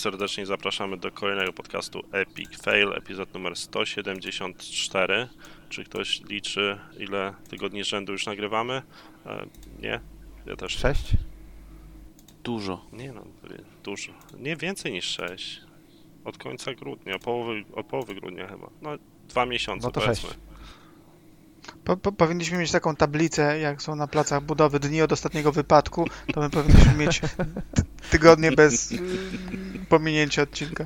Serdecznie zapraszamy do kolejnego podcastu Epic Fail, epizod numer 174. Czy ktoś liczy, ile tygodni rzędu już nagrywamy? E, nie? Ja też. Sześć? Dużo. Nie no, dużo. Nie więcej niż 6. Od końca grudnia, połowy, od połowy grudnia chyba. No, dwa miesiące No to powiedzmy. sześć. Po, po, powinniśmy mieć taką tablicę, jak są na placach budowy dni od ostatniego wypadku, to my powinniśmy mieć ty- tygodnie bez pominięcia odcinka.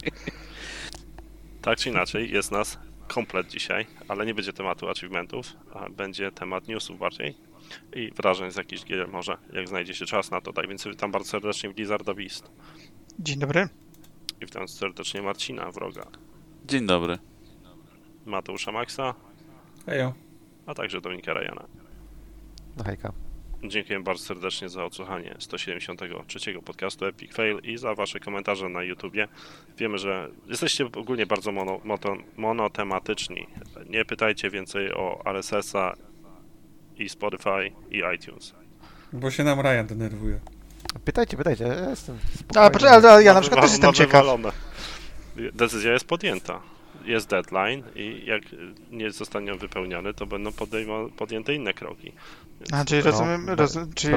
Tak czy inaczej, jest nas komplet dzisiaj, ale nie będzie tematu achievementów, a będzie temat newsów bardziej i wrażeń z jakichś gier może, jak znajdzie się czas na to. Tak więc witam bardzo serdecznie Blizzarda Beast Dzień dobry. i witam serdecznie Marcina Wroga, Dzień dobry. Mateusza Maxa, Hejo. A także Dominika Rajana. No hejka. Dziękuję bardzo serdecznie za odsłuchanie 173 podcastu Epic Fail i za wasze komentarze na YouTubie. Wiemy, że jesteście ogólnie bardzo mono, monotematyczni. Nie pytajcie więcej o RSS-a i Spotify i iTunes. Bo się nam Ryan denerwuje. Pytajcie, pytajcie, ja jestem A, poczekaj, ale ja na przykład też jestem ciekaw. wywalone. Decyzja jest podjęta. Jest deadline i jak nie zostanie wypełniony, to będą podejmo- podjęte inne kroki. Więc A, czyli No, rozumiem, no, roz, czyli,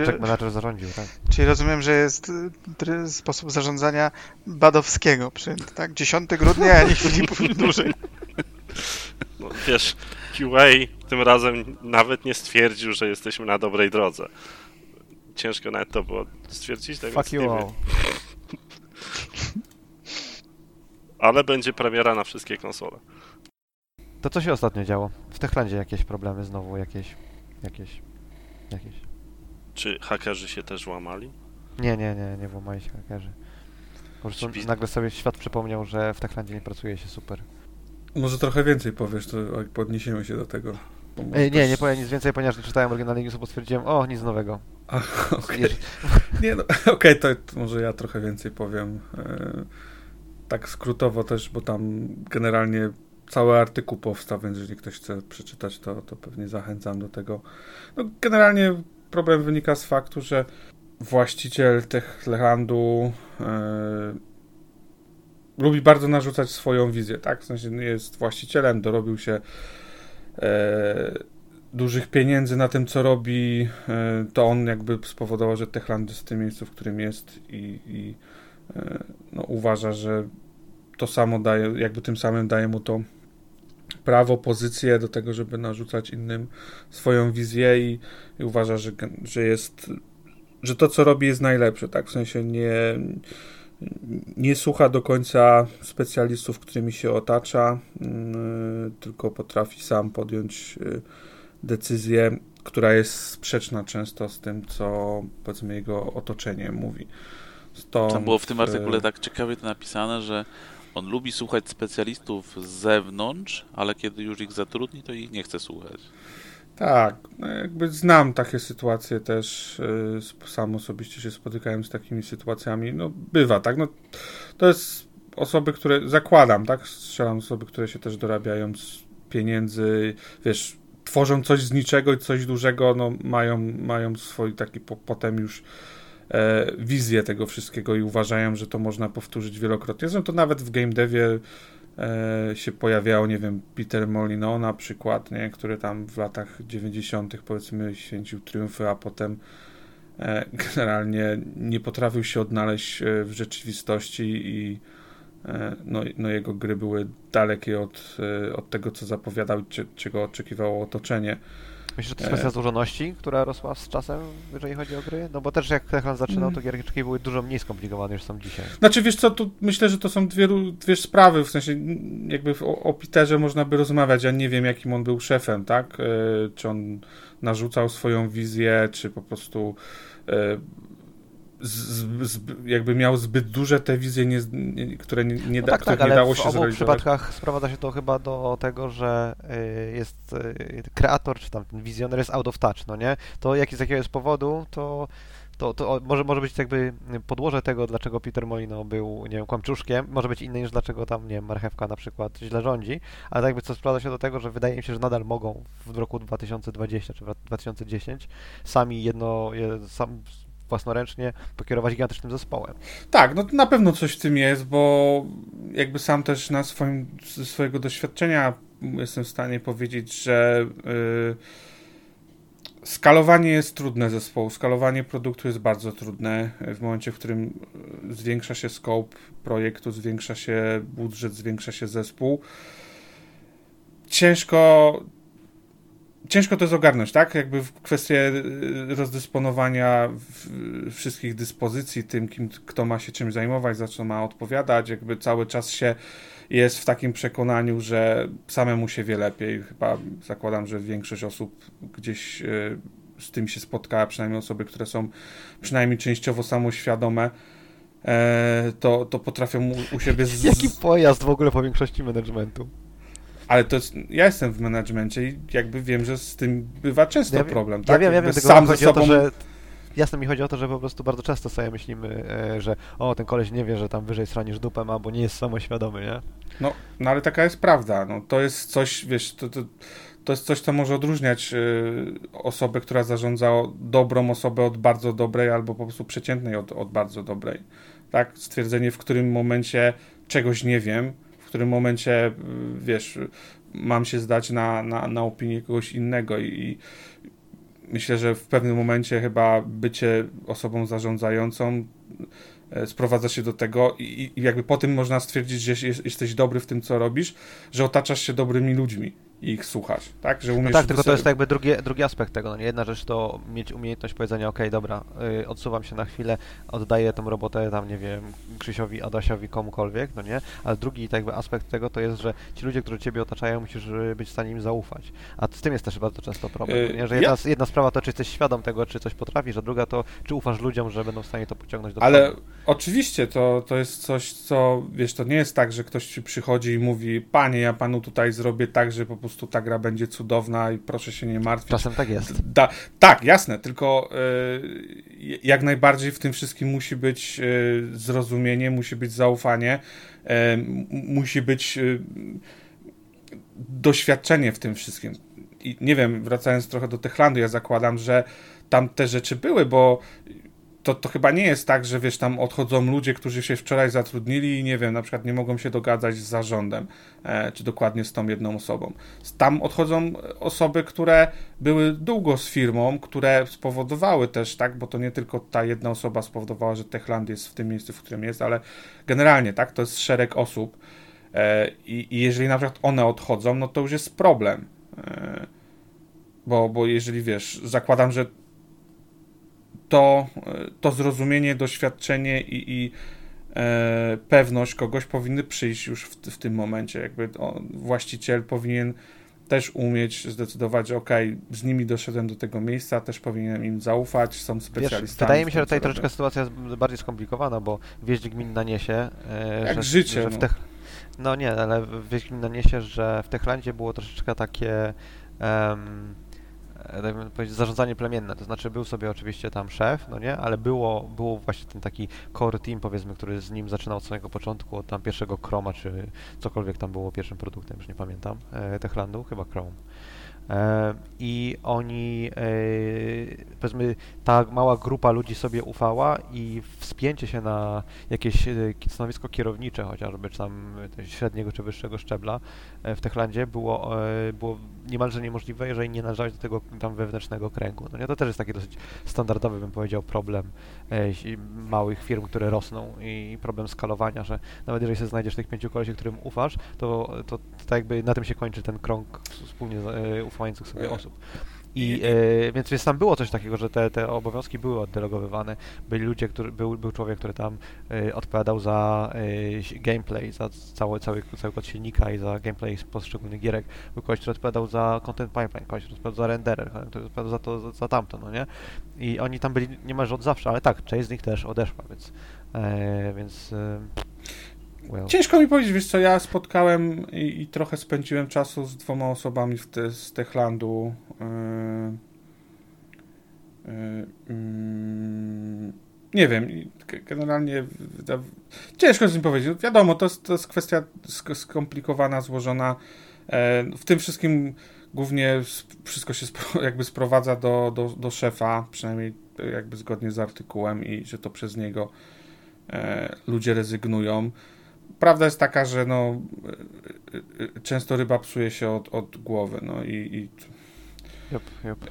zarządził, tak? czyli rozumiem, że jest y, try- sposób zarządzania badowskiego przyjęty, tak? 10 grudnia, a nie chwili dłużej. No, wiesz, QA tym razem nawet nie stwierdził, że jesteśmy na dobrej drodze. Ciężko nawet to było stwierdzić, tak Fuck więc you nie all. Ale będzie premiera na wszystkie konsole. To co się ostatnio działo? W Techlandzie jakieś problemy znowu, jakieś... Jakieś... Jakieś... Czy hakerzy się też łamali? Nie, nie, nie, nie włamali się hakerzy. Po prostu nagle sobie świat przypomniał, że w Techlandzie nie pracuje się super. Może trochę więcej powiesz, to podniesiemy się do tego. Ej, nie, nie powiem nic więcej, ponieważ nie czytałem oryginalnej newsu, bo stwierdziłem, o, nic nowego. A, okej. Jeż- Nie, no, okej, to, to może ja trochę więcej powiem. Tak skrótowo też, bo tam generalnie cały artykuł powstał, więc jeżeli ktoś chce przeczytać, to, to pewnie zachęcam do tego. No, generalnie problem wynika z faktu, że właściciel Techlandu e, lubi bardzo narzucać swoją wizję, tak? W sensie jest właścicielem, dorobił się e, dużych pieniędzy na tym, co robi, e, to on jakby spowodował, że Techland jest w tym miejscu, w którym jest i, i no, uważa, że to samo daje, jakby tym samym daje mu to prawo, pozycję do tego, żeby narzucać innym swoją wizję i, i uważa, że, że jest, że to, co robi jest najlepsze, tak? W sensie nie, nie słucha do końca specjalistów, którymi się otacza, mm, tylko potrafi sam podjąć y, decyzję, która jest sprzeczna często z tym, co powiedzmy jego otoczenie mówi. Stąd, Tam było w tym artykule tak ciekawie to napisane, że on lubi słuchać specjalistów z zewnątrz, ale kiedy już ich zatrudni, to ich nie chce słuchać. Tak, no jakby znam takie sytuacje też, y, sam osobiście się spotykałem z takimi sytuacjami, no bywa, tak, no to jest osoby, które, zakładam, tak, strzelam osoby, które się też dorabiają z pieniędzy, wiesz, tworzą coś z niczego i coś dużego, no mają, mają swój taki po, potem już wizję tego wszystkiego i uważają, że to można powtórzyć wielokrotnie. Zresztą to nawet w game devie e, się pojawiało, nie wiem, Peter Molyneux na przykład, nie, który tam w latach 90. powiedzmy święcił triumfy, a potem e, generalnie nie potrafił się odnaleźć e, w rzeczywistości i e, no, no jego gry były dalekie od, e, od tego, co zapowiadał, czego oczekiwało otoczenie. Myślę, że to jest kwestia złożoności, która rosła z czasem, jeżeli chodzi o gry? No bo też jak Techland zaczynał, to giereczki były dużo mniej skomplikowane niż są dzisiaj. Znaczy, wiesz co, tu myślę, że to są dwie, dwie sprawy, w sensie jakby o, o Peterze można by rozmawiać, ja nie wiem jakim on był szefem, tak? E, czy on narzucał swoją wizję, czy po prostu e, z, z, jakby miał zbyt duże te wizje, nie, nie, które nie, nie, No tak, tak, nie dało w się obu zrealizować. przypadkach sprowadza się to chyba do tego, że y, jest y, kreator, czy tam ten wizjoner jest out of touch, no nie? To jak, z jakiego jest powodu, to, to, to może, może być jakby podłoże tego, dlaczego Peter Molino był, nie wiem, kłamczuszkiem, może być inne niż dlaczego tam, nie wiem, marchewka na przykład źle rządzi, ale tak jakby co sprowadza się do tego, że wydaje mi się, że nadal mogą w roku 2020 czy w 2010 sami jedno, je, sam własnoręcznie pokierować gigantycznym zespołem. Tak, no na pewno coś w tym jest, bo jakby sam też na swoim, ze swojego doświadczenia jestem w stanie powiedzieć, że yy, skalowanie jest trudne zespołu, skalowanie produktu jest bardzo trudne w momencie, w którym zwiększa się scope projektu, zwiększa się budżet, zwiększa się zespół. Ciężko ciężko to jest ogarnąć, tak? Jakby w kwestię y, rozdysponowania wszystkich dyspozycji, tym, kim, kto ma się czym zajmować, za co ma odpowiadać, jakby cały czas się jest w takim przekonaniu, że samemu się wie lepiej. Chyba zakładam, że większość osób gdzieś y, z tym się spotkała, przynajmniej osoby, które są przynajmniej częściowo samoświadome, e, to, to potrafią u, siebie... Z... Jaki pojazd w ogóle po większości managementu? Ale to jest, ja jestem w menadżmencie i jakby wiem, że z tym bywa często ja, problem. Ja tak? wiem, ja wiem, tylko sam chodzi sobą... o to, że jasne mi chodzi o to, że po prostu bardzo często sobie myślimy, e, że o, ten koleś nie wie, że tam wyżej stronisz dupę ma, bo nie jest samoświadomy, nie? No, no ale taka jest prawda. No, to jest coś, wiesz, to, to, to jest coś, co może odróżniać y, osobę, która zarządza dobrą osobę od bardzo dobrej, albo po prostu przeciętnej od, od bardzo dobrej. Tak? Stwierdzenie, w którym momencie czegoś nie wiem, którym momencie, y, wiesz, mam się zdać na, na, na opinię kogoś innego i myślę, że w pewnym momencie chyba bycie osobą zarządzającą e, sprowadza się do tego i, i jakby po tym można stwierdzić, że jesteś dobry w tym, co robisz, że otaczasz się dobrymi ludźmi. i ich słuchać, tak? Że umiesz no tak, tylko to jest jakby drugi, drugi aspekt tego. No nie? Jedna rzecz to mieć umiejętność powiedzenia, ok, dobra, yy, odsuwam się na chwilę, oddaję tę robotę tam, nie wiem, Krzysiowi, Adasiowi, komukolwiek, no nie? Ale drugi tak jakby aspekt tego to jest, że ci ludzie, którzy ciebie otaczają, musisz y, być w stanie im zaufać. A z tym jest też bardzo często problem, yy, nie? Że jedna, ja... jedna sprawa to, czy jesteś świadom tego, czy coś potrafisz, a druga to, czy ufasz ludziom, że będą w stanie to pociągnąć do Ale oczywiście to, to jest coś, co, wiesz, to nie jest tak, że ktoś ci przychodzi i mówi, panie, ja panu tutaj zrobię tak, że po prostu ta gra będzie cudowna i proszę się nie martwić. Czasem tak jest. Da, tak, jasne, tylko y, jak najbardziej w tym wszystkim musi być y, zrozumienie, musi być zaufanie, y, musi być doświadczenie w tym wszystkim. I nie wiem, wracając trochę do Techlandu, ja zakładam, że tam te rzeczy były, bo to, to chyba nie jest tak, że wiesz, tam odchodzą ludzie, którzy się wczoraj zatrudnili i nie wiem, na przykład nie mogą się dogadać z zarządem, e, czy dokładnie z tą jedną osobą. Tam odchodzą osoby, które były długo z firmą, które spowodowały też, tak, bo to nie tylko ta jedna osoba spowodowała, że Techland jest w tym miejscu, w którym jest, ale generalnie, tak, to jest szereg osób e, i, i jeżeli na przykład one odchodzą, no to już jest problem. E, bo, bo jeżeli wiesz, zakładam, że to, to zrozumienie, doświadczenie i, i e, pewność kogoś powinny przyjść już w, w tym momencie. Jakby o, właściciel powinien też umieć zdecydować, ok, z nimi doszedłem do tego miejsca, też powinienem im zaufać, są specjalistami. Wiesz, wydaje mi się, że tutaj troszeczkę sytuacja jest bardziej skomplikowana, bo wieść gmin naniesie, e, Jak że, życie, że w no. no nie, ale wieść gmin naniesie, że w Techlandzie było troszeczkę takie um, E, tak powiedzieć, zarządzanie plemienne, to znaczy był sobie oczywiście tam szef, no nie, ale było, było właśnie ten taki core team, powiedzmy, który z nim zaczynał od samego początku, od tam pierwszego Chroma, czy cokolwiek tam było pierwszym produktem, już nie pamiętam, e, Techlandu, chyba Chrome. E, I oni, e, powiedzmy, ta mała grupa ludzi sobie ufała i wspięcie się na jakieś e, stanowisko kierownicze chociażby, czy tam średniego czy wyższego szczebla w Techlandzie było, było niemalże niemożliwe, jeżeli nie należałeś do tego tam wewnętrznego kręgu. No nie, to też jest taki dosyć standardowy, bym powiedział, problem małych firm, które rosną i problem skalowania, że nawet jeżeli sobie znajdziesz tych pięciu kolesi, którym ufasz, to, to, to tak jakby na tym się kończy ten krąg wspólnie ufających sobie osób. I e, więc, więc tam było coś takiego, że te, te obowiązki były oddelegowywane. Byli ludzie, który, był, był człowiek, który tam e, odpowiadał za e, gameplay, za cały, cały, cały kod silnika i za gameplay z poszczególnych gierek. Był ktoś, który odpowiadał za content pipeline, ktoś, który odpowiadał za renderer, który odpowiadał za to, za, za tamto, no nie? I oni tam byli niemalże od zawsze, ale tak, część z nich też odeszła, więc, e, więc e, Well. Ciężko mi powiedzieć, wiesz co, ja spotkałem i, i trochę spędziłem czasu z dwoma osobami te, z Techlandu. Yy, yy, nie wiem, generalnie ciężko z nim powiedzieć. Wiadomo, to jest, to jest kwestia skomplikowana, złożona. E, w tym wszystkim głównie wszystko się jakby sprowadza do, do, do szefa, przynajmniej jakby zgodnie z artykułem i że to przez niego ludzie rezygnują. Prawda jest taka, że no, e, e, często ryba psuje się od, od głowy, no i, i Jup, jup.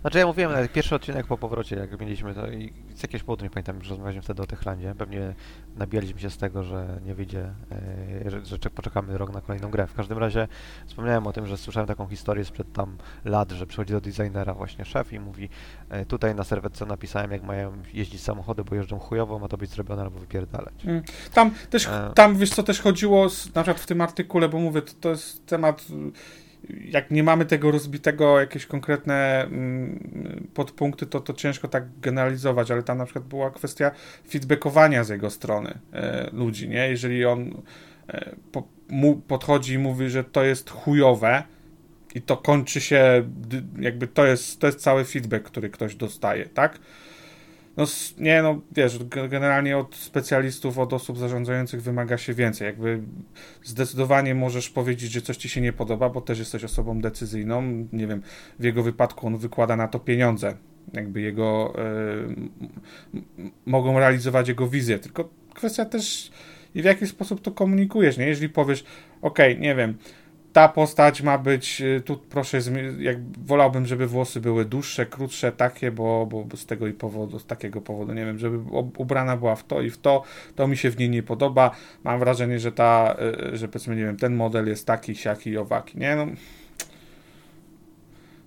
Znaczy ja mówiłem, nawet pierwszy odcinek po powrocie, jak mieliśmy to i z jakiegoś powodu, nie pamiętam, że rozmawialiśmy wtedy o Techlandzie, pewnie nabijaliśmy się z tego, że nie wyjdzie, e, że, że czek- poczekamy rok na kolejną grę. W każdym razie wspomniałem o tym, że słyszałem taką historię sprzed tam lat, że przychodzi do designera właśnie szef i mówi e, tutaj na serwetce napisałem, jak mają jeździć samochody, bo jeżdżą chujowo, ma to być zrobione albo wypierdalać. Mm. Tam też, E. tam wiesz co też chodziło, z, na przykład w tym artykule, bo mówię, to, to jest temat, jak nie mamy tego rozbitego, jakieś konkretne mm, podpunkty, to, to ciężko tak generalizować, ale tam na przykład była kwestia feedbackowania z jego strony e, ludzi, nie? Jeżeli on e, po, mu podchodzi i mówi, że to jest chujowe i to kończy się, jakby to jest, to jest cały feedback, który ktoś dostaje, tak? No nie, no wiesz, ge- generalnie od specjalistów, od osób zarządzających wymaga się więcej. Jakby zdecydowanie możesz powiedzieć, że coś ci się nie podoba, bo też jesteś osobą decyzyjną. Nie wiem, w jego wypadku on wykłada na to pieniądze. Jakby jego y, mogą realizować jego wizję. Tylko kwestia też i w jaki sposób to komunikujesz, nie? Jeżeli powiesz, okej, nie wiem, ta postać ma być, y, tu proszę, jak wolałbym, żeby włosy były dłuższe, krótsze, takie, bo, bo z tego i powodu, z takiego powodu, nie wiem, żeby ubrana była w to i w to, to mi się w niej nie podoba. Mam wrażenie, że ta, y, że powiedzmy, nie wiem, ten model jest taki, siaki i owaki, nie? No,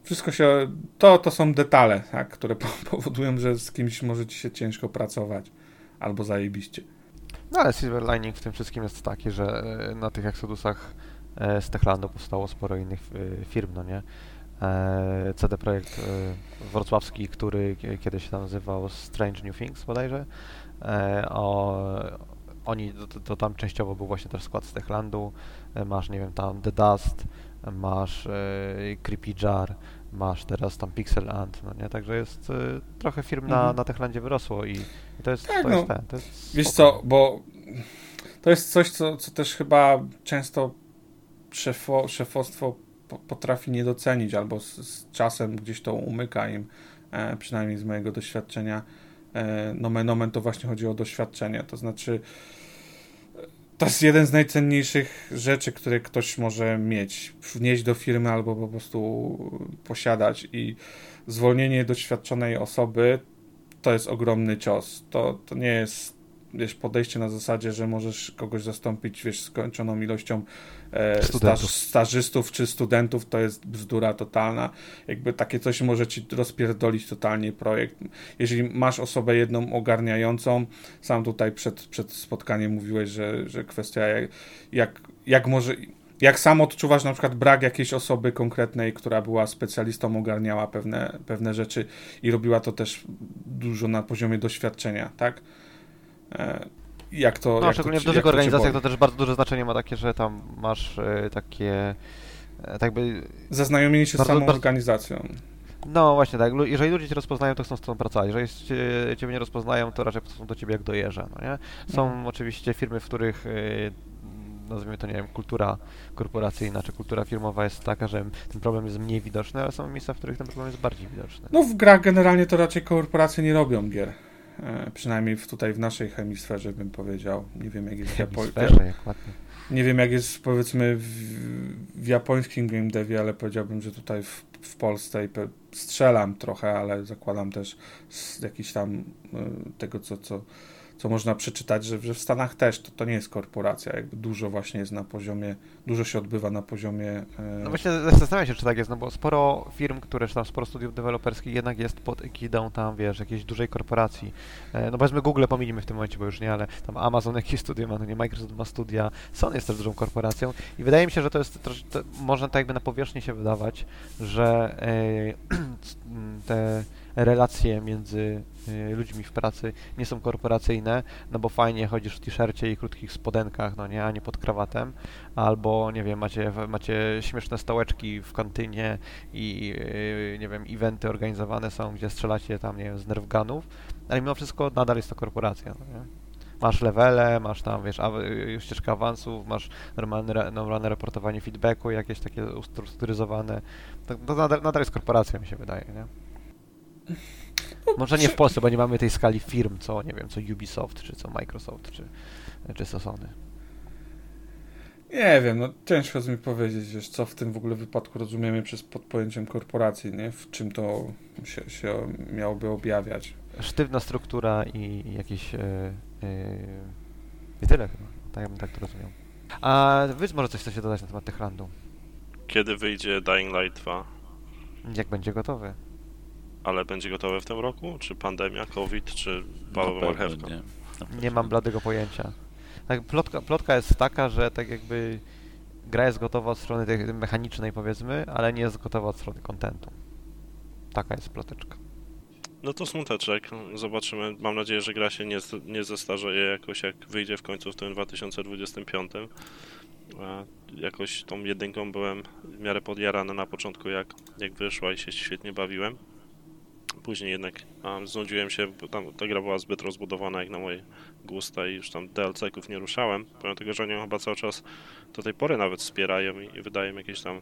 wszystko się, to, to są detale, tak, które po- powodują, że z kimś może ci się ciężko pracować, albo zajebiście. No ale silver lining w tym wszystkim jest taki, że e, na tych Exodusach z Techlandu powstało sporo innych e, firm, no nie? E, CD Projekt e, wrocławski, który kie- kiedyś się nazywał Strange New Things bodajże, e, o, oni, to, to tam częściowo był właśnie też skład z Techlandu, e, masz, nie wiem, tam The Dust, masz e, Creepy Jar, masz teraz tam Pixel Ant, no nie? Także jest e, trochę firm na, Mhm. na Techlandzie wyrosło i, i to jest, Tak, to no. jest ten, to jest Wiesz co, bo to jest coś, co, co też chyba często szefo, szefostwo po- potrafi nie docenić, albo z, z czasem gdzieś to umyka im, e, przynajmniej z mojego doświadczenia. E, nomen omen to właśnie chodzi o doświadczenie, to znaczy e, to jest jeden z najcenniejszych rzeczy, które ktoś może mieć, wnieść do firmy albo po prostu posiadać i zwolnienie doświadczonej osoby to jest ogromny cios. To, to nie jest wiesz, podejście na zasadzie, że możesz kogoś zastąpić wiesz, skończoną ilością e, staż, stażystów czy studentów, to jest bzdura totalna. Jakby takie coś może ci rozpierdolić totalnie projekt. Jeżeli masz osobę jedną ogarniającą, sam tutaj przed, przed spotkaniem mówiłeś, że, że kwestia jak, jak, jak może jak sam odczuwasz na przykład brak jakiejś osoby konkretnej, która była specjalistą, ogarniała pewne, pewne rzeczy i robiła to też dużo na poziomie doświadczenia, tak? E, Jak to. No, jak szczególnie to w dużych to organizacjach to też bardzo duże znaczenie ma takie, że tam masz e, takie e, tak by Zaznajomienie się z Bardzo- samą bardzo- organizacją. no właśnie tak, jeżeli ludzie cię rozpoznają, to chcą z tobą pracować. Jeżeli cię, ciebie nie rozpoznają, to raczej są do ciebie jak do jeża, no nie? Są Mhm. oczywiście firmy, w których nazwijmy to, nie wiem, kultura korporacyjna czy kultura firmowa jest taka, że ten problem jest mniej widoczny, ale są miejsca, w których ten problem jest bardziej widoczny. No w grach generalnie to raczej korporacje nie robią gier. E, Przynajmniej w, tutaj w naszej hemisferze bym powiedział. Nie wiem jak jest w Japonii. Jak. Nie wiem jak jest powiedzmy w, w japońskim game devie, ale powiedziałbym, że tutaj w, w Polsce i pe, strzelam trochę, ale zakładam też jakiś tam y, tego, co, co, co można przeczytać, że, że w Stanach też to, to nie jest korporacja. Jakby dużo właśnie jest na poziomie, dużo się odbywa na poziomie. e, No właśnie zastanawiam się, czy tak jest, no bo sporo firm, które, tam sporo studiów deweloperskich jednak jest pod egidą tam, wiesz, jakiejś dużej korporacji. E, No powiedzmy Google pomijmy w tym momencie, bo już nie, ale tam Amazon jakieś studia ma, no nie, Microsoft ma studia, Sony jest też dużą korporacją i wydaje mi się, że to jest, trosz, to można tak jakby na powierzchni się wydawać, że e, te relacje między ludźmi w pracy nie są korporacyjne, no bo fajnie chodzisz w t-shircie i krótkich spodenkach, no nie, a nie pod krawatem, albo nie wiem, macie, macie śmieszne stołeczki w kantynie i yy, nie wiem, eventy organizowane są, gdzie strzelacie tam, nie wiem, z nerfgunów, ale mimo wszystko nadal jest to korporacja, no nie? Masz levele, masz tam, wiesz, yy, ścieżkę awansów, masz normalne, normalne raportowanie feedbacku, jakieś takie ustrukturyzowane. To, to nadal, nadal jest korporacja, mi się wydaje, nie? Może nie w Polsce, bo nie mamy tej skali firm, co nie wiem, co Ubisoft, czy co Microsoft, czy, czy Sony. Nie wiem, no ciężko jest mi powiedzieć, wiesz, co w tym w ogóle wypadku rozumiemy przez pod pojęciem korporacji, nie? W czym to się, się miałoby objawiać. Sztywna struktura i jakieś... Yy, yy, I tyle chyba. Tak, ja bym tak to rozumiał. A wy może coś chcecie dodać na temat Techlandu? Kiedy wyjdzie Dying Light 2? Jak będzie gotowy? Ale będzie gotowe w tym roku? Czy pandemia, COVID, czy pewno marchewka? nie. Nie mam bladego pojęcia. Tak, plotka, plotka jest taka, że tak jakby gra jest gotowa od strony tej mechanicznej powiedzmy, ale nie jest gotowa od strony kontentu. Taka jest ploteczka. No to smuteczek. Zobaczymy. Mam nadzieję, że gra się nie, nie zestarzeje jakoś, jak wyjdzie w końcu w tym 2025. A jakoś tą jedynką byłem w miarę podjarany na początku, jak, jak wyszła i się świetnie bawiłem. Później jednak a, znudziłem się, bo tam ta gra była zbyt rozbudowana jak na moje gusta i już tam DLC-ków nie ruszałem, pomimo tego, że oni chyba cały czas do tej pory nawet wspierają i, i wydają jakieś tam,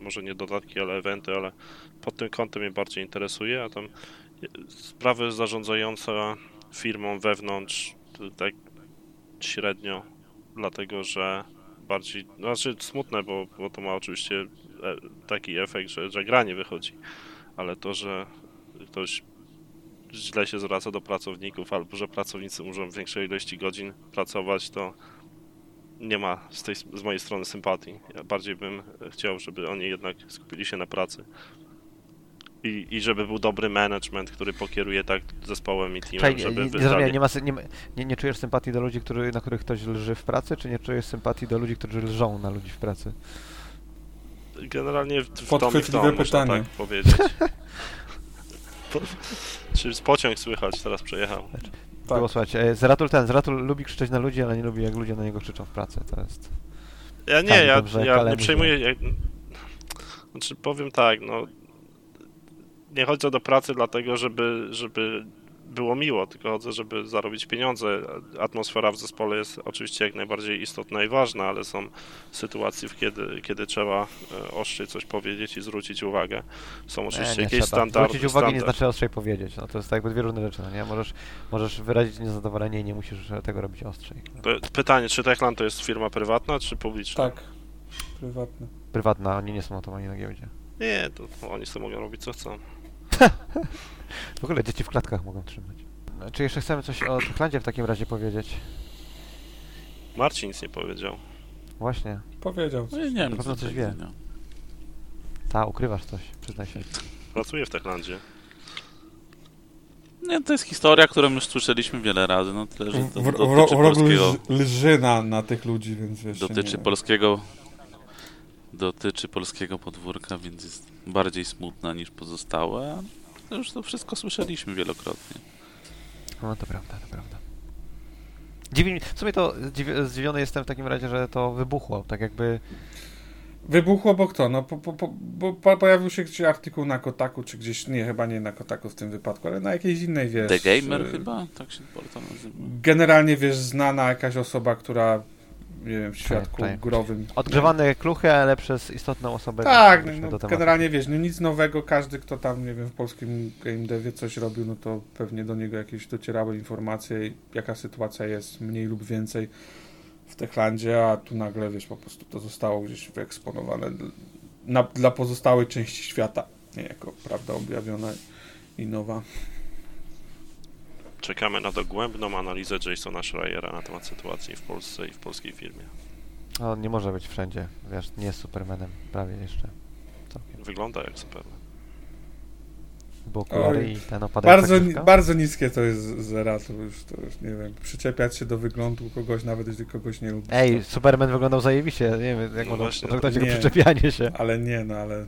może nie dodatki, ale eventy, ale pod tym kątem mnie bardziej interesuje, a tam sprawy zarządzające firmą wewnątrz tak średnio, dlatego że bardziej, znaczy smutne, bo, bo to ma oczywiście e, taki efekt, że, że gra nie wychodzi, ale to, że ktoś źle się zwraca do pracowników, albo że pracownicy muszą w większej ilości godzin pracować, to nie ma z, tej, z mojej strony sympatii. Ja bardziej bym chciał, żeby oni jednak skupili się na pracy. I, I żeby był dobry management, który pokieruje tak zespołem i teamem, nie, żeby nie, wybrali... ma, nie, ma- nie, nie czujesz sympatii do ludzi, który, na których ktoś lży w pracy, czy nie czujesz sympatii do ludzi, którzy lżą na ludzi w pracy? Generalnie w, w tom i w tom, można tak powiedzieć. Czy z pociąg słychać, teraz przejechał. Tak. Było słuchać, e, Zeratul ten, Zeratul lubi krzyczeć na ludzi, ale nie lubi jak ludzie na niego krzyczą w pracy, to jest... Ja nie, ja, dobrze, ja nie przejmuję. Ja, znaczy powiem tak, no. Nie chodzę do pracy dlatego, żeby, żeby było miło, tylko chodzę, żeby zarobić pieniądze. Atmosfera w zespole jest oczywiście jak najbardziej istotna i ważna, ale są sytuacje, w kiedy, kiedy trzeba e, ostrzyj coś powiedzieć i zwrócić uwagę. Są oczywiście nie, nie jakieś trzeba. standardy. Zwrócić uwagę nie standard- znaczy ostrzej powiedzieć, no to jest tak jakby dwie różne rzeczy, no nie? Możesz, możesz wyrazić niezadowolenie i nie musisz tego robić ostrzej. Pytanie, czy Techland to jest firma prywatna, czy publiczna? Tak, prywatne. Prywatna, oni nie są automani na giełdzie. Nie, to oni sobie mogą robić co chcą. W ogóle dzieci w klatkach mogą trzymać. Czy jeszcze chcemy coś o Techlandzie w takim razie powiedzieć? Marcin nic nie powiedział. Właśnie. Powiedział. No nie wiem, Na pewno coś wie. no. Ta, ukrywasz coś, przyznaj się. Pracuje w Techlandzie. Nie, to jest historia, którą już słyszeliśmy wiele razy, no tyle, że W, to w, w, dotyczy w rogu polskiego, lż, lży na, na tych ludzi, więc wiesz. dotyczy nie, polskiego dotyczy polskiego podwórka, więc jest bardziej smutna niż pozostałe, to już to wszystko słyszeliśmy wielokrotnie. No to prawda, to prawda. Dziwi w sumie to zdziwi- zdziwiony jestem w takim razie, że to wybuchło, tak jakby... Wybuchło, bo kto? No, po, po, po, bo po- pojawił się gdzieś artykuł na Kotaku, czy gdzieś, nie, chyba nie na Kotaku w tym wypadku, ale na jakiejś innej, wiesz... The Gamer e, chyba? Tak się portal nazywa. Generalnie, wiesz, znana jakaś osoba, która, nie wiem, w świadku tak. growym... Odgrzewane kluchy, ale przez istotną osobę. Tak, no, generalnie wiesz, no nic nowego, każdy kto tam, nie wiem, w polskim game devie coś robił, no to pewnie do niego jakieś docierały informacje, jaka sytuacja jest, mniej lub więcej w Techlandzie, a tu nagle, wiesz, po prostu to zostało gdzieś wyeksponowane na, dla pozostałej części świata, nie jako prawda objawiona i nowa. Czekamy na dogłębną analizę Jasona Schreiera na temat sytuacji w Polsce i w polskiej firmie. On nie może być wszędzie, wiesz, nie jest Supermanem, prawie jeszcze. Całkiem. Wygląda jak Superman. Bo okulary i ten opadająca Bardzo, ni- książka. bardzo niskie to jest zera, to już, to już nie wiem, przyczepiać się do wyglądu kogoś, nawet jeśli kogoś nie lubi. Ej, Superman wyglądał zajebiście, nie wiem, jak No można potraktować jego Nie. przyczepianie się. Ale nie, no ale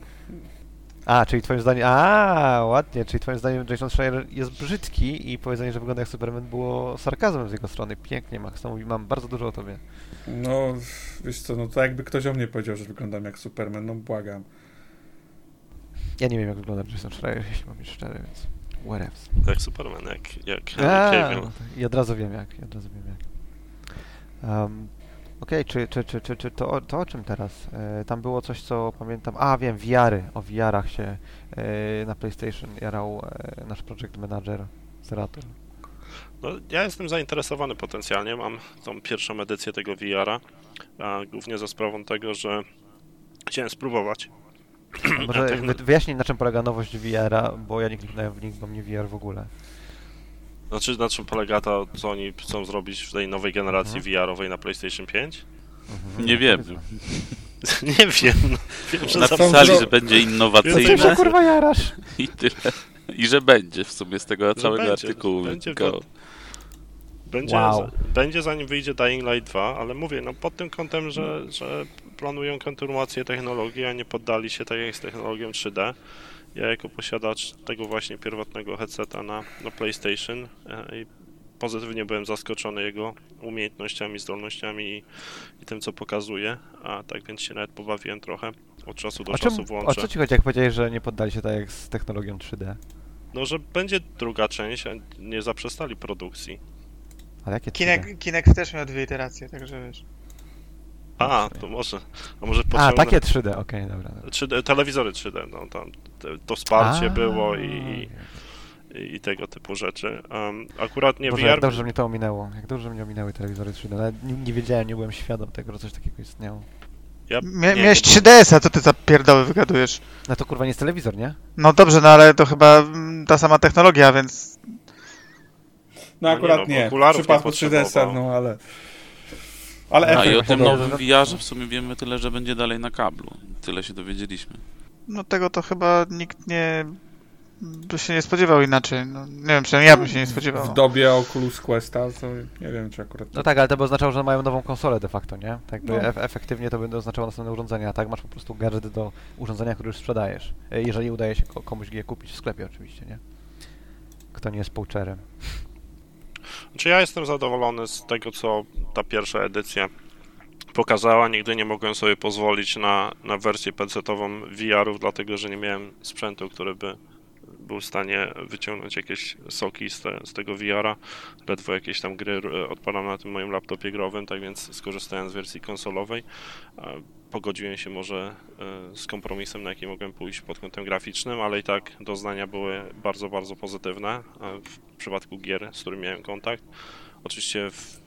A, czyli twoim zdaniem, a ładnie, czyli twoim zdaniem Jason Schreier jest brzydki i powiedzenie, że wygląda jak Superman było sarkazmem z jego strony. Pięknie, Max, to mówi, mam bardzo dużo o tobie. No, wiesz co, no to jakby ktoś o mnie powiedział, że wyglądam jak Superman, no błagam. Ja nie wiem, jak wygląda Jason Schreier, jeśli mam być szczery, więc whatevs. Jak Superman, jak, jak Henry A, Cavill. I od razu wiem jak, i od razu wiem jak. Um, Okej, czy, czy, czy, czy, czy to, o- to o czym teraz? E, tam było coś, co pamiętam. A, wiem, VR-y. O VR-ach się e, na PlayStation jarał e, nasz project manager Zeratul. No, ja jestem zainteresowany potencjalnie. Mam tą pierwszą edycję tego VR-a, a głównie za sprawą tego, że chciałem spróbować. Może no- wy, wyjaśnij, na czym polega nowość VR-a, bo ja nie kliknąłem w nich, bo mnie VR w ogóle. Znaczy, na czym polega to, co oni chcą zrobić w tej nowej generacji Mhm. VR-owej na PlayStation 5? Mhm. Nie wiem. Nie wiem. No, wiem, że za... Napisali, że będzie innowacyjne kurwa jarasz? i tyle. I że będzie w sumie z tego Że całego będzie, artykułu. będzie to- Będzie, Wow. będzie zanim wyjdzie Dying Light 2, ale mówię, no pod tym kątem, że, że planują kontynuację technologii, a nie poddali się tak jak z technologią 3D. Ja jako posiadacz tego właśnie pierwotnego headseta na, na PlayStation e, i pozytywnie byłem zaskoczony jego umiejętnościami, zdolnościami i, i tym, co pokazuje, a tak więc się nawet pobawiłem trochę. Od czasu do O, czym, czasu o włączę. co ci chodzi, jak powiedziałeś, że nie poddali się tak jak z technologią 3D? No, że będzie druga część, a nie zaprzestali produkcji. Ale jakie 3D? Kinek, Kinek też miał dwie iteracje, także wiesz. A, to może. A może A, potrzebne- takie 3D, okej, dobra. dobra. 3D, telewizory 3D, no tam to wsparcie A, było i, i, i tego typu rzeczy. Um, akurat nie Boże, VR. jak dobrze że mnie to ominęło. Jak dobrze mnie ominęły telewizory 3D. Nawet nie, nie wiedziałem, nie byłem świadom tego, że coś takiego istniało. Ja, Mia, nie, miałeś bo- 3DS-a, co ty za pierdoły wygadujesz? No to kurwa nie jest telewizor, nie? No dobrze, no ale to chyba mm, ta sama technologia, więc No No nie, akurat no, nie. W przypadku 3DS-a, potrzebował. no ale... Ale A efekt i o tym podobny. nowym VR-ze w sumie wiemy tyle, że będzie dalej na kablu. Tyle się dowiedzieliśmy. no tego to chyba nikt nie by się nie spodziewał inaczej. No, nie wiem, przynajmniej ja bym się nie spodziewał. W dobie Oculus Questa, to nie wiem, czy akurat... No tak, ale to by oznaczało, że mają nową konsolę de facto, nie? Tak by No. ef- efektywnie to by oznaczało następne urządzenia, a tak masz po prostu gadżet do urządzenia, które już sprzedajesz. E, Jeżeli udaje się ko- komuś je kupić w sklepie oczywiście, nie? Kto nie jest poacherem. Czy ja jestem zadowolony z tego, co ta pierwsza edycja pokazała. Nigdy nie mogłem sobie pozwolić na, na wersję PC-ową VR-ów, dlatego że nie miałem sprzętu, który by był w stanie wyciągnąć jakieś soki z, te, z tego VR-a. Ledwo jakieś tam gry e, odpalam na tym moim laptopie growym, tak więc skorzystałem z wersji konsolowej. E, Pogodziłem się może e, z kompromisem, na jaki mogłem pójść pod kątem graficznym, ale i tak doznania były bardzo, bardzo pozytywne e, w przypadku gier, z którymi miałem kontakt. Oczywiście w,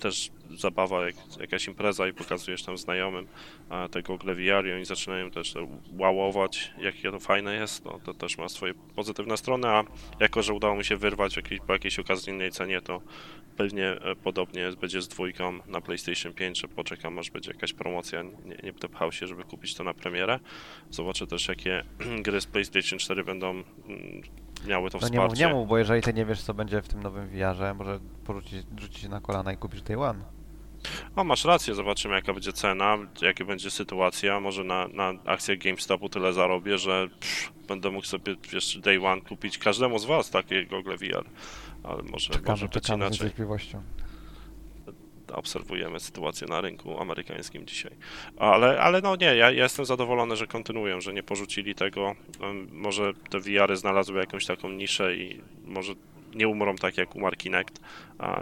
też zabawa, jak, jakaś impreza i pokazujesz tam znajomym a, te gogle VR i oni zaczynają też łałować, jakie to fajne jest, no, to też ma swoje pozytywne strony, a jako, że udało mi się wyrwać jakiej, po jakiejś okazyjnej cenie, to pewnie e, podobnie będzie z dwójką na PlayStation 5, że poczekam aż będzie jakaś promocja, nie, nie się, żeby kupić to na premierę. Zobaczę też, jakie gry z PlayStation 4 będą mm, miały to No nie mów, wsparcie. nie mów, bo jeżeli ty nie wiesz, co będzie w tym nowym VR-ze, może porzucić, rzucić się na kolana i kupić Day One. No masz rację, zobaczymy jaka będzie cena, jaka będzie sytuacja. Może na, na akcjach GameStopu tyle zarobię, że pff, będę mógł sobie wiesz, day one kupić każdemu z was takie gogle VR. Ale może, Czekamy, może być czekamy z inaczej. niecierpliwością. Obserwujemy sytuację na rynku amerykańskim dzisiaj. Ale, ale no nie, ja, ja jestem zadowolony, że kontynuują, że nie porzucili tego. Może te VR-y znalazły jakąś taką niszę i może nie umrą tak jak umarł Kinect. A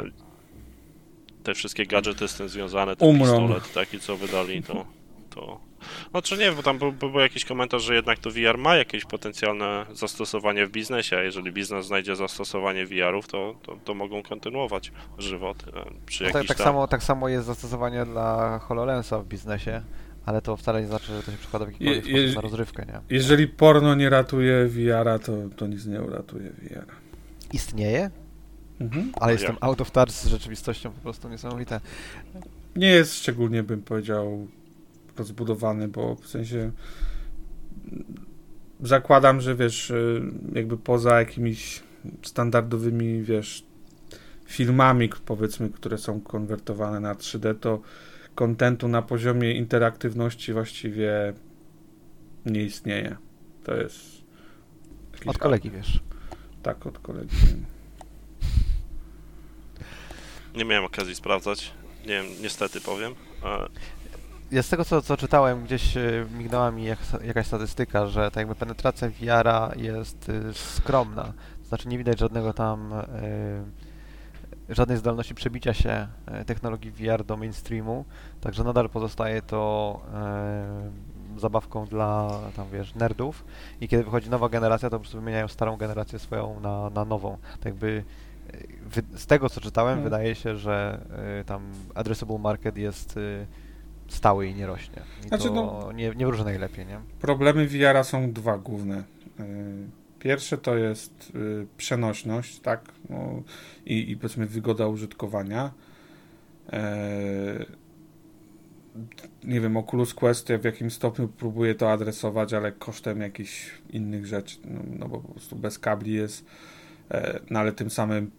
te wszystkie gadżety z tym związane, ten Umrą. pistolet taki, co wydali, to... to... No czy nie, bo tam był, był jakiś komentarz, że jednak to VR ma jakieś potencjalne zastosowanie w biznesie, a jeżeli biznes znajdzie zastosowanie VR-ów, to, to, to mogą kontynuować żywot e, przy No tak, jakichś tak, tam... samo, tak samo jest zastosowanie dla HoloLensa w biznesie, ale to wcale nie znaczy, że to się przekłada w jakikolwiek Je- sposób je- na rozrywkę, nie? Jeżeli porno nie ratuje VR-a, to, to nic nie uratuje VR-a. Istnieje, Mhm. ale Jak? jestem out of touch z rzeczywistością po prostu niesamowite. Nie jest szczególnie, bym powiedział, rozbudowany, bo w sensie zakładam, że wiesz, y, jakby poza jakimiś standardowymi, wiesz, filmami, powiedzmy, które są konwertowane na 3D, to kontentu na poziomie interaktywności właściwie nie istnieje. To jest... Od kolegi, wiesz. Tak, od kolegi. Nie miałem okazji sprawdzać. Nie wiem, niestety powiem. Ja z tego, co, co czytałem, gdzieś e, mignęła mi jak, jakaś statystyka, że tak jakby penetracja VR-a jest y, skromna. To znaczy nie widać żadnego tam y, żadnej zdolności przebicia się e, technologii VR do mainstreamu, także nadal pozostaje to e, zabawką dla, tam wiesz, nerdów i kiedy wychodzi nowa generacja, to po prostu wymieniają starą generację swoją na, na nową. Tak jakby wy, z tego, co czytałem, Mhm. wydaje się, że e, tam addressable market jest e, stały i nie rośnie. I Znaczy, to no- nie, nie wróży najlepiej, nie? Problemy VR-a są dwa główne. Y, Pierwsze to jest y, przenośność, tak? No, i, I powiedzmy wygoda użytkowania. E, Nie wiem, Oculus Quest w jakim stopniu próbuje to adresować, ale kosztem jakichś innych rzeczy. No, no bo po prostu bez kabli jest, no ale tym samym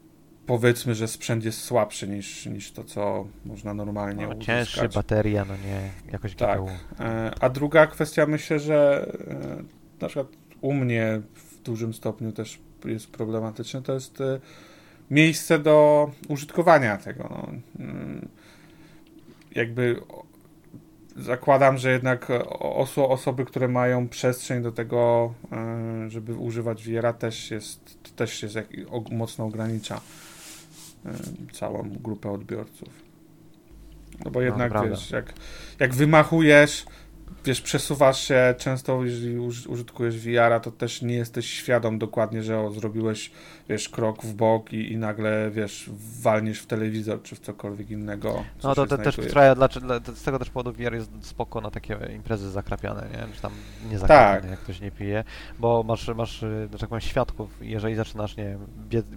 powiedzmy, że sprzęt jest słabszy niż, niż to, co można normalnie No, uzyskać. cięższy, bateria, no nie, jakoś Tak. GPU. E, A druga kwestia, myślę, że e, na przykład u mnie w dużym stopniu też jest problematyczne, to jest e, miejsce do użytkowania tego. No. Mm, Jakby zakładam, że jednak oso osoby, które mają przestrzeń do tego, żeby używać VR-a też jest, też jest mocno ogranicza całą grupę odbiorców. No bo jednak, prawda. wiesz, jak, jak wymachujesz, wiesz, przesuwasz się, często jeżeli uż, użytkujesz VR-a, to też nie jesteś świadom dokładnie, że o, zrobiłeś, wiesz, krok w bok i, i nagle, wiesz, walniesz w telewizor czy w cokolwiek innego. co No to te, też dlaczego, dla, z tego też powodu VR jest spoko na takie imprezy zakrapiane, nie? Czy tam nie zakrapiane, Tak. jak ktoś nie pije, bo masz, masz, że tak powiem, świadków jeżeli zaczynasz, nie wiem,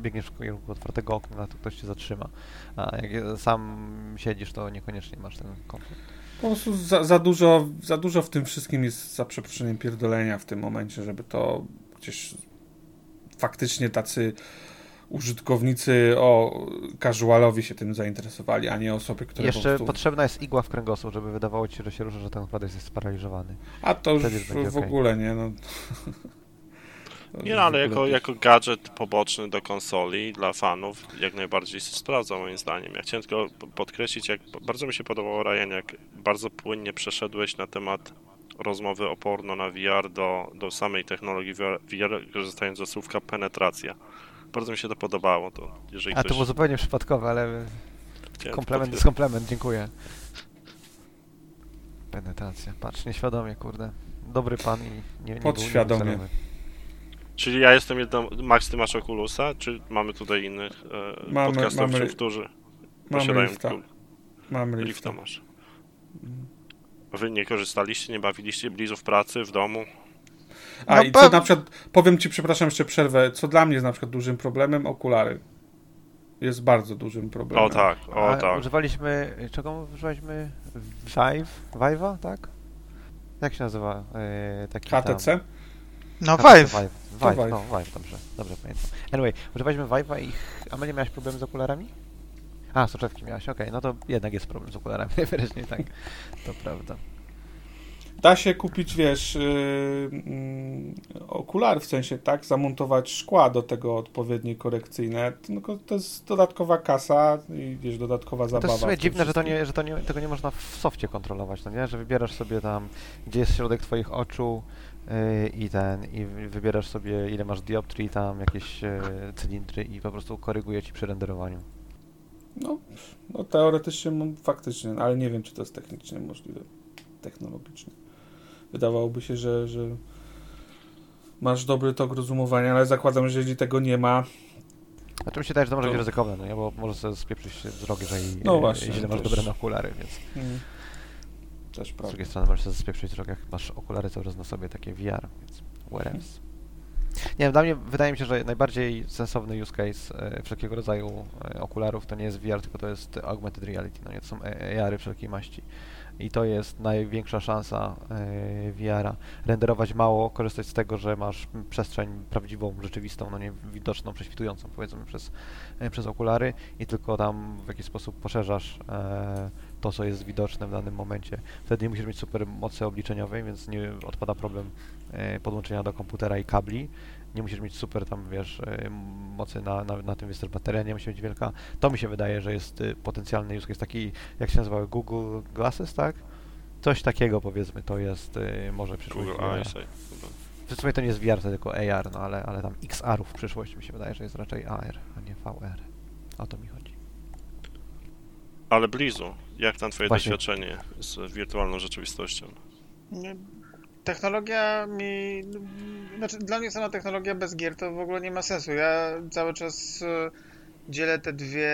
biegniesz w kierunku otwartego okna, to ktoś cię zatrzyma. A jak sam siedzisz, to niekoniecznie masz ten komfort. Po prostu za, za, dużo, za dużo w tym wszystkim jest za przeproszeniem pierdolenia w tym momencie, żeby to gdzieś faktycznie tacy użytkownicy o casualowi się tym zainteresowali, a nie osoby, które po Jeszcze prostu... potrzebna jest igła w kręgosłup, żeby wydawało ci się, że się rusza, że ten układ jest sparaliżowany. A to już będzie w ogóle nie, no. To Nie no, ale jako, to- jako gadżet poboczny do konsoli dla fanów jak najbardziej się sprawdza moim zdaniem. Ja chciałem tylko podkreślić, jak bardzo mi się podobało Ryan, jak bardzo płynnie przeszedłeś na temat rozmowy o porno na VR do, do samej technologii VR, VR korzystając ze słówka penetracja. Bardzo mi się to podobało. To jeżeli A to ktoś było zupełnie przypadkowe, ale chciałem komplement jest komplement, dziękuję. Penetracja, patrz, nieświadomie, kurde. Dobry pan i nie, nie był Podświadomie. nieuczulony. Czyli ja jestem jedną. Max, ty masz Oculusa, czy mamy tutaj innych e, Mamy- podcastowców, mamy- którzy Mamy posiadają lifta. kul- Mamy lifta lifta. masz. A Wy nie korzystaliście, nie bawiliście blizu w pracy, w domu? A No i co na przykład, powiem ci, przepraszam, jeszcze przerwę, co dla mnie jest na przykład dużym problemem, okulary. Jest bardzo dużym problemem. O tak, o A tak. Używaliśmy, czego używaliśmy? Vive? Vive'a, tak? Jak się nazywa e, taki tam- HTC? No Vive. Vive. To Vive, Vive. no Vive, dobrze, dobrze pamiętam. Anyway, używaliśmy Vive'a i... Amelia, miałaś problem z okularami? A, soczewki miałaś, okej, no to jednak jest problem z okularami, najwyraźniej tak, to prawda. Da się kupić, wiesz, yy, yy, okulary, w sensie, tak, zamontować szkła do tego odpowiednie korekcyjne, tylko to jest dodatkowa kasa i, wiesz, dodatkowa To zabawa. jest w sumie w tym dziwne, że, to nie, że to nie, tego nie można w softie kontrolować, no nie? Że wybierasz sobie tam, gdzie jest środek twoich oczu yy, i ten, i wy- wybierasz sobie ile masz dioptrii, tam jakieś yy, cylindry i po prostu koryguje ci przy renderowaniu. No, no teoretycznie, m- faktycznie, ale nie wiem, czy to jest technicznie możliwe, technologicznie. Wydawałoby się, że, że masz dobry tok rozumowania, ale zakładam, że jeżeli tego nie ma, Znaczy mi się wydaje, że to może To- być ryzykowne, no nie? Bo może sobie spieprzyć wzrok, jeżeli No właśnie, źle masz też. dobre okulary, więc mm, też z prawda. drugiej strony możesz sobie spieprzyć wzrok, jak masz okulary cały czas na sobie, takie VR, więc what else? Nie wiem, dla mnie wydaje mi się, że najbardziej sensowny use case e, wszelkiego rodzaju e, okularów to nie jest VR, tylko to jest augmented reality, no nie, to są e- AR-y wszelkiej maści. I to jest największa szansa e, VR-a. Renderować mało, korzystać z tego, że masz przestrzeń prawdziwą, rzeczywistą, no nie widoczną, prześwitującą powiedzmy przez, e, przez okulary i tylko tam w jakiś sposób poszerzasz e, to, co jest widoczne w danym momencie. Wtedy nie musisz mieć super mocy obliczeniowej, więc nie odpada problem e, podłączenia do komputera i kabli. Nie musisz mieć super tam, wiesz, e, mocy na, na, na tym jest też bateria, nie musi być wielka. To mi się wydaje, że jest e, potencjalny use case taki, jak się nazywały, Google Glasses, tak? Coś takiego powiedzmy, to jest może przyszłość Google. Eyesight. W sumie to nie jest VR, to tylko AR, no ale, ale tam XR-ów w przyszłości mi się wydaje, że jest raczej AR, a nie VR. O to mi chodzi. Ale Blizu, jak tam twoje Właśnie. doświadczenie z wirtualną rzeczywistością? Technologia mi. Znaczy, dla mnie sama technologia bez gier to w ogóle nie ma sensu. Ja cały czas e, dzielę te dwie.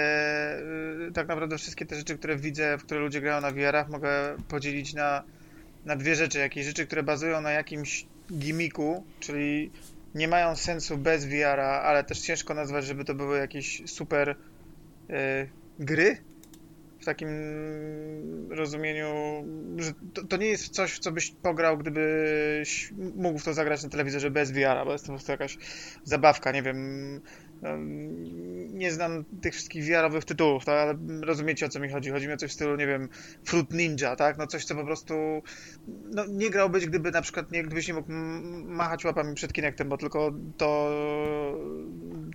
e, Tak naprawdę wszystkie te rzeczy, które widzę, w które ludzie grają na VR-ach, mogę podzielić na, na dwie rzeczy. Jakieś rzeczy, które bazują na jakimś gimmicku, czyli nie mają sensu bez VR-a, ale też ciężko nazwać, żeby to były jakieś super e, gry w takim rozumieniu, że to, to nie jest coś, w co byś pograł, gdybyś mógł w to zagrać na telewizorze bez VR-a, bo jest to po prostu jakaś zabawka, nie wiem. Nie znam tych wszystkich VR-owych tytułów, tak, ale rozumiecie o co mi chodzi. Chodzi mi o coś w stylu, nie wiem, Fruit Ninja, tak? No coś, co po prostu no, nie grałbyś, gdyby na przykład nie, gdybyś nie mógł machać łapami przed Kinectem, bo tylko to,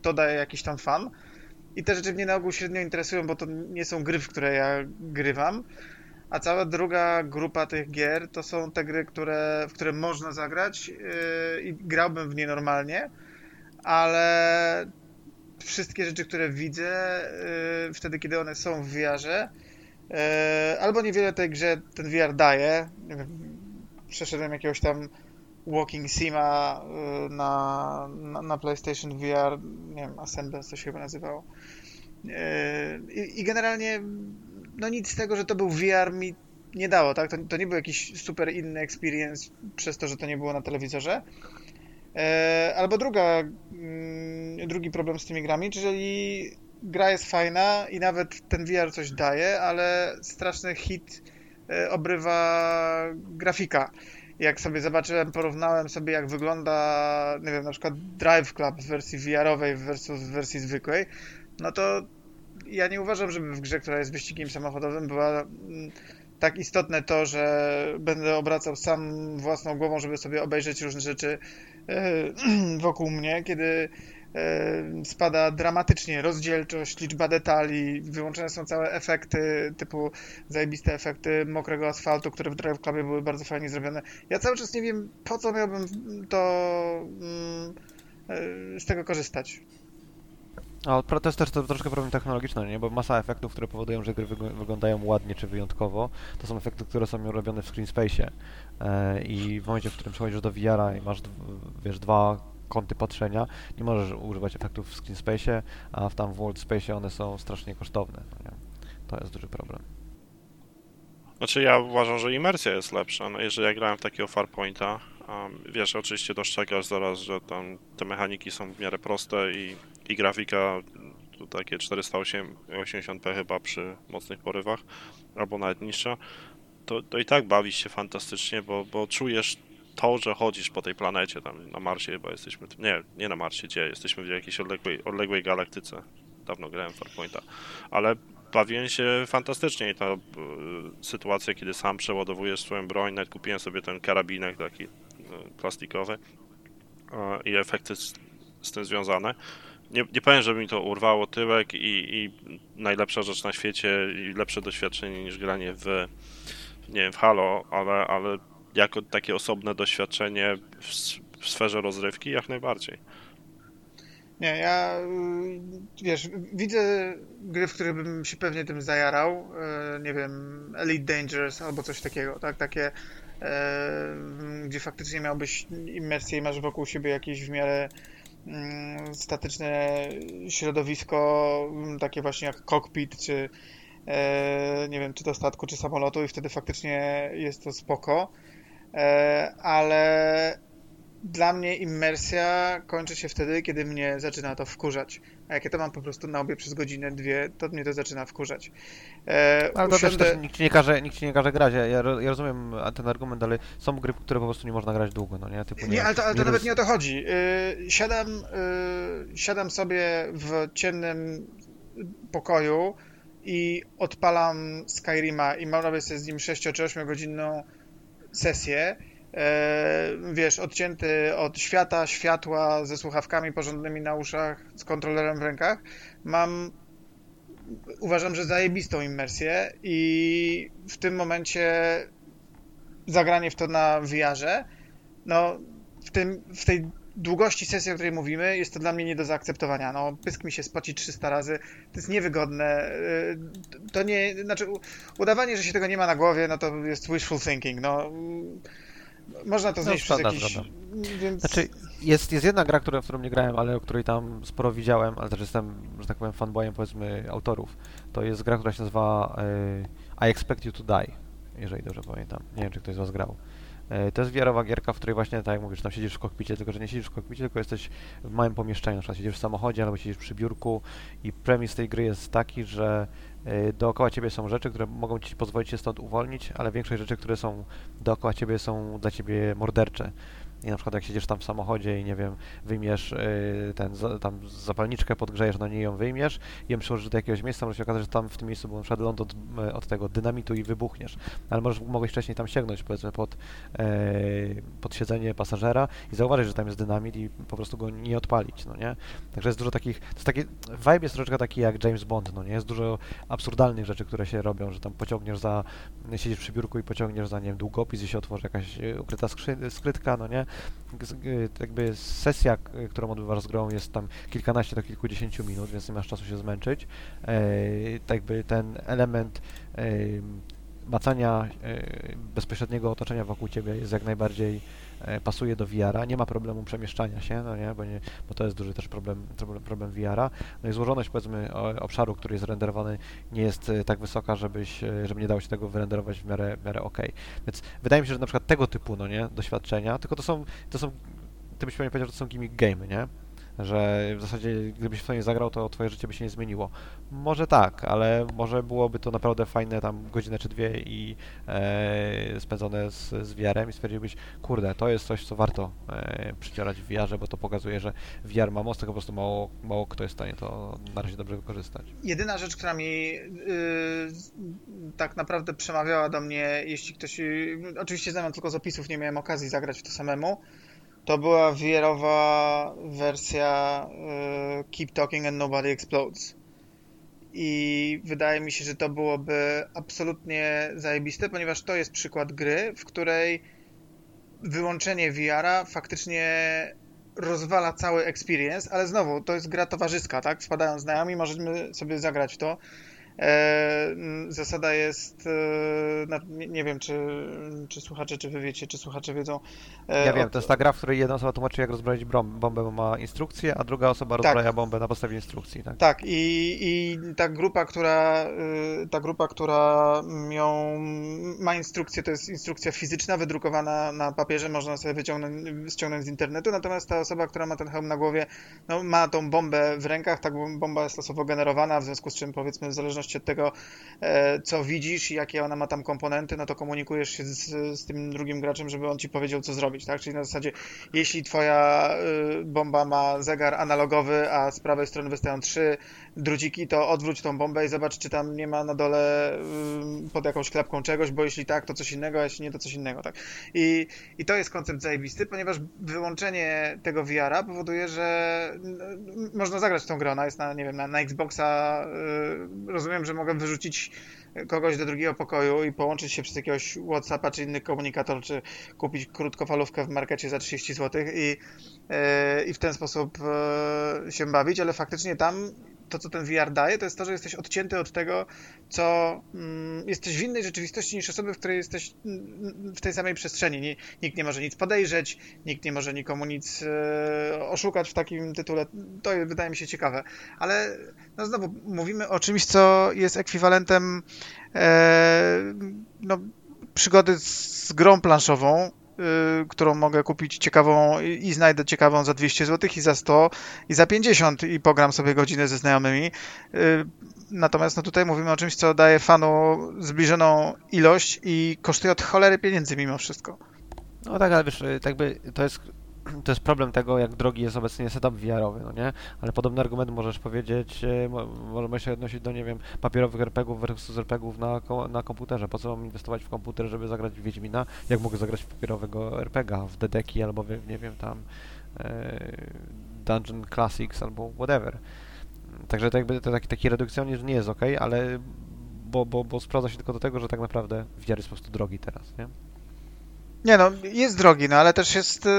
to daje jakiś tam fan. I te rzeczy mnie na ogół średnio interesują, bo to nie są gry, w które ja grywam. A cała druga grupa tych gier to są te gry, które, w które można zagrać yy, i grałbym w nie normalnie, ale wszystkie rzeczy, które widzę yy, wtedy, kiedy one są w VR-ze, yy, albo niewiele tej grze ten VR daje. Przeszedłem jakiegoś tam Walking Sima yy, na, na, na PlayStation VR, nie wiem, Ascendance to się chyba nazywało. Yy, I, I generalnie no nic z tego, że to był VR mi nie dało, tak? To, to nie był jakiś super inny experience przez to, że to nie było na telewizorze. E, albo druga, mm, drugi problem z tymi grami, jeżeli gra jest fajna i nawet ten VR coś daje, ale straszny hit obrywa grafika. Jak sobie zobaczyłem, porównałem sobie jak wygląda, nie wiem, na przykład Drive Club w wersji VR-owej versus w wersji zwykłej, no to ja nie uważam, żeby w grze, która jest wyścigiem samochodowym, była mm, tak istotne to, że będę obracał sam własną głową, żeby sobie obejrzeć różne rzeczy e, wokół mnie, kiedy spada dramatycznie rozdzielczość, liczba detali, wyłączone są całe efekty, typu zajebiste efekty mokrego asfaltu, które w Drive Clubie były bardzo fajnie zrobione. Ja cały czas nie wiem, po co miałbym to mm, e, z tego korzystać. A to jest też to troszkę problem technologiczny, nie? Bo masa efektów, które powodują, że gry wyg- wyglądają ładnie czy wyjątkowo, to są efekty, które są robione w screen space'ie. E, I w momencie, w którym przechodzisz do VR-a i masz, wiesz, dwa kąty patrzenia, nie możesz używać efektów w screen space'ie, a w tam w world space'ie one są strasznie kosztowne. No? To jest duży problem. Znaczy ja uważam, że imersja jest lepsza. No jeżeli ja grałem w takiego Farpointa, um, wiesz, oczywiście dostrzegasz zaraz, że tam te mechaniki są w miarę proste i, i grafika to takie 480p chyba przy mocnych porywach, albo nawet niższa, to, to i tak bawisz się fantastycznie, bo, bo czujesz to, że chodzisz po tej planecie, tam na Marsie chyba jesteśmy, nie, nie na Marsie, gdzie jesteśmy w jakiejś odległej, odległej galaktyce. Dawno grałem w Farpointa, ale bawiłem się fantastycznie i ta y, sytuacja, kiedy sam przeładowujesz swoją broń, nawet kupiłem sobie ten karabinek taki y, plastikowy y, i efekty z, z tym związane. Nie, nie powiem, żeby mi to urwało tyłek i, i najlepsza rzecz na świecie i lepsze doświadczenie niż granie w, nie wiem, w Halo, ale, ale jako takie osobne doświadczenie w, w sferze rozrywki jak najbardziej. Nie, ja y, wiesz, widzę gry, w których bym się pewnie tym zajarał. y, Nie wiem, Elite Dangerous albo coś takiego, tak? Takie, e, gdzie faktycznie miałbyś immersję i masz wokół siebie jakieś w miarę mm, statyczne środowisko, mm, takie właśnie jak cockpit, czy nie wiem, czy to statku, czy samolotu i wtedy faktycznie jest to spoko. E, ale dla mnie immersja kończy się wtedy, kiedy mnie zaczyna to wkurzać. A jak ja to mam po prostu na obie przez godzinę, dwie, to mnie to zaczyna wkurzać. E, Ale to usiądę- też, też nikt ci nie każe, nikt ci nie każe grać. Ja, ja, ro- ja rozumiem ten argument, ale są gry, które po prostu nie można grać długo, no nie? Typu, Nie, ale to, ale to nie nawet roz- nie o to chodzi. Yy, siadam, yy, siadam sobie w ciemnym pokoju i odpalam Skyrima i mam robię sobie z nim 6 czy 8 godzinną sesję. Yy, wiesz, odcięty od świata, światła, ze słuchawkami porządnymi na uszach, z kontrolerem w rękach. Mam uważam, że zajebistą immersję i w tym momencie zagranie w to na VR-ze no, w, tym, w tej długości sesji, o której mówimy, jest to dla mnie nie do zaakceptowania. No, pysk mi się spoci 300 razy, to jest niewygodne. Y, to nie, znaczy, udawanie, że się tego nie ma na głowie, no to jest wishful thinking. No, można to znieść no, przez jakiś... Więc... Znaczy, jest, jest jedna gra, która, w którą nie grałem, ale o której tam sporo widziałem, ale też jestem, że tak powiem, fanboyem, powiedzmy, autorów. To jest gra, która się nazywa y, I Expect You to Die, jeżeli dobrze pamiętam. Nie wiem, czy ktoś z Was grał. E, to jest wiarowa gierka, w której właśnie, tak jak mówisz, tam siedzisz w kokpicie, tylko że nie siedzisz w kokpicie, tylko jesteś w małym pomieszczeniu, na przykład siedzisz w samochodzie albo siedzisz przy biurku i premis tej gry jest taki, że e, dookoła ciebie są rzeczy, które mogą ci pozwolić się stąd uwolnić, ale większość rzeczy, które są dookoła ciebie są dla ciebie mordercze. I na przykład jak siedzisz tam w samochodzie i nie wiem, wyjmiesz yy, ten, za, tam zapalniczkę, podgrzejesz na niej ją wyjmiesz i ją przyłożysz do jakiegoś miejsca, może się okazać, że tam w tym miejscu był na przykład ląd od, e, od tego dynamitu i wybuchniesz. Ale możesz, mogłeś wcześniej tam sięgnąć, powiedzmy, pod, yy, pod siedzenie pasażera i zauważyć, że tam jest dynamit i po prostu go nie odpalić, no nie? Także jest dużo takich, to jest taki, vibe jest troszeczkę taki jak James Bond, no nie? Jest dużo absurdalnych rzeczy, które się robią, że tam pociągniesz za, siedzisz przy biurku i pociągniesz za, nie wiem, długopis i się otworzy jakaś ukryta skrytka, no nie? Jakby sesja, którą odbywasz z grą jest tam kilkanaście do kilkudziesięciu minut, więc nie masz czasu się zmęczyć. E, tak jakby ten element e, macania bezpośredniego otoczenia wokół ciebie jest jak najbardziej pasuje do VR-a, nie ma problemu przemieszczania się, no nie, bo, nie, bo to jest duży też problem, problem VR-a. No i złożoność powiedzmy obszaru, który jest renderowany nie jest tak wysoka, żebyś, żeby nie dało się tego wyrenderować w miarę, w miarę ok. Więc wydaje mi się, że na przykład tego typu, no nie, doświadczenia, tylko to są, to są, ty byś pewnie powiedział, że to są gimmick game, nie? Że w zasadzie gdybyś w to nie zagrał, to twoje życie by się nie zmieniło. Może tak, ale może byłoby to naprawdę fajne tam godzinę czy dwie i e, spędzone z, z i stwierdziłbyś, kurde, to jest coś, co warto e, przycierać w VR-ze, bo to pokazuje, że VR ma moc, tylko po prostu mało, mało kto jest w stanie to na razie dobrze wykorzystać. Jedyna rzecz, która mi yy, tak naprawdę przemawiała do mnie, jeśli ktoś, yy, oczywiście znam tylko z opisów, nie miałem okazji zagrać w to samemu, to była VR-owa wersja y, Keep Talking and Nobody Explodes. I wydaje mi się, że to byłoby absolutnie zajebiste, ponieważ to jest przykład gry, w której wyłączenie VR-a faktycznie rozwala cały experience, ale znowu, to jest gra towarzyska, tak? Wpadają znajomi, możemy sobie zagrać w to. E, zasada jest, e, nie wiem, czy, czy słuchacze, czy wy wiecie, czy słuchacze wiedzą. E, ja wiem, to jest ta gra, w której jedna osoba tłumaczy, jak rozbroić bombę, bo ma instrukcję, a druga osoba tak. rozbraja bombę na podstawie instrukcji. Tak, tak i, i ta grupa, która ta grupa, która ją ma instrukcję, to jest instrukcja fizyczna, wydrukowana na papierze, można sobie wyciągnąć, ściągnąć z internetu, natomiast ta osoba, która ma ten hełm na głowie, no, ma tą bombę w rękach, ta bomba jest losowo generowana, w związku z czym powiedzmy w zależności zależności od tego, e, co widzisz i jakie ona ma tam komponenty, no to komunikujesz się z, z tym drugim graczem, żeby on ci powiedział, co zrobić, tak? Czyli na zasadzie, jeśli twoja e, bomba ma zegar analogowy, a z prawej strony wystają trzy druciki, to odwróć tą bombę i zobacz, czy tam nie ma na dole y, pod jakąś klapką czegoś, bo jeśli tak, to coś innego, a jeśli nie, to coś innego, tak? I, i to jest koncept zajebisty, ponieważ wyłączenie tego VR-a powoduje, że można zagrać tą grę, ona jest na, nie wiem, na, na Xboxa, y, rozumiem, że mogę wyrzucić kogoś do drugiego pokoju i połączyć się przez jakiegoś Whatsappa czy inny komunikator, czy kupić krótkofalówkę w markecie za 30 zł i, y, i w ten sposób się bawić, ale faktycznie tam to, co ten VR daje, to jest to, że jesteś odcięty od tego, co mm, jesteś w innej rzeczywistości niż osoby, w której jesteś mm, w tej samej przestrzeni. nikt nie może nic podejrzeć, nikt nie może nikomu nic e, oszukać w takim tytule. To wydaje mi się ciekawe. Ale no znowu, mówimy o czymś, co jest ekwiwalentem e, no, przygody z grą planszową, którą mogę kupić ciekawą i znajdę ciekawą za 200 zł i za 100 i za 50 i pogram sobie godzinę ze znajomymi. Y, natomiast no tutaj mówimy o czymś, co daje fanu zbliżoną ilość i kosztuje od cholery pieniędzy mimo wszystko. No tak, ale wiesz, y, tak by to jest to jest problem tego, jak drogi jest obecnie setup VR-owy, no nie? Ale podobny argument możesz powiedzieć, e, możemy się odnosić do, nie wiem, papierowych RPGów versus RPGów na, na komputerze. Po co mam inwestować w komputer, żeby zagrać w Wiedźmina, jak mogę zagrać w papierowego RPGa, w Dedeki albo, w, nie wiem, tam e, Dungeon Classics albo whatever. Także to jakby to taki, taki redukcjonizm nie jest ok, ale bo, bo, bo sprawdza się tylko do tego, że tak naprawdę VR jest po prostu drogi teraz, nie? Nie no, jest drogi, no ale też jest, y,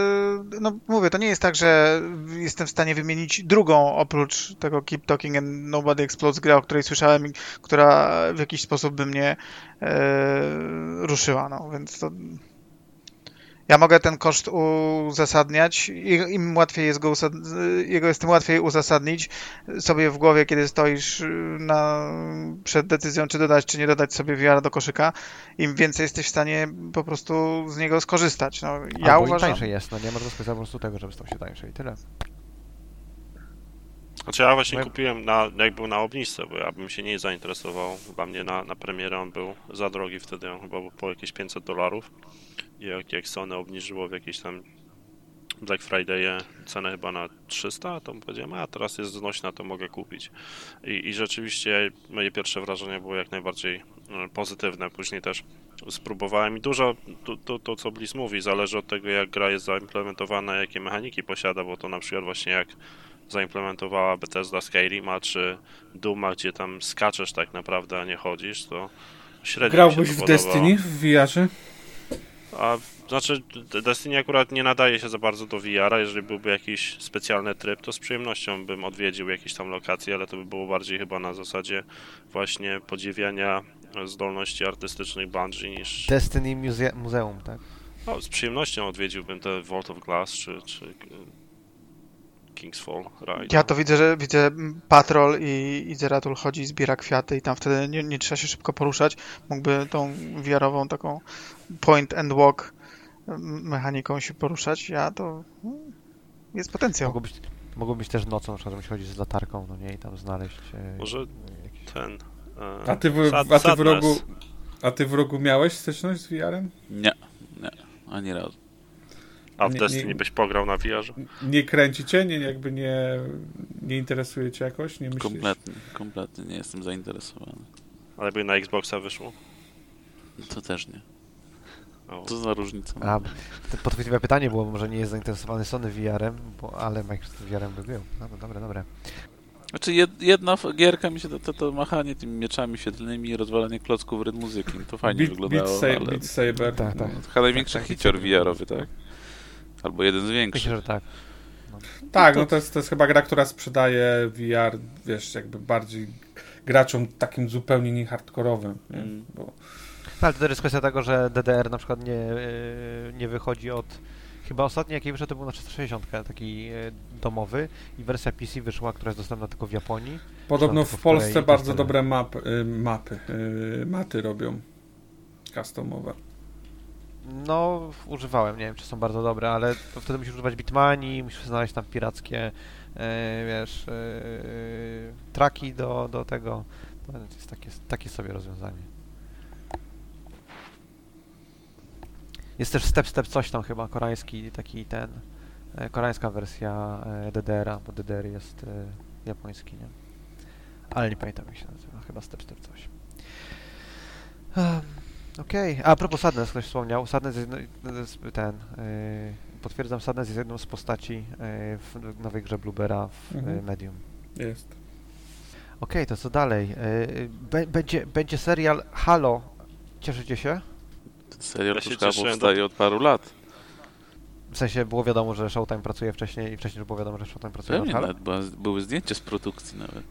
no mówię, to nie jest tak, że jestem w stanie wymienić drugą oprócz tego Keep Talking and Nobody Explodes gra, o której słyszałem która w jakiś sposób by mnie e, ruszyła, no więc to ja mogę ten koszt uzasadniać, im łatwiej jest go jego jest tym łatwiej uzasadnić sobie w głowie, kiedy stoisz y, na, przed decyzją, czy dodać, czy nie dodać sobie VR do koszyka, im więcej jesteś w stanie po prostu z niego skorzystać. No, ja Albo uważam. tańszy jest, no nie można skorzystać po prostu tego, żeby stał się tańszy i tyle. Znaczy ja właśnie no My... kupiłem, na, jak był na obniżce, bo ja bym się nie zainteresował. Dla mnie na, na premierę on był za drogi wtedy, on chyba był po jakieś 500 dolarów. Jak, jak Sony obniżyło w jakieś tam Black Friday cenę chyba na 300, to powiedziałem, a teraz jest znośna, to mogę kupić. I, I rzeczywiście moje pierwsze wrażenie było jak najbardziej e, pozytywne. Później też spróbowałem i dużo, to, to, to co Bliss mówi, zależy od tego jak gra jest zaimplementowana, jakie mechaniki posiada, bo to na przykład właśnie jak zaimplementowała Bethesda Skyrima czy Duma, gdzie tam skaczesz tak naprawdę, a nie chodzisz, to średnio Grałbyś w Destiny w VR-ze? A znaczy, Destiny akurat nie nadaje się za bardzo do VR-a. Jeżeli byłby jakiś specjalny tryb, to z przyjemnością bym odwiedził jakieś tam lokacje, ale to by było bardziej chyba na zasadzie właśnie podziwiania zdolności artystycznych Bungie niż. Destiny Muse Muzeum, tak? No, z przyjemnością odwiedziłbym te Vault of Glass czy, czy e, King's Fall Ride. Ja to widzę, że widzę Patrol i, i Zeratul chodzi, zbiera kwiaty i tam wtedy nie, nie trzeba się szybko poruszać. Mógłby tą wiarową taką point and walk m- mechaniką się poruszać. Ja to mm, jest potencjał. Mogło być, mogło być też nocą, na przykład, żebyś chodzić z latarką, no nie, i tam znaleźć e, Może jakiś... ten. e, A ty w, Sad- a ty w rogu... A ty w rogu miałeś styczność z VR-em? Nie, nie, ani razu. A w nie- Destiny nie- byś pograł na VR-ze? Nie kręci cię? Nie, jakby nie, nie interesuje cię jakoś? Nie myślisz? Kompletnie, kompletnie nie jestem zainteresowany. Ale by na Xboxa wyszło? To też nie. O. Co za różnica? A, to podchwytliwe pytanie było, może nie jest zainteresowany Sony VR-em, bo, ale Microsoft VR-em by był. No, no dobre, dobre. Znaczy jed, jedna gierka mi się to, to, to machanie tymi mieczami świetlnymi i rozwalanie klocków rytm muzyki. To fajnie Beat, wyglądało, Beat, Sa- ale Beat Saber. Tak, tak. no, chyba największy tak, tak, hicior tak. VR-owy, tak? Albo jeden z Myślę, większych. że tak. Tak, no to jest, to jest chyba gra, która sprzedaje VR, wiesz, jakby bardziej graczom takim zupełnie nie hardkorowym. Nie? Mm. Bo No, ale to też jest kwestia tego, że DDR na przykład nie, e, nie wychodzi od... Chyba ostatni jaki wyszedł to był na 360, taki e, domowy i wersja PC wyszła, która jest dostępna tylko w Japonii. podobno w w Korei Polsce i bardzo dobre map, mapy, y, maty robią customowe. No, używałem, nie wiem czy są bardzo dobre, ale wtedy musisz używać Bitmani, musisz znaleźć tam pirackie, e, wiesz, e, traki do, do tego. To jest takie, takie sobie rozwiązanie. Jest też Step Step coś tam chyba, koreański taki ten, e, koreańska wersja e, DDR-a, bo DDR jest e, japoński, nie? Ale nie pamiętam jak się nazywa, chyba Step Step coś. Um, Okej, a propos Sadness, ktoś wspomniał, Sadness jest ten, potwierdzam, Sadness jest jedną z postaci w nowej grze Bluebera w Mhm. Medium. Jest. Okej, to co dalej? Będzie, będzie serial Halo, cieszycie się? Serial Ja się już chyba cieszyłem, powstaje od paru lat. W sensie było wiadomo, że Showtime pracuje wcześniej i wcześniej już było wiadomo, że Showtime pracuje Pewnie Halo? nawet była, były zdjęcia z produkcji nawet.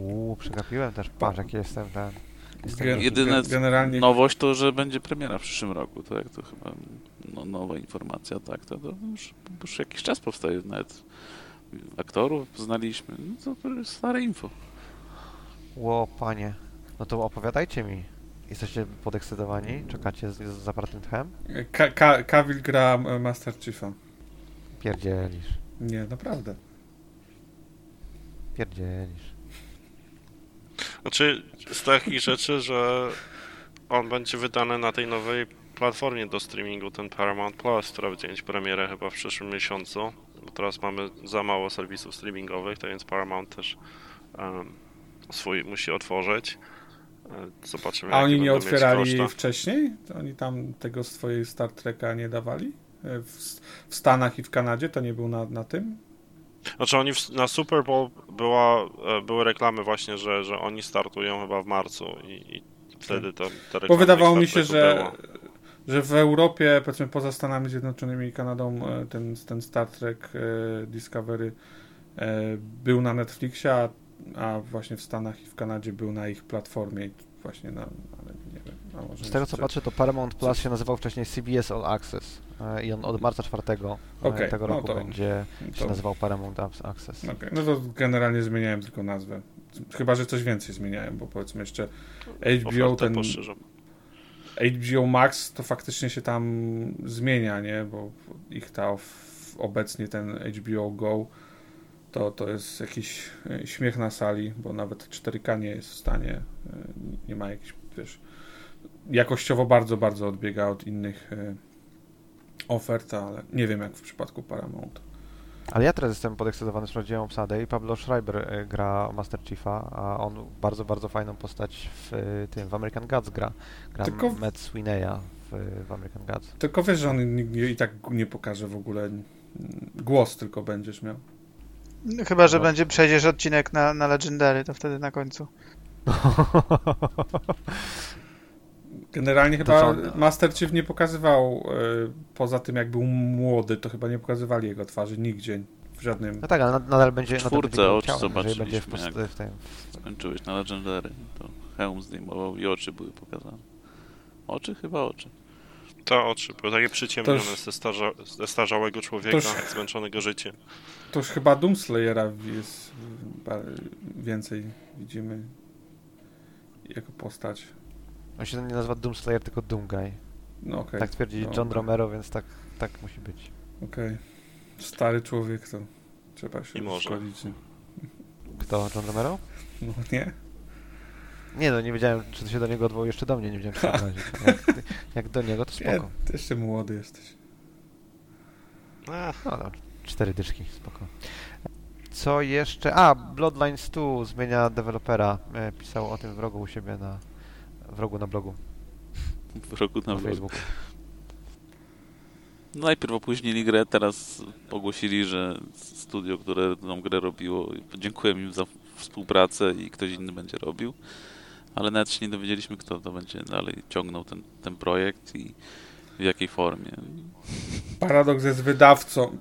Uuu, przegapiłem też, patrz jaki jestem ten... Gen- Jedyne gen- generalnie Nowość to, że będzie premiera w przyszłym roku, tak? To chyba no, nowa informacja, tak? To, to już, już jakiś czas powstaje nawet. Aktorów znaliśmy, no to, to jest stare info. Ło, panie. No to opowiadajcie mi. Jesteście podekscytowani? Czekacie z, z zapartym tchem? Ka- Ka- Cavill gra Master Chiefa. Pierdzielisz. Nie, naprawdę. Pierdzielisz. Znaczy, z takich rzeczy, że on będzie wydany na tej nowej platformie do streamingu, ten Paramount Plus, która będzie mieć premierę chyba w przyszłym miesiącu. Bo teraz mamy za mało serwisów streamingowych, to więc Paramount też um, swój musi otworzyć. Zobaczymy, A oni nie otwierali wcześniej? To oni tam tego swojej Star Treka nie dawali? E, W, w Stanach i w Kanadzie to nie był na, na tym? Znaczy oni w, na Super Bowl była, e, były reklamy właśnie, że, że oni startują chyba w marcu i, i wtedy to te reklamy Bo wydawało mi się, Treku że że w Europie, powiedzmy poza Stanami Zjednoczonymi i Kanadą, e, ten, ten Star Trek Discovery był na Netflixie, a, a właśnie w Stanach i w Kanadzie był na ich platformie. Właśnie na, ale nie wiem. a może Z tego co patrzę, to Paramount Plus się nazywał wcześniej CBS All Access e, i on od marca 4 e, Okej, tego no roku to- będzie się to- nazywał Paramount Access. Okej, No to generalnie zmieniałem tylko nazwę. Chyba, że coś więcej zmieniałem, bo powiedzmy jeszcze HBO, ten. HBO Max to faktycznie się tam zmienia, nie? Bo ich ta obecnie ten HBO Go to, to jest jakiś e, śmiech na sali, bo nawet 4K nie jest w stanie, e, nie ma jakichś, wiesz, jakościowo bardzo, bardzo odbiega od innych e, ofert, ale nie wiem jak w przypadku Paramount. Ale ja teraz jestem podekscytowany, sprawdziłem obsadę i Pablo Schreiber gra Master Chiefa, a on bardzo, bardzo fajną postać w tym, w American Gods gra. Gra Tylko- Matt Sweeneya w, w American Gods. Tylko wiesz, że on i tak nie pokaże w ogóle, głos tylko będziesz miał. Chyba, że No. będzie przejdziesz odcinek na, na Legendary, to wtedy na końcu. Generalnie chyba? Master Chief nie pokazywał, e, poza tym jak był młody, to chyba nie pokazywali jego twarzy nigdzie, w żadnym... No tak, ale nad- nadal będzie, nadal czwórce będzie oczy ciałem, jeżeli będzie w, zobaczyliśmy, post- w tym. Skończyłeś na Legendary, to hełm zdejmował i oczy były pokazane. Oczy? Chyba oczy. To oczy były takie przyciemnione już- ze, starza, ze starzałego człowieka, już- zmęczonego życiem. To już chyba Doomslayera jest ba- więcej widzimy jako postać. On się nie nazywa Doomslayer, tylko Doomguy. No okej, Tak twierdzi dobra. John Romero, więc tak, tak musi być. okej. Stary człowiek to trzeba się I może. szkolić. nie? Kto? John Romero? No nie? Nie no, nie wiedziałem, czy to się do niego odwołuje jeszcze do mnie, nie wiedziałem, czy się. Jak, do niego, to Nie, spoko. ty jeszcze młody jesteś. Ach, No, no, cztery dyszki, spoko. Co jeszcze? A, Bloodlines 2 zmienia dewelopera. E, pisał o tym wrogu u siebie na wrogu na blogu, W roku na na vlog. Facebooku. No najpierw opóźnili grę, teraz ogłosili, że studio, które tą grę robiło, dziękuję im za współpracę i ktoś inny będzie robił. Ale nawet się nie dowiedzieliśmy, kto to będzie dalej ciągnął ten, ten projekt i w jakiej formie. Paradoks jest wydawcą.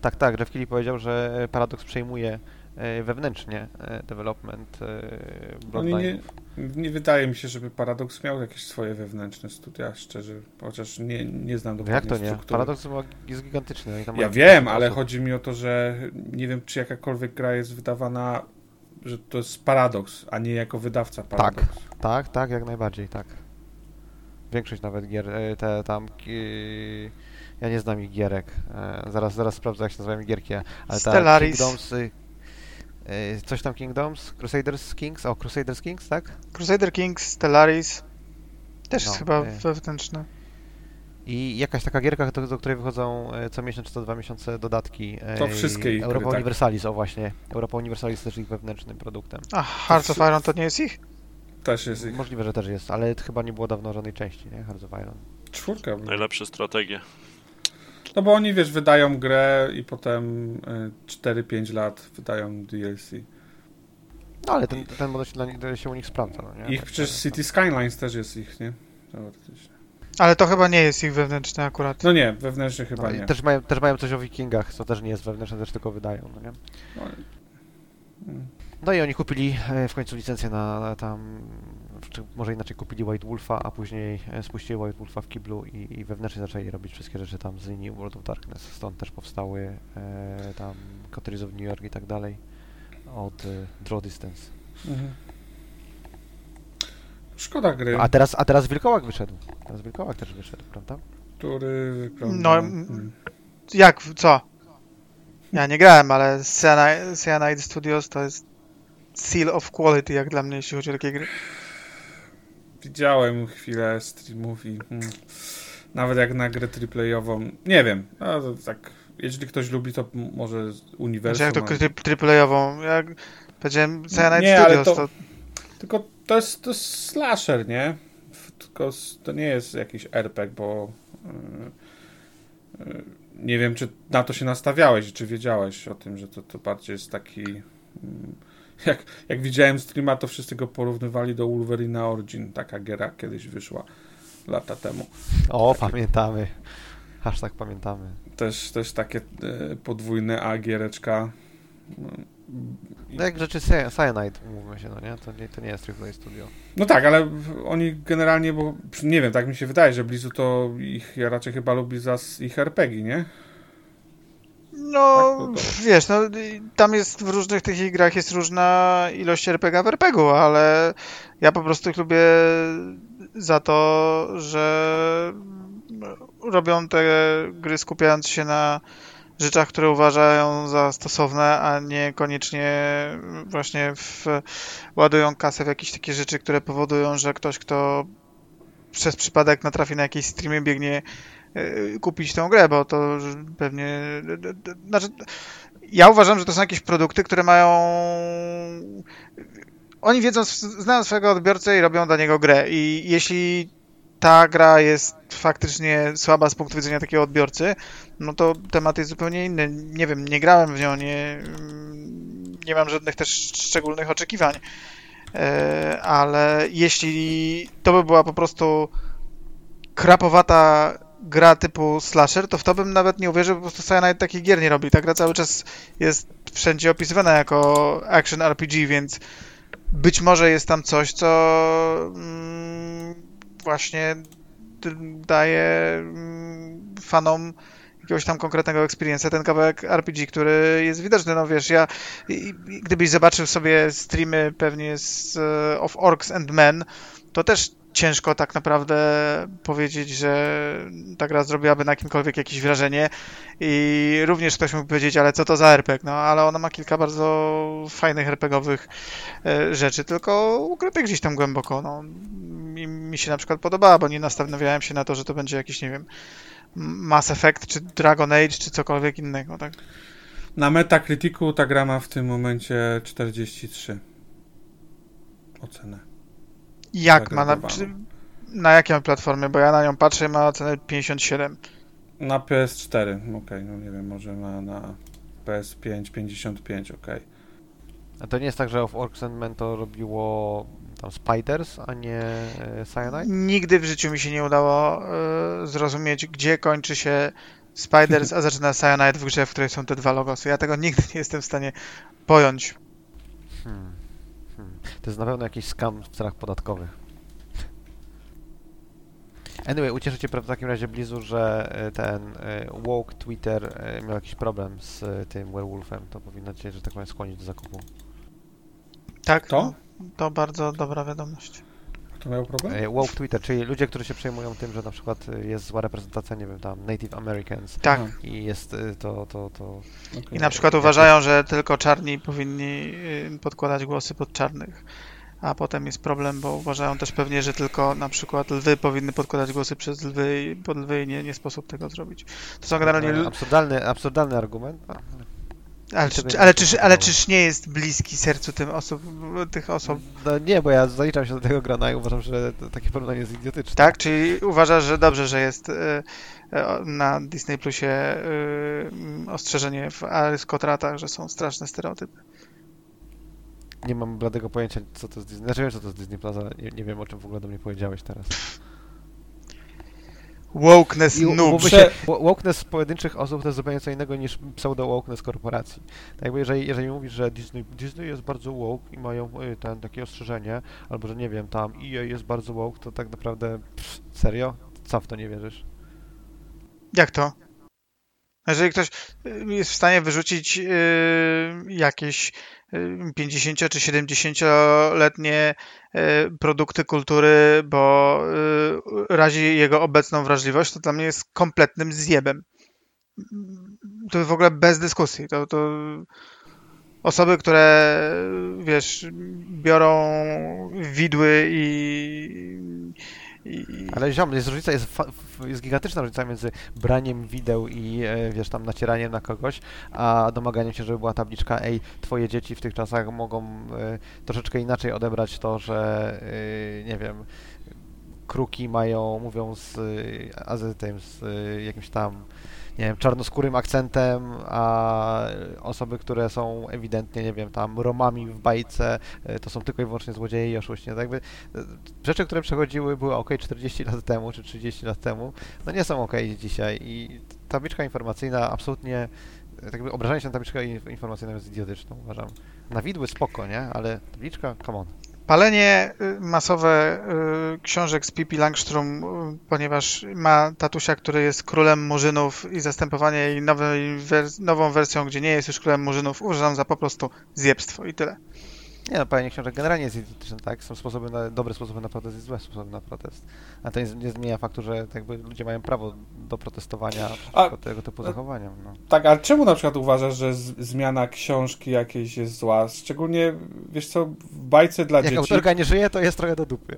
Tak, tak, Jeff Keighley powiedział, że Paradox przejmuje e, wewnętrznie e, development e, Oni nie, nie wydaje mi się, żeby Paradox miał jakieś swoje wewnętrzne studia, szczerze. Chociaż nie, nie znam No dokładnie jak to nie? struktury. Paradox ma- jest gigantyczny. Ja wiem, 50 ale osób. chodzi mi o to, że nie wiem, czy jakakolwiek gra jest wydawana, że to jest Paradox, a nie jako wydawca Paradox. Tak, tak, jak najbardziej, tak. Większość nawet gier, e, te tam... ki- Ja nie znam ich gierek. E, Zaraz, zaraz sprawdzę, jak się nazywają gierki. Ale ta Stellaris. Kingdoms... y, y, Coś tam Kingdoms? Crusaders Kings? O, Crusaders Kings, tak? Crusader Kings, Stellaris też No, jest chyba nie. wewnętrzne. I jakaś taka gierka, do, do której wychodzą e, co miesiąc czy co dwa miesiące dodatki. e, To wszystkie ich gry, Europa tak. Universalis, o właśnie. Europa Universalis też ich wewnętrznym produktem. A, Hearts of Iron to nie jest ich? Też jest ich Możliwe, że też jest, ale chyba nie było dawno żadnej części, nie? Hearts of Iron. czwórka. najlepsze strategie. No bo oni, wiesz, wydają grę i potem y, 4-5 lat wydają DLC. No ale ten, ten model się, dla nich, się u nich sprawdza, no nie? Ich Tak, przecież tak, City Skylines też jest ich, nie? Teoretycznie. Ale to chyba nie jest ich wewnętrzne akurat. No nie, wewnętrznie No, chyba i nie. też, mają, też mają coś o wikingach, co też nie jest wewnętrzne, też tylko wydają, no nie? No, mm. No i oni kupili e, w końcu licencję na, na tam, czy może inaczej kupili White Wolfa, a później e, spuścili White Wolfa w kiblu i, i wewnętrznie zaczęli robić wszystkie rzeczy tam z linii World of Darkness. Stąd też powstały e, tam Coteries of New York i tak dalej od e, Draw Distance. Mhm. Szkoda gry, A teraz, a teraz Wilkołak wyszedł. Teraz Wilkołak też wyszedł, prawda? który wygląda... No. Jak? Co? Ja nie grałem, ale Cyanide, Cyanide Studios to jest seal of quality jak dla mnie, jeśli chodzi o takie gry. Widziałem chwilę streamów i hmm, nawet jak na grę triplayową, nie wiem, no, to tak, jeżeli ktoś lubi, to może z Znaczy uniwersum. jak to ale- triplejową, jak powiedziałem Cyanide Nie, ale Studios, to- to... Tylko to jest, to jest slasher, nie? Tylko to nie jest jakiś RPG, bo yy, yy, nie wiem, czy na to się nastawiałeś, czy wiedziałeś o tym, że to, to bardziej jest taki... mm, Jak, jak widziałem streama, to wszyscy go porównywali do Wolverina Origin, taka giera kiedyś wyszła. lata temu. O, pamiętamy. Aż tak pamiętamy. Też, też takie e, podwójne A giereczka. No, No jak rzeczy Cy- Cyanide, mówmy się, no nie? To nie, to nie jest AAA Studio. No tak, ale oni generalnie, bo nie wiem, tak mi się wydaje, że Blizu to ich, ja raczej chyba lubi za ich RPG, nie? No, Tak, to- to- wiesz, no tam jest w różnych tych grach jest różna ilość RPG w RPG-u, ale ja po prostu ich lubię za to, że robią te gry skupiając się na rzeczach, które uważają za stosowne, a niekoniecznie właśnie w, ładują kasę w jakieś takie rzeczy, które powodują, że ktoś, kto przez przypadek natrafi na jakieś streamy, biegnie e, kupić tę grę, bo to pewnie. Znaczy, ja uważam, że to są jakieś produkty, które mają. Oni wiedzą, znają swojego odbiorcę i robią dla niego grę. I jeśli ta gra jest faktycznie słaba z punktu widzenia takiego odbiorcy, no to temat jest zupełnie inny. Nie wiem, nie grałem w nią, nie, nie mam żadnych też szczególnych oczekiwań. E, Ale jeśli to by była po prostu krapowata gra typu slasher, to w to bym nawet nie uwierzył, po prostu Cyanide takich gier nie robi. Ta gra cały czas jest wszędzie opisywana jako action RPG, więc być może jest tam coś, co mm, właśnie daje mm, fanom jakiegoś tam konkretnego experience'a, ten kawałek RPG, który jest widoczny, no wiesz, ja gdybyś zobaczył sobie streamy pewnie z e, of Orcs and Men, to też ciężko tak naprawdę powiedzieć, że ta gra zrobiłaby na kimkolwiek jakieś wrażenie i również ktoś mógł powiedzieć, ale co to za RPG, no ale ona ma kilka bardzo fajnych RPGowych e, rzeczy, tylko ukrytych gdzieś tam głęboko, no. Mi, mi się na przykład podobała, bo nie nastawiałem się na to, że to będzie jakiś, nie wiem, Mass Effect, czy Dragon Age, czy cokolwiek innego, tak? Na Metacriticu ta gra ma w tym momencie 43 ocenę. Jak ma na, czy, na jakiej platformie, bo ja na nią patrzę i ma ocenę 57. Na PS4, okej, no nie wiem, może na, na PS5 55, okej. A to nie jest tak, że of Orcs and Men to robiło tam Spiders, a nie e, Cyanide? Nigdy w życiu mi się nie udało e, zrozumieć, gdzie kończy się Spiders, a zaczyna Cyanide w grze, w której są te dwa logosy. Ja tego nigdy nie jestem w stanie pojąć. Hmm. To jest na pewno jakiś skam w celach podatkowych. Anyway, ucieszę cię w takim razie Blizu, że e, ten e, woke Twitter e, miał jakiś problem z tym werewolfem. To powinno cię, że tak powiem, skłonić do zakupu. Tak? To? To bardzo dobra wiadomość. Kto miał problem? E, woke Twitter, czyli ludzie, którzy się przejmują tym, że na przykład e, jest zła reprezentacja, nie wiem, tam Native Americans Tak. I jest e, to, to, to... okej. I na przykład uważają, że tylko czarni powinni podkładać głosy pod czarnych. A potem jest problem, bo uważają też pewnie, że tylko na przykład lwy powinny podkładać głosy przez lwy i pod lwy i nie, nie sposób tego zrobić. To są generalnie... Absurdalny, absurdalny argument. Ale, czy, ale, czyż, ale czyż nie jest bliski sercu tym osób, tych osób? No nie, bo ja zaliczam się do tego grona i uważam, że takie porównanie jest idiotyczne. Tak? Czyli uważasz, że dobrze, że jest y, y, na Disney Plusie y, ostrzeżenie w Arystokratach, że są straszne stereotypy. Nie mam bladego pojęcia, co to jest Disney. Znaczy wiem, co to jest Disney Plaza, nie, nie wiem, o czym w ogóle do mnie powiedziałeś teraz. Wokeness noob. się, wo- wokeness pojedynczych osób to jest zupełnie co innego niż pseudo-wokeness korporacji. Tak jakby jeżeli, jeżeli mówisz, że Disney, Disney jest bardzo woke i mają y, ten, takie ostrzeżenie, albo że nie wiem, tam EA jest bardzo woke, to tak naprawdę pff, serio? Co w to nie wierzysz? Jak to? Jeżeli ktoś y, jest w stanie wyrzucić y, jakieś y, 50 czy 70-letnie y, produkty kultury, bo y, razi jego obecną wrażliwość, to dla mnie jest kompletnym zjebem. To w ogóle bez dyskusji. To, to osoby, które wiesz, biorą widły i, Ale ziom, jest różnica, jest, jest gigantyczna różnica między braniem wideł i e, wiesz, tam nacieraniem na kogoś, a domaganiem się, żeby była tabliczka ej, twoje dzieci w tych czasach mogą e, troszeczkę inaczej odebrać to, że e, nie wiem, kruki mają, mówią z, a z tym, z jakimś tam nie wiem, czarnoskórym akcentem, a osoby, które są ewidentnie, nie wiem, tam Romami w bajce, e, to są tylko i wyłącznie złodzieje i oszuści. No tak rzeczy, które przechodziły były ok 40 lat temu czy 30 lat temu, no nie są ok dzisiaj i tabliczka informacyjna absolutnie, e, tak jakby obrażanie się na tabliczkę informacyjną jest idiotyczne, uważam. Na widły spoko, nie? Ale tabliczka, come on. Palenie y, masowe y, książek z Pippi Langstrom, y, ponieważ ma tatusia, który jest królem murzynów i zastępowanie jej nowej, nową wersją, gdzie nie jest już królem murzynów, uważam za po prostu zjebstwo i tyle. Nie no, palenie książek generalnie jest idiotyczne, tak? Są sposoby na, dobre sposoby na protest i złe sposoby na protest. A to nie, nie zmienia faktu, że tak jakby ludzie mają prawo do protestowania przeciwko tego typu zachowaniom. No. Tak, ale czemu na przykład uważasz, że z, zmiana książki jakiejś jest zła? Szczególnie, wiesz co, w bajce dla Jak dzieci... Jak autorka nie żyje, to jest trochę do dupy.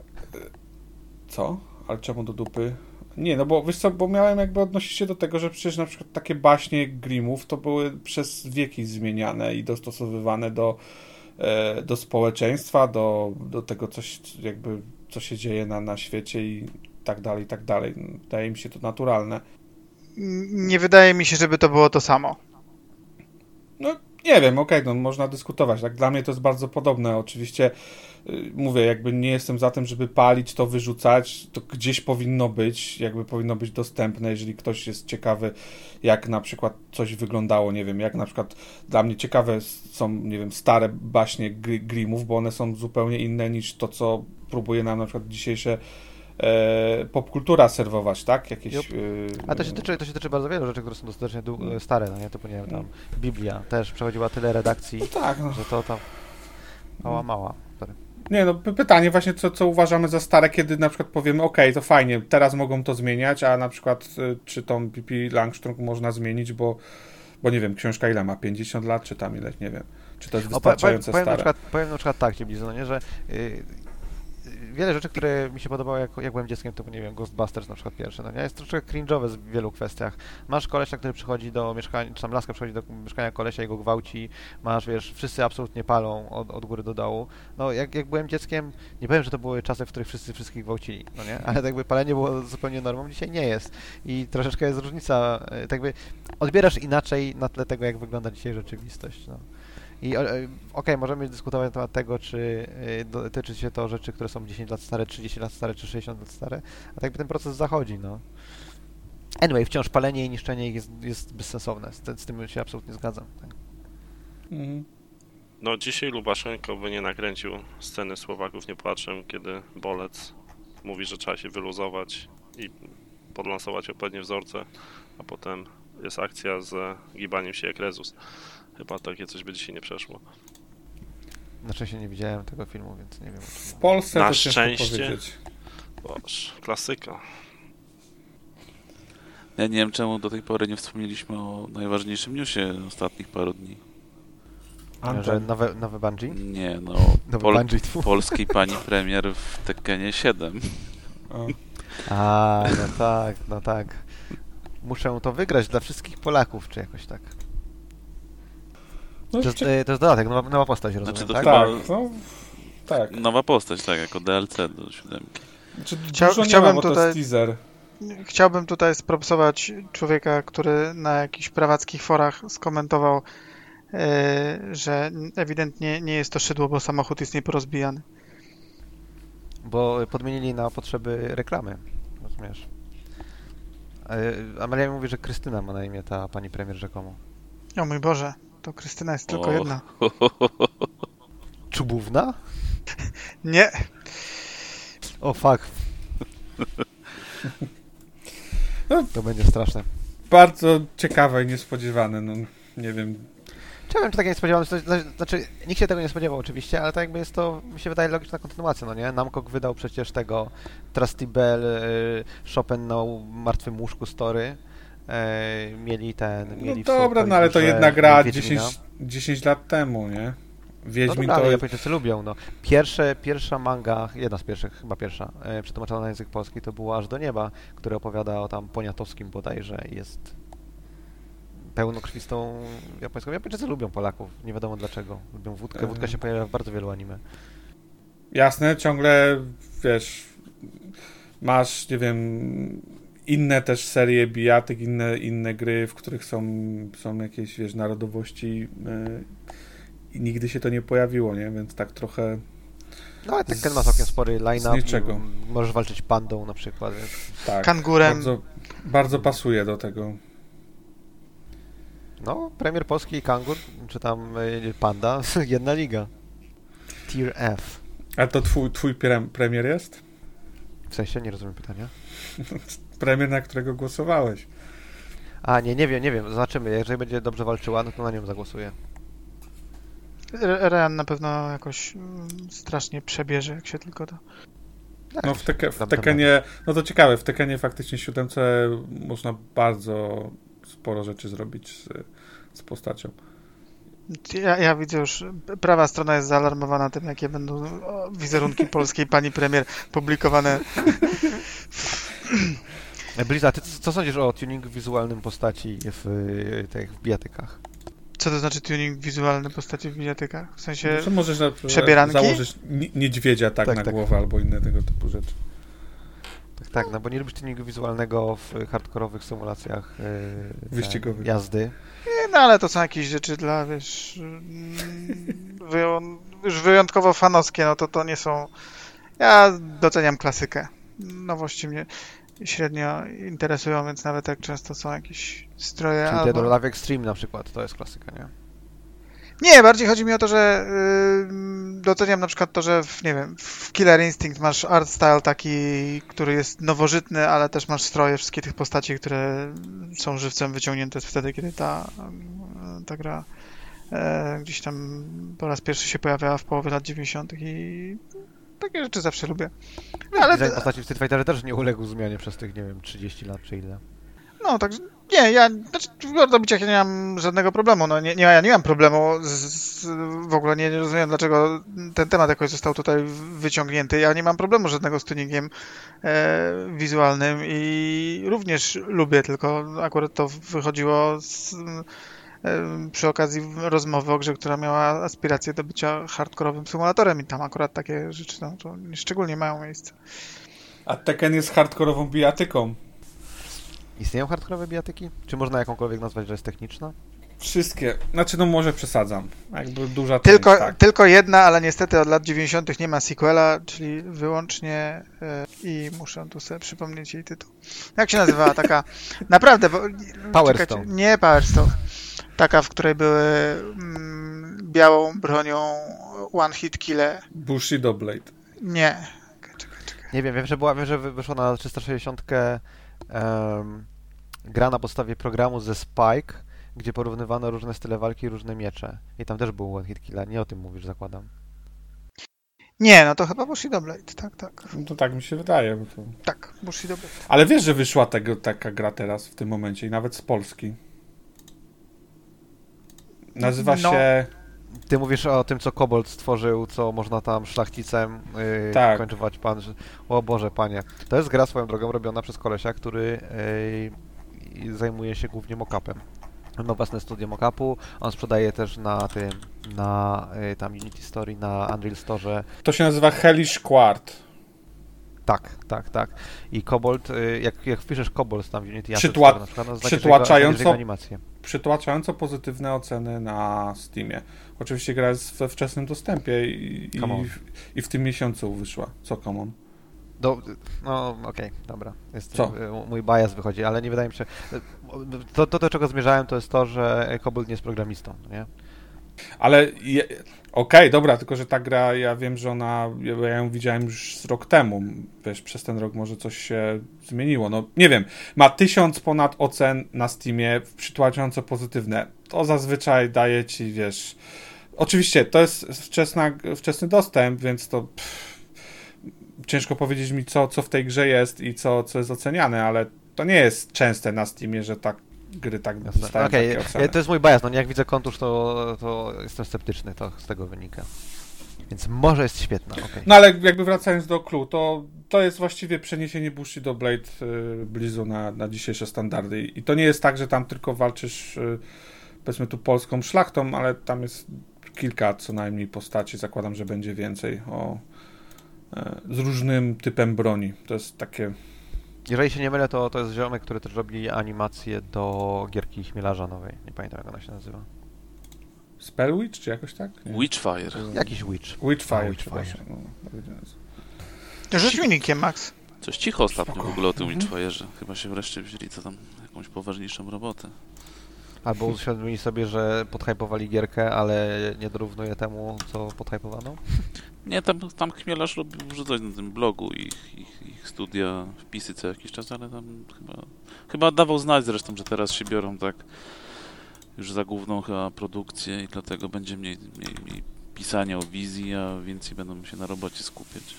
Co? Ale czemu do dupy? Nie, no bo wiesz co, bo miałem jakby odnosić się do tego, że przecież na przykład takie baśnie Grimmów to były przez wieki zmieniane i dostosowywane do E, do społeczeństwa, do, do tego, coś, jakby, co się dzieje na, na świecie i tak dalej, i tak dalej. Wydaje mi się to naturalne. Nie wydaje mi się, żeby to było to samo. No, nie wiem, okej, okay, no można dyskutować. Tak, dla mnie to jest bardzo podobne. Oczywiście mówię, jakby nie jestem za tym, żeby palić to, wyrzucać, to gdzieś powinno być, jakby powinno być dostępne, jeżeli ktoś jest ciekawy, jak na przykład coś wyglądało, nie wiem, jak na przykład dla mnie ciekawe są, nie wiem, stare baśnie Grimmów, bo one są zupełnie inne niż to, co próbuje nam na przykład dzisiejsze e, popkultura serwować, tak? Jakieś, yep. A to się, tyczy, to się tyczy bardzo wielu rzeczy, które są dostatecznie stare, no nie? Typu, nie wiem, tam Biblia też przechodziła tyle redakcji, no tak, no. że to tam mała, mała. Sorry. Nie, no pytanie właśnie, co, co uważamy za stare, kiedy na przykład powiemy, ok, to fajnie, teraz mogą to zmieniać, a na przykład y, czy tą PP Langström można zmienić, bo, bo nie wiem, książka ile ma, 50 lat, czy tam ile, nie wiem. Czy to jest wystarczająco o, powiem, stare? Na przykład, powiem na przykład tak, Ci no nie, że yy, wiele rzeczy, które mi się podobały, jak, jak byłem dzieckiem, to nie wiem, Ghostbusters na przykład pierwszy, no nie? Jest troszeczkę cringe'owe w wielu kwestiach. Masz kolesia, który przychodzi do mieszkania, czy tam laska przychodzi do mieszkania kolesia i go gwałci, masz, wiesz, wszyscy absolutnie palą od, od góry do dołu. No, jak, jak byłem dzieckiem, nie powiem, że to były czasy, w których wszyscy wszystkich gwałcili, no nie? Ale tak jakby palenie było zupełnie normą, dzisiaj nie jest. I troszeczkę jest różnica, e, tak jakby odbierasz inaczej na tle tego, jak wygląda dzisiaj rzeczywistość, no. I e, okej, okay, możemy dyskutować na temat tego, czy e, dotyczy się to rzeczy, które są 10 lat stare, 30 lat stare, czy 60 lat stare, a tak jakby ten proces zachodzi, no. Anyway, wciąż palenie i niszczenie ich jest, jest bezsensowne, z, z tym się absolutnie zgadzam. Tak. Mhm. No dzisiaj Lubaszenko by nie nakręcił sceny Słowaków nie płaczem, kiedy Bolec mówi, że trzeba się wyluzować i podlansować odpowiednie wzorce, a potem jest akcja z gibaniem się jak Rezus. Chyba takie coś by dzisiaj nie przeszło. Na szczęście nie widziałem tego filmu, więc nie wiem. W Polsce Na to szczęście. powiedzieć. Boż, klasyka. Ja nie wiem, czemu do tej pory nie wspomnieliśmy o najważniejszym newsie ostatnich paru dni. Anten. Że nowe, nowe Bungie? Nie, no. Pol polskiej pani premier w Tekkenie 7. A, no tak, no tak. Muszę to wygrać dla wszystkich Polaków, czy jakoś tak. No to, jest, czy... to jest dodatek, nowa, nowa postać, rozumiem, znaczy, tak? Tak, no, tak. Nowa postać, tak, jako DLC do siódemki. Znaczy, Chcia, chciałbym ma, tutaj... teaser. Chciałbym tutaj spropsować człowieka, który na jakichś prawackich forach skomentował, yy, że ewidentnie nie jest to szydło, bo samochód jest nieporozbijany. Bo podmienili na potrzeby reklamy, rozumiesz? Yy, Amelia mówi, że Krystyna ma na imię ta pani premier rzekomo. O mój Boże. To Krystyna jest tylko o. jedna. Czubówna? Nie. O fuck. No, to będzie straszne. Bardzo ciekawe i niespodziewane, no nie wiem. Czemu czy takie niespodziewane? Znaczy, nikt się tego nie spodziewał oczywiście, ale tak jakby jest to, mi się wydaje, logiczna kontynuacja, no nie? Namcock wydał przecież tego Trusty Bell, y, Chopin na martwym łóżku story e, mieli ten... No mieli dobra, no ale to jedna gra 10, 10 lat temu, nie? Wiedźmin no dobra, to... Japończycy lubią, no. Pierwsze, pierwsza manga, jedna z pierwszych, chyba pierwsza, e, przetłumaczona na język polski, to było Aż do nieba, które opowiada o tam poniatowskim bodajże jest pełnokrwistą japońską. Japończycy lubią Polaków, nie wiadomo dlaczego. Lubią wódkę, wódka się pojawia w bardzo wielu anime. Jasne, ciągle, wiesz, masz, nie wiem, inne też serie bijatyk, inne, inne gry, w których są, są jakieś, wiesz, narodowości yy, i nigdy się to nie pojawiło, nie? Więc tak trochę... No ale Tekken ma całkiem spory line-up. niczego. Możesz walczyć pandą na przykład. Więc... Tak, Kangurem. bardzo, bardzo pasuje do tego. No, premier polski i Kangur, czy tam y, Panda, jedna liga. Tier F. A to twój, twój pre, premier jest? W sensie, nie rozumiem pytania. Premier, na którego głosowałeś. A, nie, nie wiem, nie wiem, zobaczymy. Jeżeli będzie dobrze walczyła, no to na nią zagłosuję. Re- Rean na pewno jakoś mm, strasznie przebierze, jak się tylko da. Tak, No w, teke, w Tekenie, no to ciekawe, w Tekenie faktycznie siódemce można bardzo sporo rzeczy zrobić z, z postacią. Ja, ja widzę już, prawa strona jest zaalarmowana tym, jakie będą wizerunki polskiej pani premier publikowane. E, Bliza, ty co, sądzisz o tuningu wizualnym postaci w y, tych w bijatykach? Co to znaczy tuning wizualny postaci w miniatykach? W sensie, Że możesz na przebieranki? założyć ni- niedźwiedzia tak, Tak, na tak. głowę albo inne tego typu rzeczy. Tak, tak, no bo nie lubisz tuningu wizualnego w hardkorowych symulacjach y, Wyścigowych. jazdy. nie, no ale to są jakieś rzeczy dla, wiesz, mm, wyją, już wyjątkowo fanowskie, no to to nie są... Ja doceniam klasykę. Nowości mnie średnio interesują, więc nawet jak często są jakieś stroje Czyli albo... Dead Extreme na przykład, to jest klasyka, nie? Nie, bardziej chodzi mi o to, że yy, doceniam na przykład to, że w, nie wiem, w Killer Instinct masz art style taki, który jest nowożytny, ale też masz stroje wszystkie tych postaci, które są żywcem wyciągnięte wtedy, kiedy ta, ta gra e, gdzieś tam po raz pierwszy się pojawiała w połowie lat 90. i takie rzeczy zawsze lubię. Ale Design postaci w Street Fighterze też nie uległ zmianie przez tych, nie wiem, 30 lat czy ile. No, także nie, ja znaczy, w gordobiciach ja nie mam żadnego problemu. No, nie, nie, ja nie mam problemu z, z, w ogóle nie, nie rozumiem, dlaczego ten temat jakoś został tutaj wyciągnięty. Ja nie mam problemu żadnego z tuningiem e, wizualnym i również lubię, tylko akurat to wychodziło z, przy okazji rozmowy o grze, która miała aspiracje do bycia hardkorowym symulatorem i tam akurat takie rzeczy no, to szczególnie mają miejsce. A Tekken jest hardkorową bijatyką. Istnieją hardkorowe bijatyki? Czy można jakąkolwiek nazwać, że jest techniczna? Wszystkie. Znaczy, no może przesadzam. Jakby duża Tylko, część, tak. tylko jedna, ale niestety od lat 90. nie ma sequela, czyli wyłącznie e, i muszę tu sobie przypomnieć jej tytuł. Jak się nazywała taka? Naprawdę, bo, Power Stone. Nie Power Stone. Taka, w której były mm, białą bronią one hit kille. Bushido Blade. Nie. Czekaj, czekaj, czekaj. Nie wiem, wiem, że była, wiem, że wy- wyszła na 360 em, gra na podstawie programu ze Spike, gdzie porównywano różne style walki i różne miecze. I tam też był One Hit Killer. Nie o tym mówisz, zakładam. Nie, no to chyba Bushido Blade. Tak, tak. No to tak mi się wydaje. Bo to... Tak, Bushido Blade. Ale wiesz, że wyszła tego, taka gra teraz w tym momencie i nawet z Polski. Nazywa No. się. Ty mówisz o tym, co Kobold stworzył, co można tam szlachcicem yy, Tak. kończować pan. Że... O Boże, panie. To jest gra swoją drogą robiona przez kolesia, który yy, zajmuje się głównie mock-upem. On ma własne studio mock-upu, on sprzedaje też na tym, na yy, tam Unity Story, na Unreal Store. To się nazywa Hellish Quart. Tak, tak, tak. I Kobold, yy, jak, jak wpiszesz Kobold tam w Unity Przytła- Store na przykład, no, znajdziesz przytłaczająco- jego- znajdziesz jego animację. Przytłaczająco pozytywne oceny na Steamie. Oczywiście gra jest we wczesnym dostępie i, i, on. i w tym miesiącu wyszła. Co common? Do, no, okej, dobra. Jest, Co? y, Mój bias wychodzi, ale nie wydaje mi się. To, to, do czego zmierzałem, to jest to, że Kobold nie jest programistą, nie? Ale je... okej, dobra, tylko że ta gra, ja wiem, że ona, ja ją widziałem już z rok temu. Wiesz, przez ten rok może coś się zmieniło. No nie wiem, ma tysiąc ponad ocen na Steamie, przytłaczająco pozytywne. To zazwyczaj daje ci, wiesz. Oczywiście, to jest wczesna, wczesny dostęp, więc to. Ciężko powiedzieć mi, co, co w tej grze jest i co, co jest oceniane, ale to nie jest częste na Steamie, że tak gry tak takie oceny. ja- to jest mój bias, no nie jak widzę kontusz, to, to jestem sceptyczny, to z tego wynika. Więc może jest świetna, okej. No ale jakby wracając do Clue, to, to jest właściwie przeniesienie Bushido Blade y, Blizu na, na dzisiejsze standardy. I to nie jest tak, że tam tylko walczysz y, powiedzmy tu polską szlachtą, ale tam jest kilka co najmniej postaci. Zakładam, że będzie więcej o, y, z różnym typem broni. To jest takie Jeżeli się nie mylę, to, to jest ziomek, który też robi animację do gierki Chmielarza nowej. Nie pamiętam, jak ona się nazywa. Spellwitch, czy jakoś tak? Nie. Witchfire. Jakiś Witch. Witchfire, Witchfire. No. Rzuć mi nikiem, Max. Coś cicho ostatnio Spoko. w ogóle o tym Mhm. Witchfire'ze. Chyba się wreszcie wzięli co tam, jakąś poważniejszą robotę. Albo uświadomili sobie, że podhypowali gierkę, ale nie dorównuje temu, co podhypowano. Nie, tam, tam Chmielarz robił wrzucać na tym blogu ich, ich, ich studia, wpisy co jakiś czas, ale tam chyba, chyba dawał znać zresztą, że teraz się biorą tak już za główną chyba produkcję i dlatego będzie mniej, mniej, mniej pisania o wizji, a więcej będą się na robocie skupiać.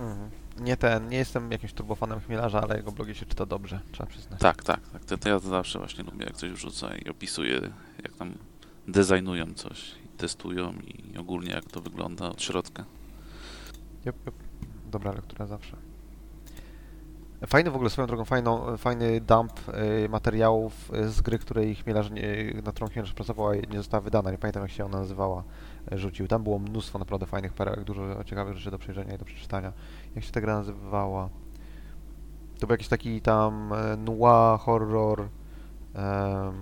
Mhm. Nie ten, nie jestem jakimś turbofanem Chmielarza, ale jego blogi się czyta dobrze, trzeba przyznać. Tak, tak, tak. To, to ja zawsze właśnie lubię, jak coś wrzuca i opisuje, jak tam designują coś, i testują i ogólnie jak to wygląda od środka. Jop, jop. Dobra lektura zawsze. Fajny w ogóle, swoją drogą, fajną, fajny dump y, materiałów y, z gry, której Chmielarz, nie, na którą Chmielarz pracował, a nie została wydana. Nie pamiętam, jak się ona nazywała. y, Rzucił. Tam było mnóstwo naprawdę fajnych perełek, dużo ciekawych rzeczy do przejrzenia i do przeczytania. Jak się ta gra nazywała? To był jakiś taki tam noir, horror. em,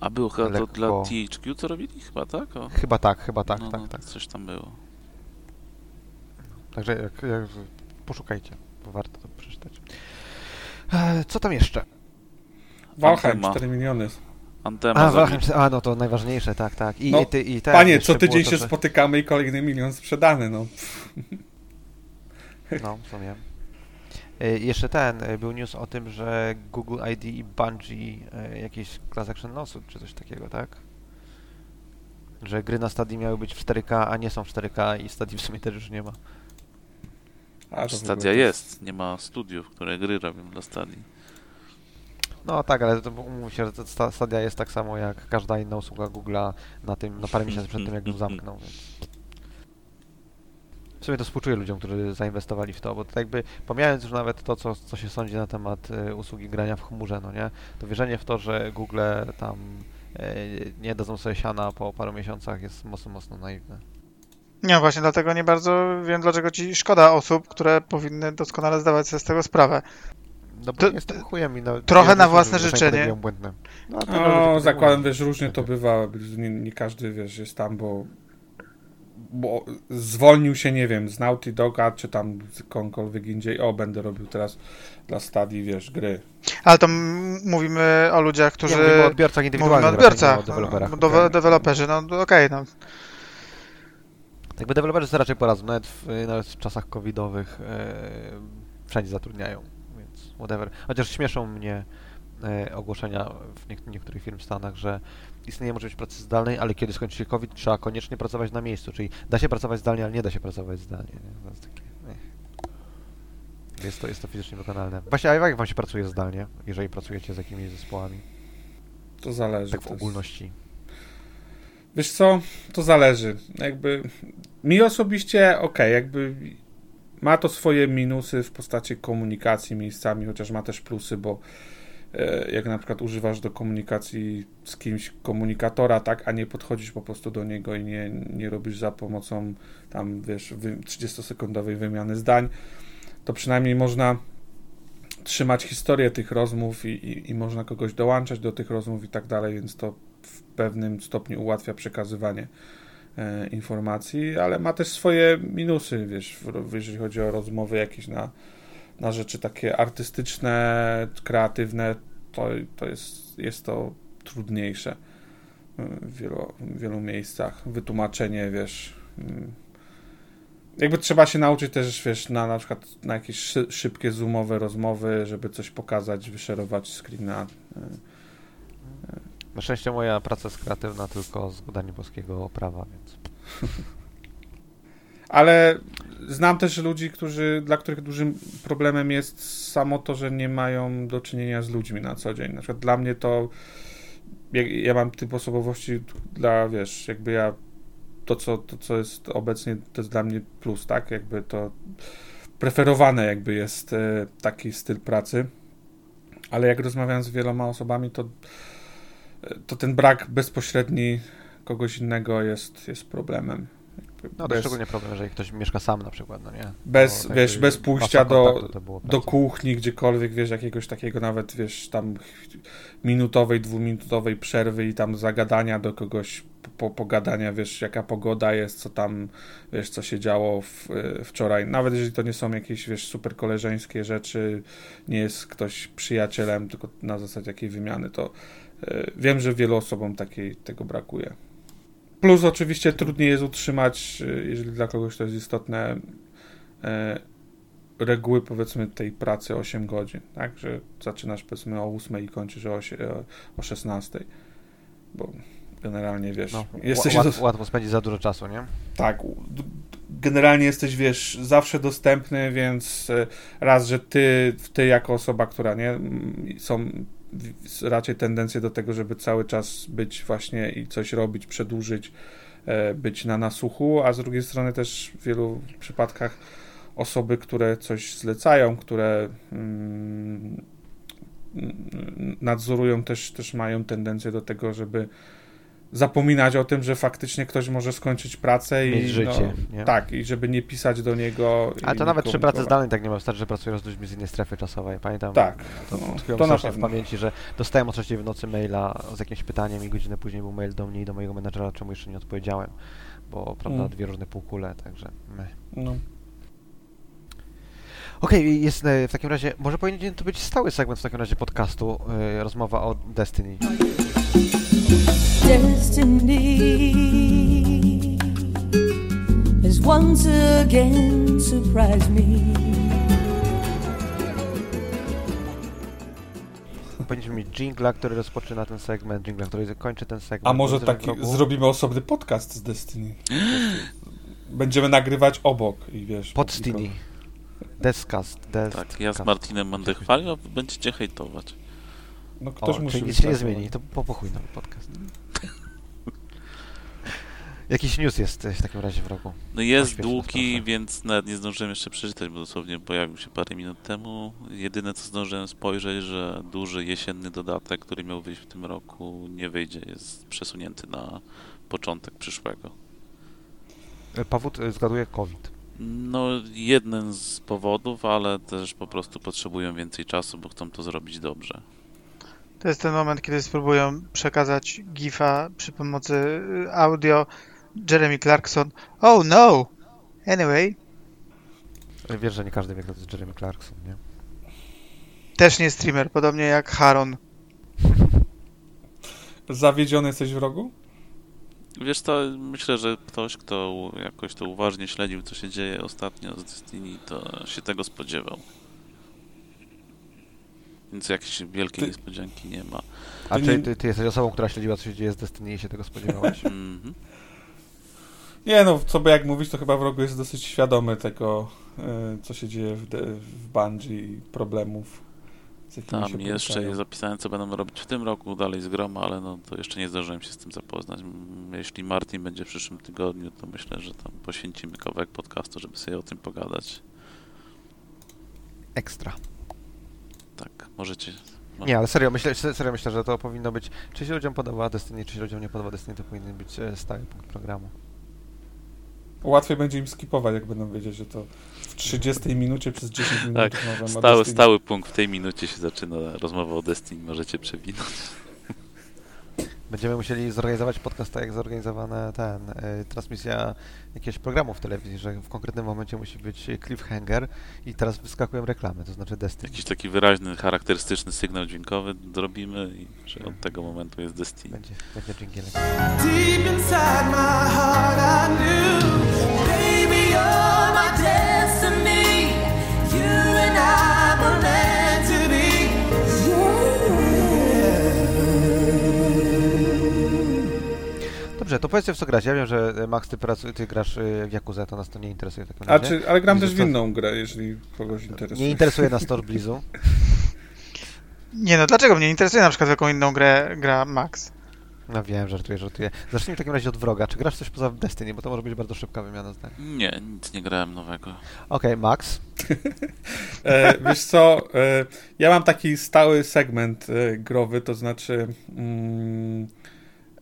A było chyba to dla THQ, co robili? Chyba tak? O. chyba tak, chyba tak, no, tak, no, tak. Coś tam było. Także jak, jak, poszukajcie, bo warto to przeczytać. E, co tam jeszcze? Valheim, Antema. 4 miliony. Antema A, a no to najważniejsze, tak, tak. I, No, i, ty, i ten, Panie, co tydzień się to, że- spotykamy i kolejny milion sprzedany, no. No, w sumie. E, Jeszcze ten, e, był news o tym, że Google ID i Bungie jakieś class action lawsuit czy coś takiego, tak? Że gry na Stadii miały być w 4K, a nie są w 4K i Stadii w sumie też już nie ma. A, Stadia jest, nie ma studiów, które gry robią dla Stadii. No tak, ale to umówmy się, że Stadia jest tak samo jak każda inna usługa Google'a na tym, na parę miesięcy przed tym, jak ją zamknął, więc... W sumie to współczuję ludziom, którzy zainwestowali w to, bo to jakby, pomijając już nawet to, co, co się sądzi na temat e, usługi grania w chmurze, no nie, to wierzenie w to, że Google tam e, nie dadzą sobie siana po paru miesiącach jest mocno, mocno naiwne. Nie, właśnie dlatego nie bardzo wiem, dlaczego ci szkoda osób, które powinny doskonale zdawać sobie z tego sprawę. No bo To- jestem chujem i no, trochę nie na własne czasami życzenie. No, No, podejmują. zakładam, wiesz, różnie to bywa. Nie, nie każdy, wiesz, jest tam, bo, bo zwolnił się, nie wiem, z Naughty Doga, czy tam z kogokolwiek indziej. O, będę robił teraz dla Stadii, wiesz, gry. Ale to mówimy o ludziach, którzy... Nie, mówimy o odbiorcach Mówimy indywidualnych, o raczej, nie odbiorcach, o deweloperach. no, do, deweloperzy, no okej, no. Jakby deweloperzy sobie raczej poradzą, nawet w, nawet w czasach covidowych e, wszędzie zatrudniają, więc whatever. Chociaż śmieszą mnie e, ogłoszenia w niek- niektórych firm w Stanach, że istnieje możliwość pracy zdalnej, ale kiedy skończy się COVID, trzeba koniecznie pracować na miejscu, czyli da się pracować zdalnie, ale nie da się pracować zdalnie. Nie? To jest takie. Jest to, jest to fizycznie wykonalne. Właśnie, a jak wam się pracuje zdalnie, jeżeli pracujecie z jakimiś zespołami? To zależy. Tak w ogólności. Wiesz co, to zależy. Jakby mi osobiście, okej, jakby ma to swoje minusy w postaci komunikacji miejscami, chociaż ma też plusy, bo e, jak na przykład używasz do komunikacji z kimś komunikatora, tak, a nie podchodzisz po prostu do niego i nie, nie robisz za pomocą tam, wiesz, wy- 30-sekundowej wymiany zdań, to przynajmniej można trzymać historię tych rozmów i, i, i można kogoś dołączać do tych rozmów i tak dalej, więc to w pewnym stopniu ułatwia przekazywanie informacji, ale ma też swoje minusy, wiesz, jeżeli chodzi o rozmowy jakieś na, na rzeczy takie artystyczne, kreatywne, to, to jest, jest to trudniejsze e, w wielu, w wielu miejscach. Wytłumaczenie, wiesz, mm, jakby trzeba się nauczyć też, wiesz, na, na przykład na jakieś szy, szybkie zoomowe rozmowy, żeby coś pokazać, wyszerować screena. Na szczęście moja praca jest kreatywna tylko z udaniem polskiego prawa, więc... Ale znam też ludzi, którzy, dla których dużym problemem jest samo to, że nie mają do czynienia z ludźmi na co dzień. Na przykład dla mnie to, ja, ja mam typ osobowości dla, wiesz, jakby ja, to co, to co jest obecnie, to jest dla mnie plus, tak? Jakby to preferowane jakby jest e, taki styl pracy. Ale jak rozmawiam z wieloma osobami, to, to ten brak bezpośredni kogoś innego jest, jest problemem. No to bez, szczególnie problem, jeżeli ktoś mieszka sam na przykład, no nie? bez, To wiesz, bez pójścia do, do kuchni, gdziekolwiek, wiesz, jakiegoś takiego nawet, wiesz, tam minutowej, dwuminutowej przerwy i tam zagadania do kogoś, po, pogadania, wiesz, jaka pogoda jest, co tam, wiesz, co się działo w, e, wczoraj. Nawet jeżeli to nie są jakieś, wiesz, super koleżeńskie rzeczy, nie jest ktoś przyjacielem, tylko na zasadzie jakiej wymiany, to wiem, że wielu osobom takiej, tego brakuje. Plus oczywiście trudniej jest utrzymać, e, jeżeli dla kogoś to jest istotne, e, reguły powiedzmy tej pracy 8 godzin, tak? Że zaczynasz powiedzmy o 8 i kończysz o, osie- o- o 16. Bo generalnie wiesz, No, jesteś do- łat, łatwo spędzić za dużo czasu, nie? tak, generalnie jesteś, wiesz, zawsze dostępny, więc e, raz, że ty, ty jako osoba, która nie, są raczej tendencje do tego, żeby cały czas być właśnie i coś robić, przedłużyć, e, być na nasłuchu, a z drugiej strony też w wielu przypadkach osoby, które coś zlecają, które mm, nadzorują, też, też mają tendencję do tego, żeby zapominać o tym, że faktycznie ktoś może skończyć pracę Mieć i życie, no, tak, i żeby nie pisać do niego. Ale to nawet przy pracy zdalnej tak nie ma, wystarczy, że pracujesz z ludźmi z innej strefy czasowej. Pamiętam, Tak, to, no, to na strasznie w pewno. pamięci, że dostałem o trzeciej w nocy maila z jakimś pytaniem i godzinę później był mail do mnie i do mojego menedżera, czemu jeszcze nie odpowiedziałem, bo prawda, Mm. dwie różne półkule, także meh. No. Okej, jest e, w takim razie, może powinien to być stały segment w takim razie podcastu, e, rozmowa o Destiny. Destiny has once again surprised me. Powinniśmy mieć jingla, który rozpoczyna ten segment, jingla, który kończy ten segment. A może taki zrobimy osobny podcast z Destiny. Będziemy nagrywać obok i wiesz. Podstini. Descast. Des Tak, ja z Martinem będę chwalił, a będziecie hejtować. No ktoś o, musi czyli nic się nie zmieni, to po pochuj nowy podcast. Jakiś news jest e, w takim razie w roku. No jest długi, więc nawet nie zdążyłem jeszcze przeczytać, bo dosłownie pojawił się parę minut temu. Jedyne co zdążyłem spojrzeć, że duży jesienny dodatek, który miał wyjść w tym roku, nie wyjdzie, jest przesunięty na początek przyszłego. E, Powód e, zgaduję COVID. No, jeden z powodów, ale też po prostu potrzebują więcej czasu, bo chcą to zrobić dobrze. To jest ten moment, kiedy spróbują przekazać GIFa przy pomocy y, audio. Jeremy Clarkson. Oh no! Anyway, Wiesz, że nie każdy wie, kto to jest Jeremy Clarkson, nie? też nie streamer, podobnie jak Haron. Zawiedziony jesteś w rogu? Wiesz to myślę, że ktoś, kto jakoś to uważnie śledził, co się dzieje ostatnio z Destiny, to się tego spodziewał. Więc jakiejś wielkiej Ty- niespodzianki nie ma. A nie- ty, ty jesteś osobą, która śledziła, co się dzieje z Destiny i się tego spodziewałeś? Mhm. Nie no, co by jak mówić, to chyba w rogu jest dosyć świadomy tego, e, co się dzieje w, w Bungie i problemów. Z Tam się jeszcze borykają. jest zapisane, co będą robić w tym roku, dalej z groma, ale no to jeszcze nie zdążyłem się z tym zapoznać. Jeśli Martin będzie w przyszłym tygodniu, to myślę, że tam poświęcimy kawałek podcastu, żeby sobie o tym pogadać. Ekstra. Tak, możecie. mo- Nie, ale serio myślę, se- serio myślę, że to powinno być. Czy się ludziom podoba Destiny, czy się ludziom nie podoba Destiny, to powinien być e, stały punkt programu. Łatwiej będzie im skipować, jak będą wiedzieć, że to w 30 minucie przez 10 minut Tak, rozmawiam o Stały, stały punkt w tej minucie się zaczyna rozmowa o Destiny, możecie przewinąć. Będziemy musieli zorganizować podcast tak jak zorganizowana ten, y, transmisja jakiegoś programu w telewizji, że w konkretnym momencie musi być cliffhanger i teraz wyskakują reklamy, to znaczy Destiny. Jakiś taki wyraźny, charakterystyczny sygnał dźwiękowy zrobimy i że od tego momentu jest Destiny. Będzie, będzie dżingielek. Dobrze, to powiedzcie w co grać. Ja wiem, że e, Max, ty, pracuj, ty grasz y, w Yakuza, to nas to nie interesuje w takim A razie. czy, ale gram też w inną grę, jeżeli kogoś interesuje. Nie interesuje nas Tor Blizu. Nie no, dlaczego mnie interesuje na przykład w jaką inną grę gra Max? No wiem, żartuję, żartuję. Zacznijmy w takim razie od wroga. Czy grasz coś poza Destiny, bo to może być bardzo szybka wymiana zdań. Nie, nic nie grałem nowego. Okej, Max. E, wiesz co, e, ja mam taki stały segment e, growy, to znaczy mm,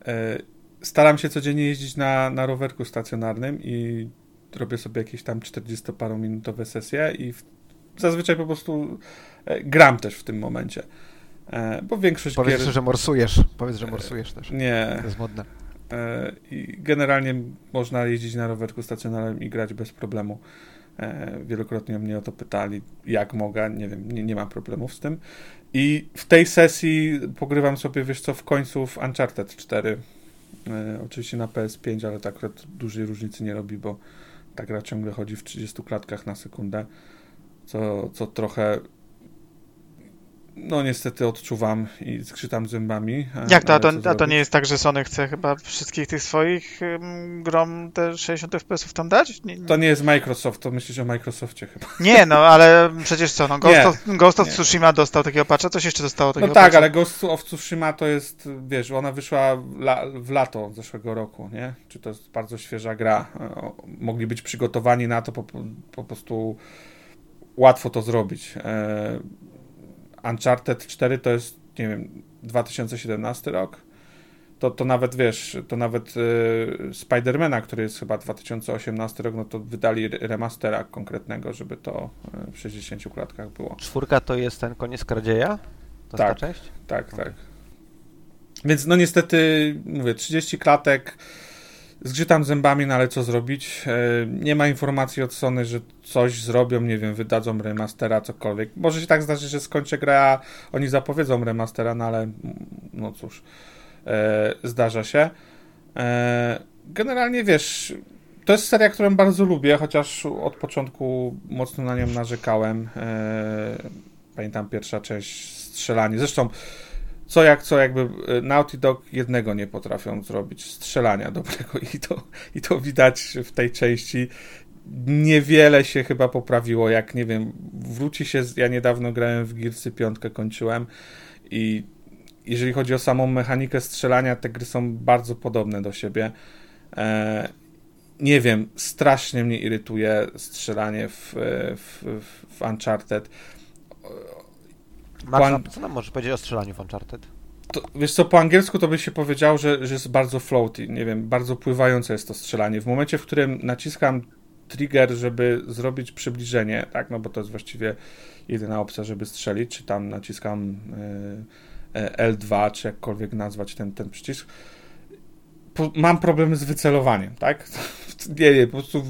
e, staram się codziennie jeździć na, na rowerku stacjonarnym i robię sobie jakieś tam 40-parominutowe sesje i w, zazwyczaj po prostu e, gram też w tym momencie. E, bo większość Powiedz, gier... że morsujesz. Powiedz, że morsujesz też. Nie. To jest modne. E, I generalnie można jeździć na rowerku stacjonarnym i grać bez problemu. Wielokrotnie mnie o to pytali, jak mogę, nie wiem, nie, nie mam problemów z tym. I w tej sesji pogrywam sobie, wiesz co, w końcu w Uncharted 4. E, Oczywiście na PS5, ale tak akurat dużej różnicy nie robi, bo ta gra ciągle chodzi w 30 klatkach na sekundę, co, co trochę no niestety odczuwam i zgrzytam zębami. e, Jak to? A to, a to nie jest tak, że Sony chce chyba wszystkich tych swoich grom te 60 FPS-ów tam dać? Nie, To nie jest Microsoft, to myślisz o Microsoftie chyba. nie no, ale przecież co, no Ghost, Nie, of, Ghost of nie. Tsushima dostał takiego patcha, coś jeszcze dostało takiego No tak, patcha? ale Ghost of Tsushima to jest, wiesz, ona wyszła w, la, w lato zeszłego roku, nie? Czy to jest bardzo świeża gra. Mogli być przygotowani na to, po, po prostu łatwo to zrobić. Uncharted 4 to jest, nie wiem, 2017 rok. To, to nawet, wiesz, to nawet e, Spidermana, który jest chyba 2018 rok, no to wydali re- remastera konkretnego, żeby to e, w 60 klatkach było. Czwórka to jest ten koniec kradzieja? To Tak. ta część? Tak, tak. Więc no niestety, mówię, 30 klatek, zgrzytam zębami, no ale co zrobić? E, Nie ma informacji od Sony, że coś zrobią, nie wiem, wydadzą remastera, cokolwiek. Może się tak zdarzyć, że skończę grę, a oni zapowiedzą remastera, no ale no cóż, e, zdarza się. E, Generalnie wiesz, to jest seria, którą bardzo lubię, chociaż od początku mocno na nią narzekałem. Pamiętam pierwsza część strzelanie. Zresztą co jak co, jakby e, Naughty Dog jednego nie potrafią zrobić, strzelania dobrego i to, i to widać w tej części. Niewiele się chyba poprawiło, jak nie wiem, wróci się, ja niedawno grałem w Gearsy 5, kończyłem i jeżeli chodzi o samą mechanikę strzelania, te gry są bardzo podobne do siebie. E, nie wiem, strasznie mnie irytuje strzelanie w, w, w, w Uncharted. Max, Pan- co nam możesz powiedzieć o strzelaniu w Uncharted? To, wiesz co, po angielsku to by się powiedział, że, że jest bardzo floaty, nie wiem, bardzo pływające jest to strzelanie. W momencie, w którym naciskam trigger, żeby zrobić przybliżenie, tak, no bo to jest właściwie jedyna opcja, żeby strzelić, czy tam naciskam y, y, L2, czy jakkolwiek nazwać ten, ten przycisk, mam problem z wycelowaniem, tak? Nie, nie, po prostu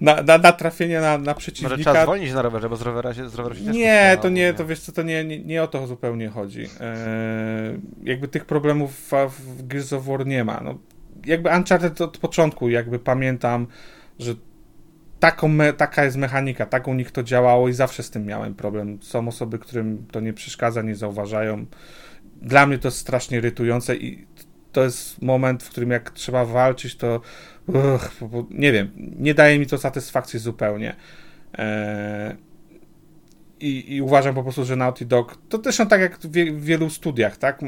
na, na, na trafienie na, na Może przeciwnika... trzeba zwolnić na rowerze, bo z rowera się, z roweru się Nie, to nie, to wiesz co, to nie, nie, nie o to zupełnie chodzi. Eee, jakby tych problemów w, w Gears of War nie ma. No, jakby Uncharted od początku jakby pamiętam, że taką me, taka jest mechanika, tak u nich to działało i zawsze z tym miałem problem. Są osoby, którym to nie przeszkadza, nie zauważają. Dla mnie to jest strasznie irytujące i to jest moment, w którym jak trzeba walczyć, to uch, nie wiem, nie daje mi to satysfakcji zupełnie. Eee, i, I uważam po prostu, że Naughty Dog to też tak jak w, wie, w wielu studiach, tak?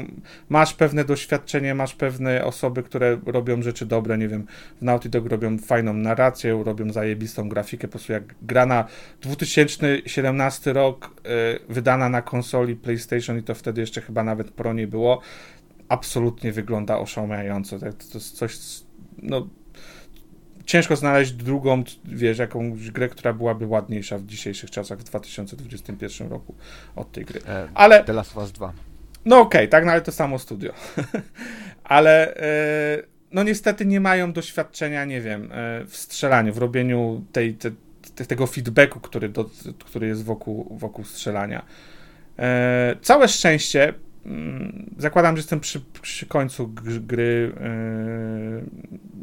Masz pewne doświadczenie, masz pewne osoby, które robią rzeczy dobre, nie wiem, w Naughty Dog robią fajną narrację, robią zajebistą grafikę, po prostu jak gra na 2017 rok, y, wydana na konsoli PlayStation i to wtedy jeszcze chyba nawet Pro nie było, absolutnie wygląda oszałamiająco. Tak? To jest coś, no ciężko znaleźć drugą, wiesz, jakąś grę, która byłaby ładniejsza w dzisiejszych czasach, w 2021 roku od tej gry. E, Ale, The Last of Us 2. no okej, tak, no ale to samo studio. ale, e, no niestety nie mają doświadczenia, nie wiem, e, w strzelaniu, w robieniu tej, te, te, tego feedbacku, który, do, który jest wokół, wokół strzelania. Całe szczęście, zakładam, że jestem przy, przy końcu gry, e,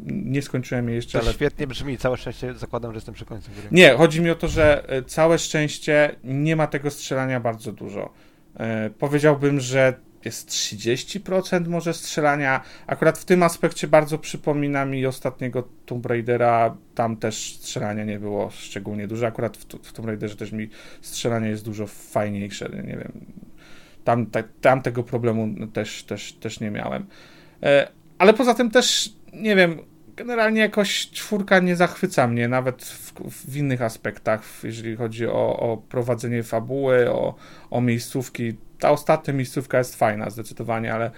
nie skończyłem jej jeszcze, To ale świetnie brzmi, całe szczęście zakładam, że jestem przy końcu gry. nie, chodzi mi o to, że e, całe szczęście nie ma tego strzelania bardzo dużo. E, powiedziałbym, że jest 30% może strzelania. Akurat w tym aspekcie bardzo przypomina mi ostatniego Tomb Raidera. Tam też strzelania nie było szczególnie dużo. Akurat w, w Tomb Raiderze też mi strzelanie jest dużo fajniejsze. Nie wiem. Tam, tam tego problemu też, też, też nie miałem. E, ale poza tym też, nie wiem, generalnie jakoś czwórka nie zachwyca mnie, nawet w, w innych aspektach, jeżeli chodzi o, o prowadzenie fabuły, o, o miejscówki. Ta ostatnia miejscówka jest fajna zdecydowanie, ale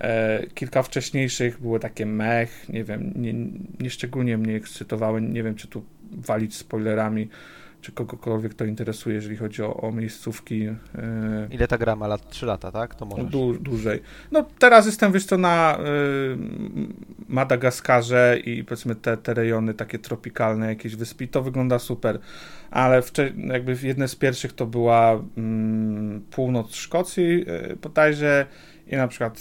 E, kilka wcześniejszych były takie mech, nie wiem, nie, nie szczególnie mnie ekscytowały, nie wiem czy tu walić spoilerami, czy kogokolwiek to interesuje, jeżeli chodzi o, o miejscówki. E, Ile ta gra ma lat? 3 lata, tak? To możesz. Dłu, dłużej. No teraz jestem, wiesz co, na y, Madagaskarze i powiedzmy te, te rejony takie tropikalne, jakieś wyspy, i to wygląda super, ale wcze- jakby jedne z pierwszych to była mm, północ Szkocji y, bodajże i na przykład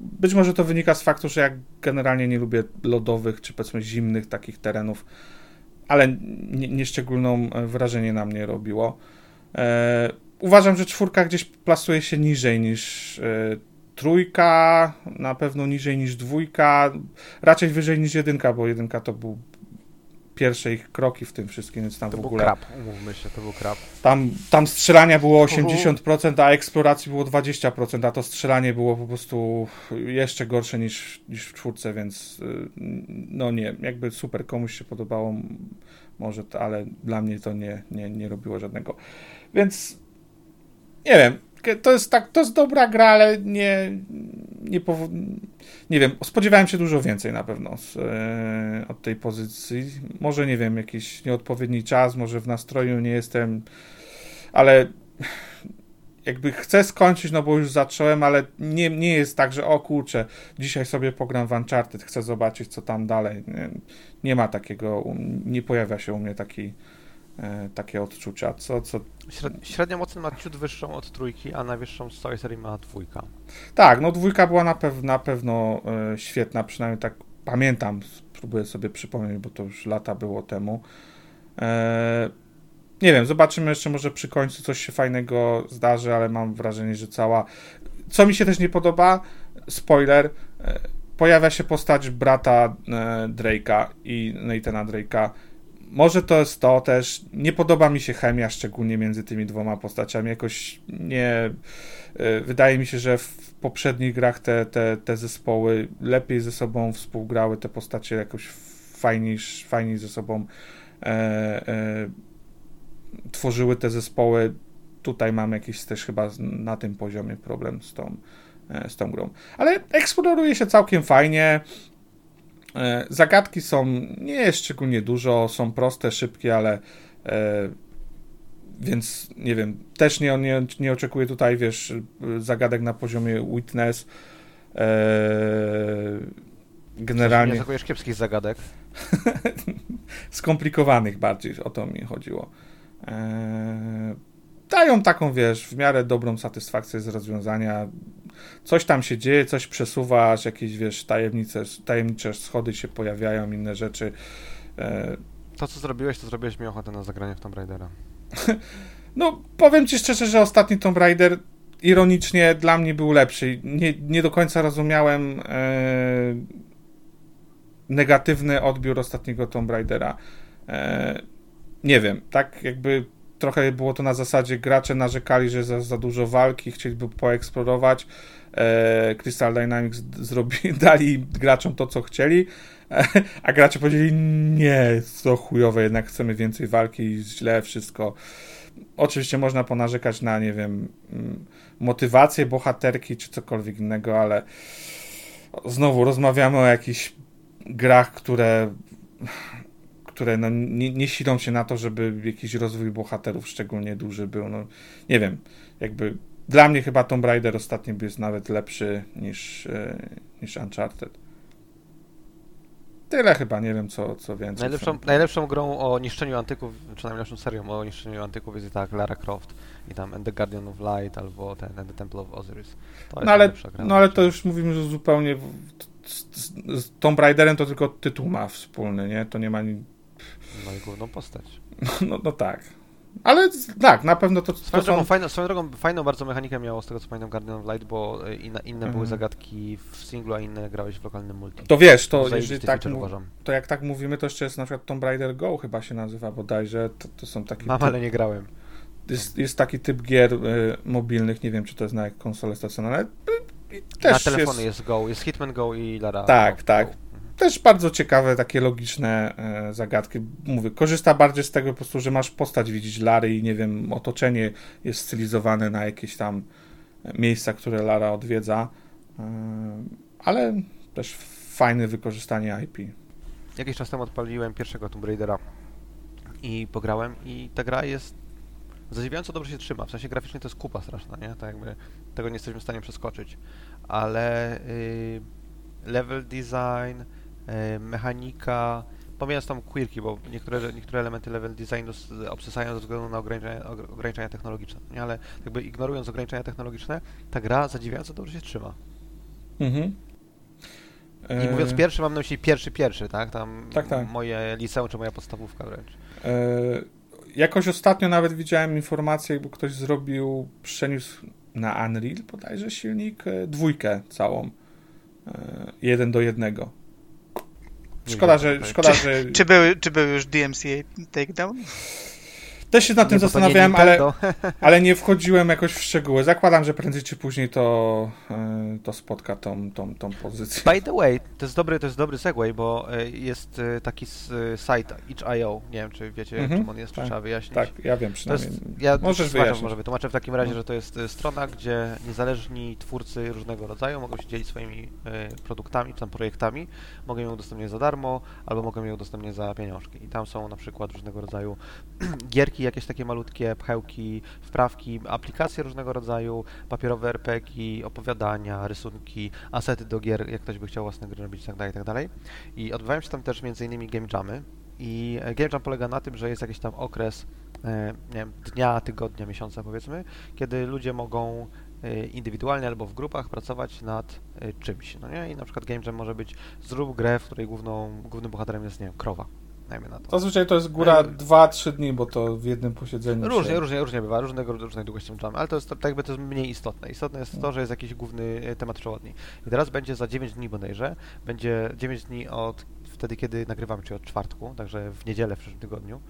być może to wynika z faktu, że ja generalnie nie lubię lodowych czy powiedzmy zimnych takich terenów, ale nie, nie szczególną e, wrażenie na mnie robiło. E, uważam, że czwórka gdzieś plasuje się niżej niż e, trójka, na pewno niżej niż dwójka, raczej wyżej niż jedynka, bo jedynka to był pierwsze ich kroki w tym wszystkim, więc tam To w był ogóle krab, umówmy się, to był krab. tam, tam strzelania było 80%, a eksploracji było 20%, a to strzelanie było po prostu jeszcze gorsze niż, niż w czwórce, więc y, no nie, jakby super, komuś się podobało, może, to, ale dla mnie to nie, nie, nie robiło żadnego. Więc nie wiem, to jest tak, to jest dobra gra, ale nie, nie, powo- nie wiem, spodziewałem się dużo więcej na pewno z, e, od tej pozycji. Może nie wiem, jakiś nieodpowiedni czas, może w nastroju nie jestem, ale jakby chcę skończyć, no bo już zacząłem, ale nie, nie jest tak, że o kurczę, dzisiaj sobie pogram w Uncharted, chcę zobaczyć, co tam dalej. Nie, nie ma takiego, nie pojawia się u mnie taki, takie odczucia, co, co Śred- Średnią ocenę ma ciut wyższą od trójki, a najwyższą z całej serii ma dwójka. Tak, no dwójka była na, pew- na pewno e, świetna, przynajmniej tak pamiętam, spróbuję sobie przypomnieć, bo to już lata było temu. E, nie wiem, zobaczymy jeszcze, może przy końcu coś się fajnego zdarzy, ale mam wrażenie, że cała... Co mi się też nie podoba, spoiler, e, pojawia się postać brata e, Drake'a i Nathana Drake'a. Może to jest to też. Nie podoba mi się chemia, szczególnie między tymi dwoma postaciami. Jakoś nie. e, Wydaje mi się, że w poprzednich grach te, te, te zespoły lepiej ze sobą współgrały, te postacie jakoś fajniej, fajniej ze sobą e, e, tworzyły te zespoły. Tutaj mam jakiś też chyba na tym poziomie problem z tą, e, z tą grą. Ale eksploruje się całkiem fajnie. E, Zagadki są nie jest szczególnie dużo, są proste, szybkie, ale e, więc nie wiem, też nie, nie, nie oczekuję tutaj, wiesz, zagadek na poziomie Witness. E, Nie generalnie oczekujesz kiepskich zagadek. skomplikowanych bardziej, o to mi chodziło. Dają taką, wiesz, w miarę dobrą satysfakcję z rozwiązania. Coś tam się dzieje, coś przesuwasz, jakieś, wiesz, tajemnice, tajemnicze schody się pojawiają, inne rzeczy. E, To, co zrobiłeś, to zrobiłeś mi ochotę na zagranie w Tomb Raidera. No, powiem ci szczerze, że ostatni Tomb Raider ironicznie dla mnie był lepszy. Nie, nie do końca rozumiałem e, negatywny odbiór ostatniego Tomb Raidera. E, nie wiem, tak jakby trochę było to na zasadzie gracze narzekali, że za, za dużo walki, chcieliby poeksplorować. E, Crystal Dynamics zrobi, dali graczom to, co chcieli, e, a gracze powiedzieli, nie, to chujowe, jednak chcemy więcej walki, źle wszystko. Oczywiście można ponarzekać na, nie wiem, mm, motywację bohaterki czy cokolwiek innego, ale znowu rozmawiamy o jakichś grach, które, które no nie, nie silą się na to, żeby jakiś rozwój bohaterów szczególnie duży był. No, nie wiem, jakby dla mnie chyba Tomb Raider ostatni jest nawet lepszy niż, e, niż Uncharted. Tyle chyba, nie wiem co, co więcej. Najlepszą, najlepszą grą o niszczeniu antyków, czy najlepszą serią o niszczeniu antyków jest i tak Lara Croft i tam And the Guardian of Light albo ten And the Temple of Osiris. No ale, no ale to już mówimy, że zupełnie z, z, z Tomb Raiderem to tylko tytuł ma wspólny, nie? To nie ma. No i główną postać. No, no tak. Ale tak, na pewno to, to Swoją drogą, są... fajną, swoją drogą, fajną bardzo mechanikę miało z tego co pamiętam Guardian of Light, bo y, inne, inne były Mhm. zagadki w singlu, a inne grałeś w lokalnym multi. To wiesz, to Zajebisty jeżeli tak, mu- uważam. to jak tak mówimy, to jeszcze jest na przykład Tomb Raider Go chyba się nazywa bodajże, to, to są takie... Mam, typ, ale nie grałem. jest, jest taki typ gier y, mobilnych, nie wiem czy to jest na konsolę stacjonarne, ale y, też Na telefony jest, jest Go, jest Hitman Go i Lara Tak, tak. Go. Też bardzo ciekawe, takie logiczne e, zagadki. Mówię, korzysta bardziej z tego po prostu, że masz postać widzieć Lary i nie wiem, otoczenie jest stylizowane na jakieś tam miejsca, które Lara odwiedza. ale też fajne wykorzystanie IP. Jakiś czas temu odpaliłem pierwszego Tomb Raidera i pograłem i ta gra jest zadziwiająco dobrze się trzyma. W sensie graficznie to jest kupa straszna, nie? Tak jakby tego nie jesteśmy w stanie przeskoczyć. Ale y, level design, mechanika, pomijając tam quirki, bo niektóre, niektóre elementy level designu obsesają ze względu na ograniczenia, ogr- ograniczenia technologiczne, nie? Ale jakby ignorując ograniczenia technologiczne, ta gra zadziwiająco dobrze się trzyma. Mhm. I mówiąc E, pierwszy, mam na myśli pierwszy, pierwszy, tak? Tam Tak, tak. moje liceum czy moja podstawówka wręcz. E, jakoś ostatnio nawet widziałem informację, jakby ktoś zrobił, przeniósł na Unreal bodajże silnik, e, dwójkę całą. E, jeden do jednego. Szkoda, że, szkoda, że Czy były, czy były już DMCA takedown? Też się nad tym Nie, zastanawiałem, ale, ale nie wchodziłem jakoś w szczegóły. Zakładam, że prędzej czy później to, e, to spotka tą, tą, tą pozycję. By the way, to jest dobry, to jest dobry segue, bo e, jest e, taki site itch.io, nie wiem czy wiecie Mhm, czym on jest, czy tak, trzeba wyjaśnić. Tak, ja wiem przynajmniej. jest, ja Możesz wyjaśnić. może wytłumaczę w takim razie, że to jest e, strona, gdzie niezależni twórcy różnego rodzaju mogą się dzielić swoimi produktami, czy tam projektami, mogą ją udostępniać za darmo, albo mogą ją udostępniać za pieniążki. I tam są na przykład różnego rodzaju gierki jakieś takie malutkie, pchełki, wprawki, aplikacje różnego rodzaju, papierowe RPG, opowiadania, rysunki, asety do gier, jak ktoś by chciał własne gry robić, itd., itd. I odbywają się tam też m.in. game jamy. I e, game jam polega na tym, że jest jakiś tam okres e, wiem, dnia, tygodnia, miesiąca powiedzmy, kiedy ludzie mogą e, indywidualnie albo w grupach pracować nad czymś, no nie? I na przykład game jam może być zrób grę, w której główną, głównym bohaterem jest, nie wiem, krowa, na to. Zazwyczaj to jest góra Ale- 2-3 dni, bo to w jednym posiedzeniu. Różnie, się- różnie, różnie bywa, różnego, różnej długości jamy, ale to jest tak jakby to jest mniej istotne. Istotne jest to, że jest jakiś główny e, temat przewodni. I teraz będzie za 9 dni bodajże, będzie 9 dni od wtedy, kiedy nagrywamy, czyli od czwartku, także w niedzielę w przyszłym tygodniu,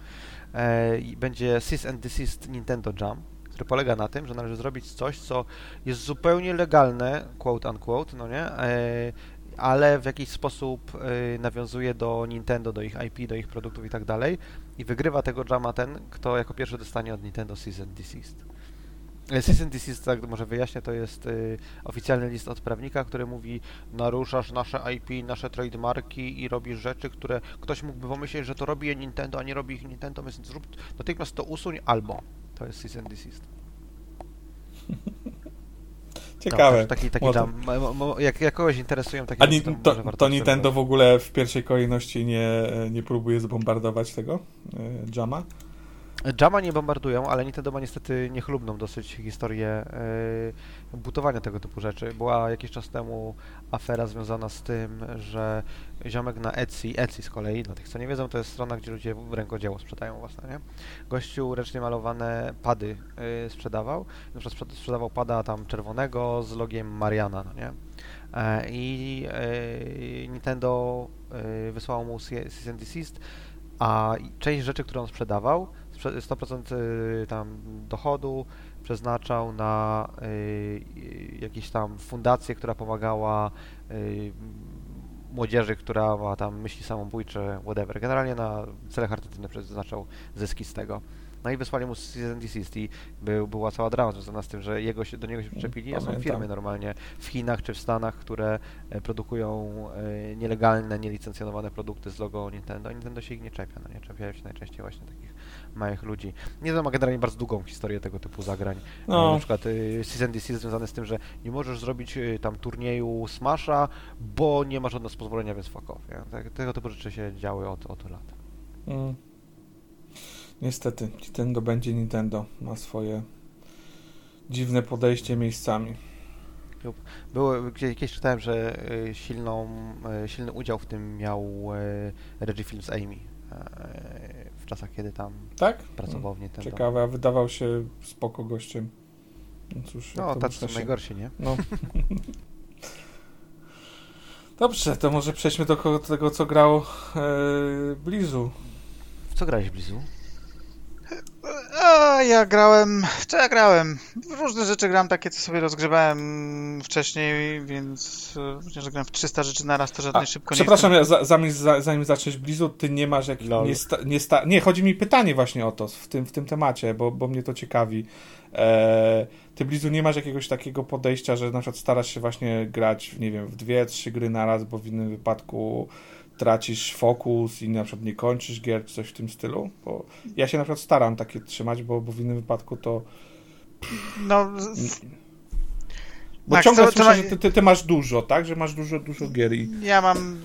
e, będzie Cease and Desist Nintendo Jam, który polega na tym, że należy zrobić coś, co jest zupełnie legalne, quote unquote, no nie, e, ale w jakiś sposób e, nawiązuje do Nintendo, do ich IP, do ich produktów i tak dalej i wygrywa tego jama ten, kto jako pierwszy dostanie od Nintendo Desist. E, Cease and Desist, tak może wyjaśnię, to jest y, oficjalny list od prawnika, który mówi naruszasz nasze IP, nasze trademarki i robisz rzeczy, które ktoś mógłby pomyśleć, że to robi je Nintendo, a nie robi ich Nintendo, więc zrób natychmiast to usuń albo. To jest and Desist. Ciekawe. No, taki taki mo- Jak, jak kogoś interesują takie A ni- to, warto to Nintendo w ogóle w pierwszej kolejności nie, nie próbuje zbombardować tego e, Jama? Jama nie bombardują, ale Nintendo ma niestety niechlubną dosyć historię yy, butowania tego typu rzeczy. Była jakiś czas temu afera związana z tym, że ziomek na Etsy, Etsy z kolei, dla tych co nie wiedzą, to jest strona, gdzie ludzie rękodzieło sprzedają własne, nie? Gościu ręcznie malowane pady yy, sprzedawał. Na przykład sprzed- sprzedawał pada tam czerwonego z logiem Mariana, no nie? E, I yy, Nintendo yy, wysłało mu desist, a część rzeczy, które on sprzedawał, sprze- 100% y, tam dochodu przeznaczał na y, y, jakieś tam fundację, która pomagała młodzieży, która ma tam myśli samobójcze, whatever. Generalnie na cele charytatywne przeznaczał zyski z tego. No i wysłali mu cease and desist i był, była cała drama związana z tym, że jego się, do niego się przyczepili, a są firmy normalnie w Chinach czy w Stanach, które e, produkują e, nielegalne, nielicencjonowane produkty z logo Nintendo. Nintendo się ich nie czepia, no nie czepiają się najczęściej właśnie takich małych ludzi. Nintendo ma generalnie bardzo długą historię tego typu zagrań. No. E, Na przykład y, Cease and Desist związane z tym, że nie możesz zrobić y, tam turnieju Smasha, bo nie masz od nas pozwolenia, więc fuck off. Nie? Tak, tego typu rzeczy się działy od, od lat. Mm. Niestety, Nintendo będzie Nintendo. Ma swoje dziwne podejście miejscami. Było, gdzie, kiedyś czytałem, że silną, silny udział w tym miał Reggie Films Amy w czasach, kiedy tam Tak? pracował w Nintendo. Ciekawe, a wydawał się spoko gościem. No cóż, No, to tacy są się- najgorsi, nie? No. Dobrze, to może przejdźmy do tego, co grał e, Blizu. W co grałeś, Blizu? A ja grałem. Co ja grałem? Różne rzeczy gram takie, co sobie rozgrzewałem wcześniej, więc e, chociaż grałem w 300 rzeczy naraz, to żadnej A, szybko nie przepraszam, ja, za, zanim, za, zanim zaczniesz Blizu, ty nie masz jak Lol. nie, sta, nie, sta, nie, chodzi mi pytanie właśnie o to w tym, w tym temacie, bo, bo mnie to ciekawi. E, ty Blizu nie masz jakiegoś takiego podejścia, że na przykład starasz się właśnie grać, w, nie wiem, w dwie, trzy gry na raz, bo w innym wypadku tracisz fokus i na przykład nie kończysz gier, czy coś w tym stylu? Bo ja się na przykład staram takie trzymać, bo, bo w innym wypadku to... No, Bo Max, ciągle co- słyszę, że ty, ty, ty masz dużo, tak? Że masz dużo, dużo gier i... ja mam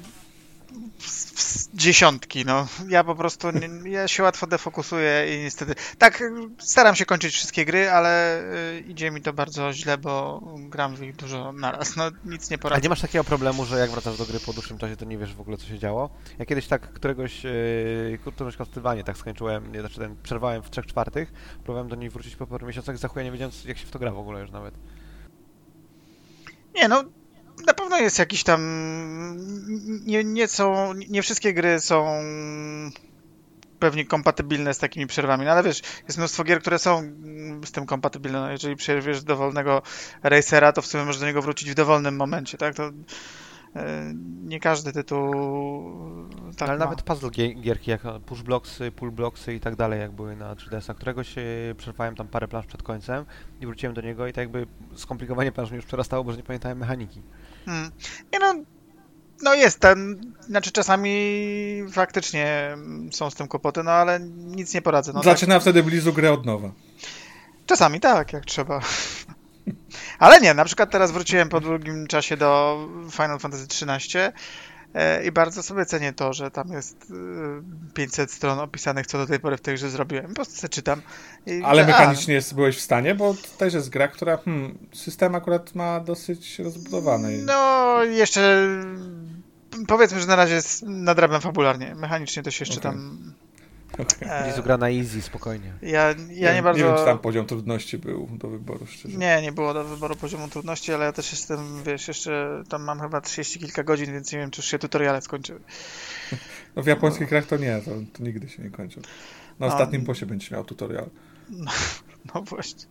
dziesiątki, no. Ja po prostu, nie, ja się łatwo defokusuję i niestety... Tak, staram się kończyć wszystkie gry, ale y, idzie mi to bardzo źle, bo gram w nich dużo naraz. No, nic nie A poradzę. nie masz takiego problemu, że jak wracasz do gry po dłuższym czasie, to nie wiesz w ogóle, co się działo? Ja kiedyś tak któregoś, yy, któregoś Castlevania tak skończyłem, nie, znaczy ten, przerwałem w trzech czwartych, próbowałem do niej wrócić po paru miesiącach, za chuja nie wiedziałem, jak się w to gra w ogóle już nawet. Nie, no, na pewno jest jakiś tam... Nie, nie są... Nie wszystkie gry są pewnie kompatybilne z takimi przerwami, no ale wiesz, jest mnóstwo gier, które są z tym kompatybilne. No, jeżeli przerwiesz dowolnego racera, to w sumie możesz do niego wrócić w dowolnym momencie, tak? To nie każdy tytuł tak Ale ma. nawet puzzle gie- gierki, jak push blocksy, pull blocksy i tak dalej, jak były na 3DS-a, któregoś yy, przerwałem tam parę plansz przed końcem i wróciłem do niego i tak jakby skomplikowanie plansz mi już przerastało, bo już nie pamiętałem mechaniki. Hmm. Nie no, no jest ten, znaczy czasami faktycznie mm, są z tym kłopoty, no ale nic nie poradzę. No, tak. Zaczyna wtedy Blizu grę od nowa. Czasami tak, jak trzeba. Ale nie, na przykład teraz wróciłem po długim czasie do Final Fantasy XIII e, i bardzo sobie cenię to, że tam jest e, 500 stron opisanych, co do tej pory w tej grze zrobiłem. Po prostu czytam. I Ale mechanicznie jest, byłeś w stanie, bo to też jest gra, która hmm, system akurat ma dosyć rozbudowany. No, jeszcze powiedzmy, że na razie jest nadrabiam fabularnie. Mechanicznie to się jeszcze Okej. tam... Okej. E, Lizu gra na easy, spokojnie. ja, ja nie, bardzo... Nie wiem, czy tam poziom trudności był do wyboru, szczerze. Nie, nie było do wyboru poziomu trudności, ale ja też jestem, wiesz, jeszcze tam mam chyba 30 kilka godzin, więc nie wiem, czy już się tutoriale skończyły. No w japońskich grach to nie, to, to nigdy się nie kończy. Na No. ostatnim bosie będziesz miał tutorial. No właśnie.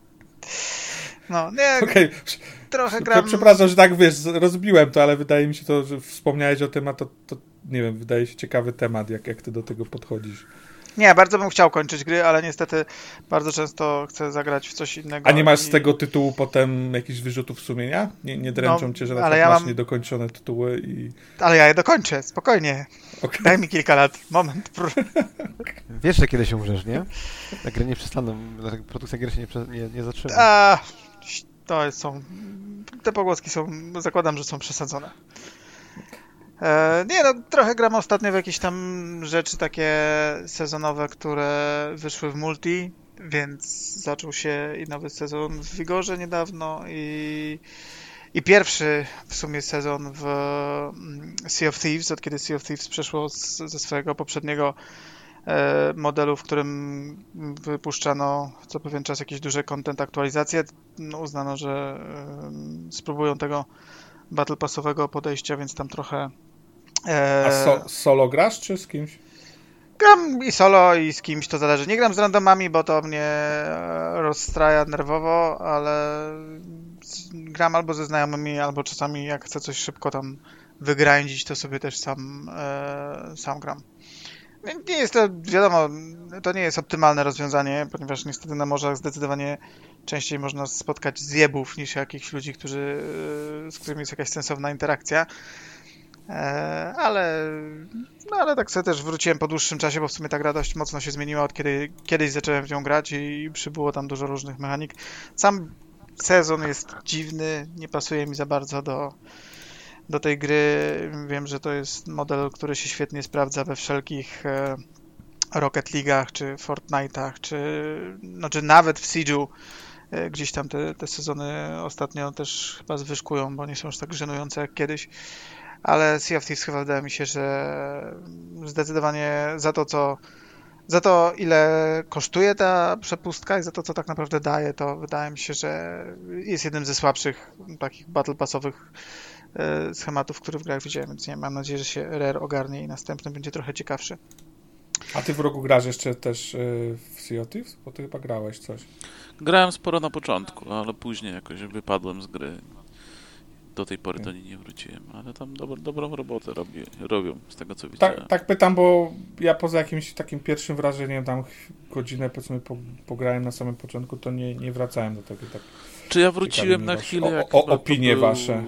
No, nie, Okej, trochę gram... przepraszam, że tak wiesz, rozbiłem to, ale wydaje mi się to, że wspomniałeś o tym, a to, to nie wiem, wydaje się ciekawy temat, jak, jak ty do tego podchodzisz. Nie, bardzo bym chciał kończyć gry, ale niestety bardzo często chcę zagrać w coś innego. A nie masz z i- tego tytułu potem jakichś wyrzutów sumienia? Nie, nie dręczą No, cię, że na ale ja masz mam- niedokończone tytuły i... Ale ja je dokończę, spokojnie. Okej. Daj mi kilka lat. Moment. Wiesz, że kiedyś umrzesz, nie? Ta gry nie przestaną, ta produkcja gier się nie, nie, nie zatrzyma. A, to są... Te pogłoski są... Zakładam, że są przesadzone. E, nie no, trochę gram ostatnio w jakieś tam rzeczy takie sezonowe, które wyszły w multi, więc zaczął się i nowy sezon w Wigorze niedawno i, i pierwszy w sumie sezon w mm, Sea of Thieves, od kiedy Sea of Thieves przeszło z, ze swojego poprzedniego e, modelu, w którym wypuszczano co pewien czas jakieś duże content aktualizacje. No, uznano, że spróbują tego battle passowego podejścia, więc tam trochę A so, solo grasz, czy z kimś? Gram i solo, i z kimś, to zależy. Nie gram z randomami, bo to mnie e, rozstraja nerwowo, ale gram albo ze znajomymi, albo czasami jak chcę coś szybko tam wygrindzić, to sobie też sam, e, sam gram. Nie- jest to, wiadomo, to nie jest optymalne rozwiązanie, ponieważ niestety na morzach zdecydowanie częściej można spotkać zjebów niż jakichś ludzi, którzy, e, z którymi jest jakaś sensowna interakcja. E, ale, no ale tak sobie też wróciłem po dłuższym czasie, bo w sumie ta gra dość mocno się zmieniła od kiedy kiedyś zacząłem w nią grać i przybyło tam dużo różnych mechanik. Sam sezon jest dziwny, nie pasuje mi za bardzo do, do tej gry. Wiem, że to jest model, który się świetnie sprawdza we wszelkich e, Rocket League'ach, czy Fortnite'ach, czy, no, czy nawet w Siege'u. E, Gdzieś tam te, te sezony ostatnio też chyba zwyżkują, bo nie są już tak żenujące jak kiedyś ale Sea of Thieves chyba wydaje mi się, że zdecydowanie za to, co za to, ile kosztuje ta przepustka i za to, co tak naprawdę daje, to wydaje mi się, że jest jednym ze słabszych takich battle passowych e, schematów, które w grach widziałem, więc nie, mam nadzieję, że się Rare ogarnie i następny będzie trochę ciekawszy. A ty w rogu grasz jeszcze też y, w Sea of Thieves? Bo ty chyba grałeś coś. Grałem sporo na początku, ale później jakoś wypadłem z gry. Do tej pory do niej nie wróciłem, ale tam dob- dobrą robotę robi, robią, z tego co Tak, widziałem. tak pytam, bo ja poza jakimś takim pierwszym wrażeniem, tam godzinę powiedzmy po, pograłem na samym początku, to nie, nie wracałem do tego. Tak. Czy ja wróciłem na chwilę, o- jak o- to opinie wasze.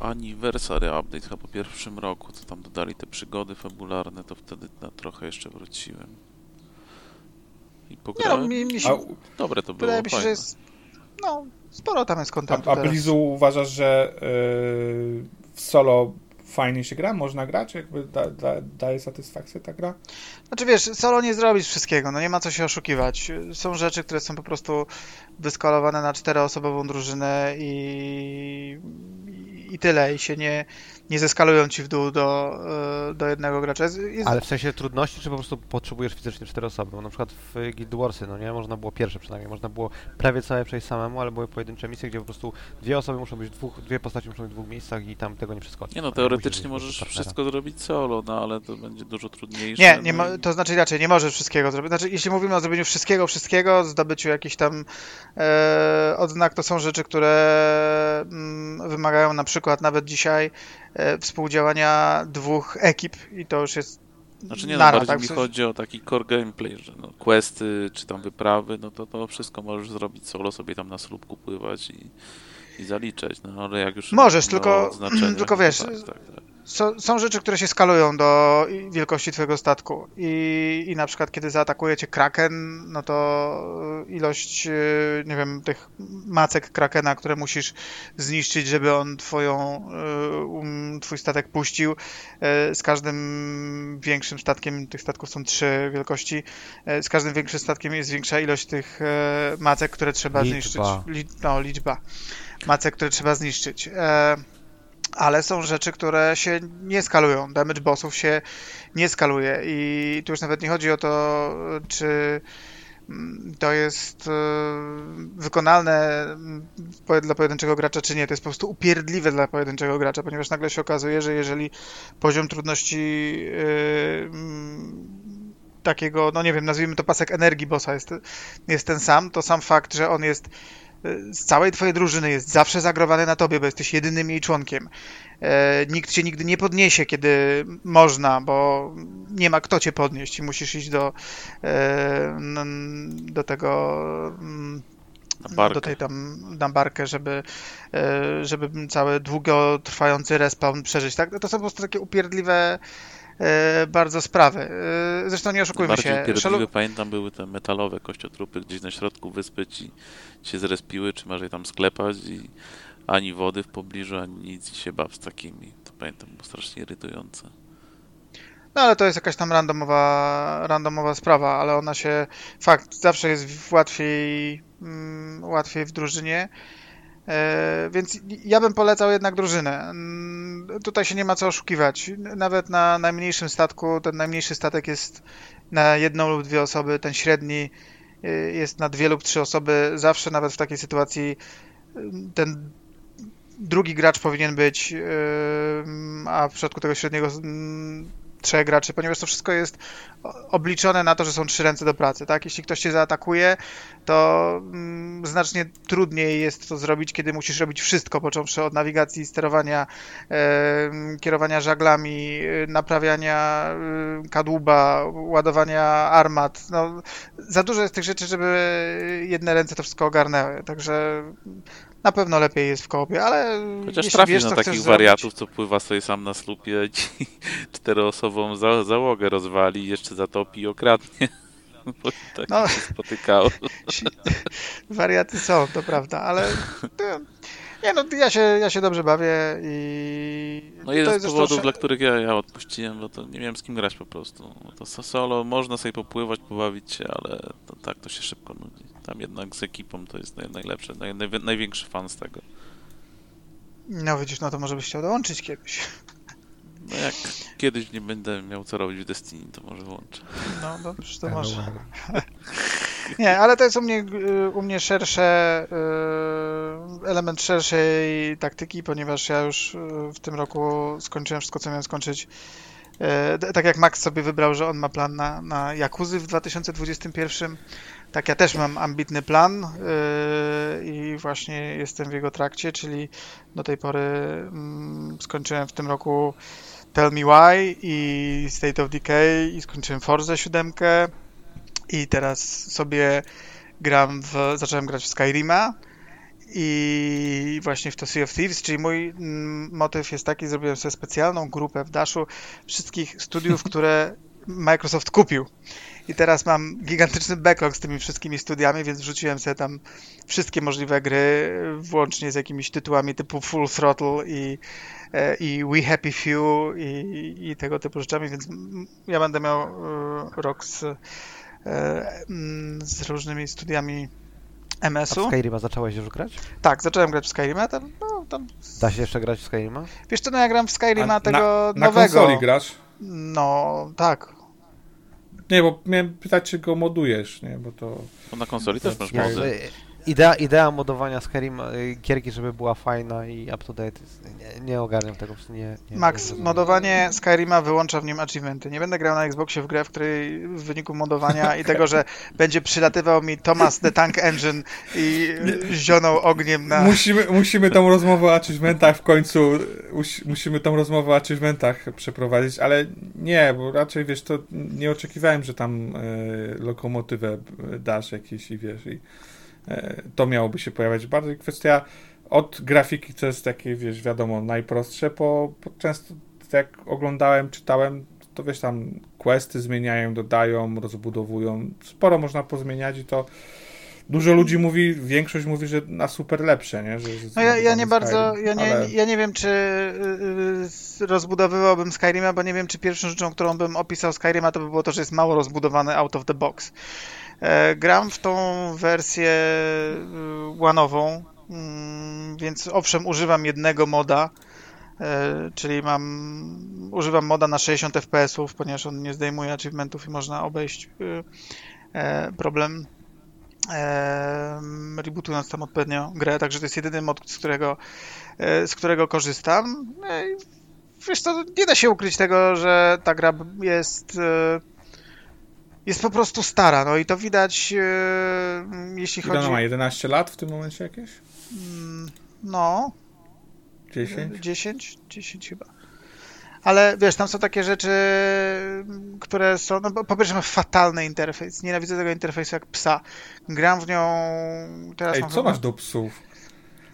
Anniversary update chyba po pierwszym roku, co tam dodali te przygody fabularne, to wtedy na trochę jeszcze wróciłem. I Nie no, pograłem. mi, mi się, A, Dobre to było, wydaje mi się, że jest, no, sporo tam jest kontentu a, a. Blizu uważasz, że yy, w solo fajnie się gra? Można grać? Jakby da, da, daje satysfakcję ta gra? Znaczy wiesz, solo nie zrobisz wszystkiego, no nie ma co się oszukiwać. Są rzeczy, które są po prostu wyskalowane na czteroosobową drużynę i, i tyle, i się nie, nie zeskalują ci w dół do, e, do jednego gracza. Jest, jest, Ale w sensie trudności, czy po prostu potrzebujesz fizycznie cztery osoby? Bo na przykład w Guild Warsy, no nie, można było pierwsze przynajmniej, można było prawie całe przejść samemu, ale były pojedyncze misje, gdzie po prostu dwie osoby muszą być w dwóch, dwie postaci muszą być w dwóch miejscach i tam tego nie przeskoczyć. Nie no, teoretycznie możesz wszystko zrobić solo, no ale to będzie dużo trudniejsze. Nie, nie no i- to znaczy inaczej, nie możesz wszystkiego zrobić. Znaczy, jeśli mówimy o zrobieniu wszystkiego, wszystkiego, zdobyciu jakichś tam e, odznak, to są rzeczy, które mm, wymagają na przykład nawet dzisiaj e, współdziałania dwóch ekip i to już jest Znaczy nie, no, nara, bardziej tak? Mi sensie- chodzi o taki core gameplay, że no, questy czy tam wyprawy, no to to wszystko możesz zrobić solo, sobie tam na słupku pływać i, i zaliczać, no ale jak już... Możesz, tylko- tylko wiesz, Tak, tak, tak. Są, są rzeczy, które się skalują do wielkości twojego statku i, i na przykład kiedy zaatakuje cię kraken, no to ilość, e, nie wiem, tych macek krakena, które musisz zniszczyć, żeby on twoją, e, um, twój statek puścił, e, z każdym większym statkiem, tych statków są trzy wielkości, e, z każdym większym statkiem jest większa ilość tych e, macek, które trzeba Liczba. zniszczyć. Li, no, liczba macek, które trzeba zniszczyć. E, ale są rzeczy, które się nie skalują. Damage bossów się nie skaluje i tu już nawet nie chodzi o to, czy mm, to jest e, wykonalne mm, dla pojedynczego gracza, czy nie. To jest po prostu upierdliwe dla pojedynczego gracza, ponieważ nagle się okazuje, że jeżeli poziom trudności e, mm, takiego, no nie wiem, nazwijmy to pasek energii bossa jest, jest ten sam, to sam fakt, że on jest z całej twojej drużyny jest zawsze zagrowany na tobie, bo jesteś jedynym jej członkiem. E, nikt cię nigdy nie podniesie, kiedy można, bo nie ma kto cię podnieść i musisz iść do, e, do tego mm, do tej tam na barkę, żeby, e, żeby cały długotrwający respawn przeżyć. Tak? To są po prostu takie upierdliwe bardzo sprawy. E, Zresztą nie oszukujmy Bardziej się. Shalu- pamiętam, były te metalowe kościotrupy gdzieś na środku wyspy ci się zrespiły, czy masz je tam sklepać i ani wody w pobliżu, ani nic i się baw z takimi. To pamiętam, było strasznie irytujące. No ale to jest jakaś tam randomowa, randomowa sprawa, ale ona się, fakt, zawsze jest łatwiej, mm, łatwiej w drużynie. E, więc ja bym polecał jednak drużynę. Tutaj się nie ma co oszukiwać. Nawet na najmniejszym statku, ten najmniejszy statek jest na jedną lub dwie osoby, ten średni y, jest na dwie lub trzy osoby. Zawsze nawet w takiej sytuacji y, ten drugi gracz powinien być, y, a w przypadku tego średniego mm, trzech graczy, ponieważ to wszystko jest obliczone na to, że są trzy ręce do pracy, tak? Jeśli ktoś cię zaatakuje, to mm, znacznie trudniej jest to zrobić, kiedy musisz robić wszystko, począwszy od nawigacji, sterowania, kierowania żaglami, y, naprawiania y, kadłuba, ładowania armat. No, za dużo jest tych rzeczy, żeby jedne ręce to wszystko ogarnęły, także na pewno lepiej jest w koopie, ale Chociaż trafisz wiesz, na takich wariatów, co pływa sobie sam na slupie i ci czteroosobową za załogę rozwali, jeszcze zatopi i okradnie. Bo tak No. się spotykało. Wariaty są, to prawda, ale nie no, ja się, ja się dobrze bawię i No jeden jest z zresztą powodów, sze- dla których ja, ja odpuściłem, bo to nie miałem z kim grać po prostu. No To so- solo można sobie popływać, pobawić się, ale to, tak to się szybko nudzi. Tam jednak z ekipą to jest naj, najlepsze, naj, naj, największy fan z tego. No widzisz, no to może byś chciał dołączyć kiedyś. No jak kiedyś nie będę miał co robić w Destiny, to może włączę. No dobrze, to Hello, może. hello. Nie, ale to jest u mnie, y, u mnie szersze, y, element szerszej taktyki, ponieważ ja już y, w tym roku skończyłem wszystko, co miałem skończyć. Tak jak Max sobie wybrał, że on ma plan na, na Jakuzy w 2021, Tak, ja też mam ambitny plan yy, i właśnie jestem w jego trakcie, czyli do tej pory mm, skończyłem w tym roku Tell Me Why i State of Decay i skończyłem Forza 7 i teraz sobie gram w, zacząłem grać w Skyrima i właśnie w to Sea of Thieves, czyli mój mm, motyw jest taki, zrobiłem sobie specjalną grupę w Dashu wszystkich studiów, które Microsoft kupił. I teraz mam gigantyczny backlog z tymi wszystkimi studiami, więc wrzuciłem sobie tam wszystkie możliwe gry, włącznie z jakimiś tytułami typu Full Throttle i, e, i We Happy Few i, i tego typu rzeczami, więc ja będę miał e, rok z, e, z różnymi studiami A w MS-u. Skyrima zacząłeś już grać? Tak, zacząłem grać w Skyrima, tam, no, tam, Da się jeszcze grać w Skyrima? wiesz co, no ja gram w Skyrima A tego na, na nowego. konsoli grasz? No, tak. Nie, bo miałem pytać, czy go modujesz, nie? Bo to... Bo na konsoli też masz Ja, mody. Y, idea, idea modowania Skyrima, y, gierki, żeby była fajna i up to date, jest, nie, nie ogarniam tego, nie, nie Max, nie modowanie Skyrima wyłącza w nim achievementy. Nie będę grał na Xboxie w grę, w której w wyniku modowania i tego, że będzie przylatywał mi Thomas the Tank Engine i zionął ogniem na... Musimy, musimy tą rozmowę o achievementach w końcu, musi- musimy tą rozmowę o achievementach przeprowadzić, ale nie, bo raczej, wiesz, to nie oczekiwałem, że tam e, lokomotywę dasz jakieś i wiesz, i to miałoby się pojawiać. Bardziej kwestia od grafiki, co jest takie, wiesz, wiadomo, najprostsze, po, po często jak oglądałem, czytałem, to wiesz, tam questy zmieniają, dodają, rozbudowują, sporo można pozmieniać i to Dużo ludzi mówi, większość mówi, że na super lepsze, nie? Że, że No ja, ja nie Skyrim, bardzo, ja nie, ale- ja nie wiem, czy y, y, rozbudowywałbym Skyrima, bo nie wiem, czy pierwszą rzeczą, którą bym opisał Skyrima, to by było to, że jest mało rozbudowany out of the box. E, gram w tą wersję łanową, mm, więc owszem, używam jednego moda, e, czyli mam, używam moda na 60 fps-ów, ponieważ on nie zdejmuje achievementów i można obejść y, e, problem em, rebootując tam odpowiednio grę, także to jest jedyny mod, z którego, e, z którego korzystam. No Wiesz co, nie da się ukryć tego, że ta gra jest e, jest po prostu stara, no i to widać e, jeśli Ile chodzi... ona ma 11 lat w tym momencie jakieś? Mm, No, 10? 10? 10 chyba. Ale wiesz, tam są takie rzeczy, które są. No, po pierwsze, ma fatalny interfejs. Nienawidzę tego interfejsu jak psa. Gram w nią. Teraz Ej, co chyba- masz do psów?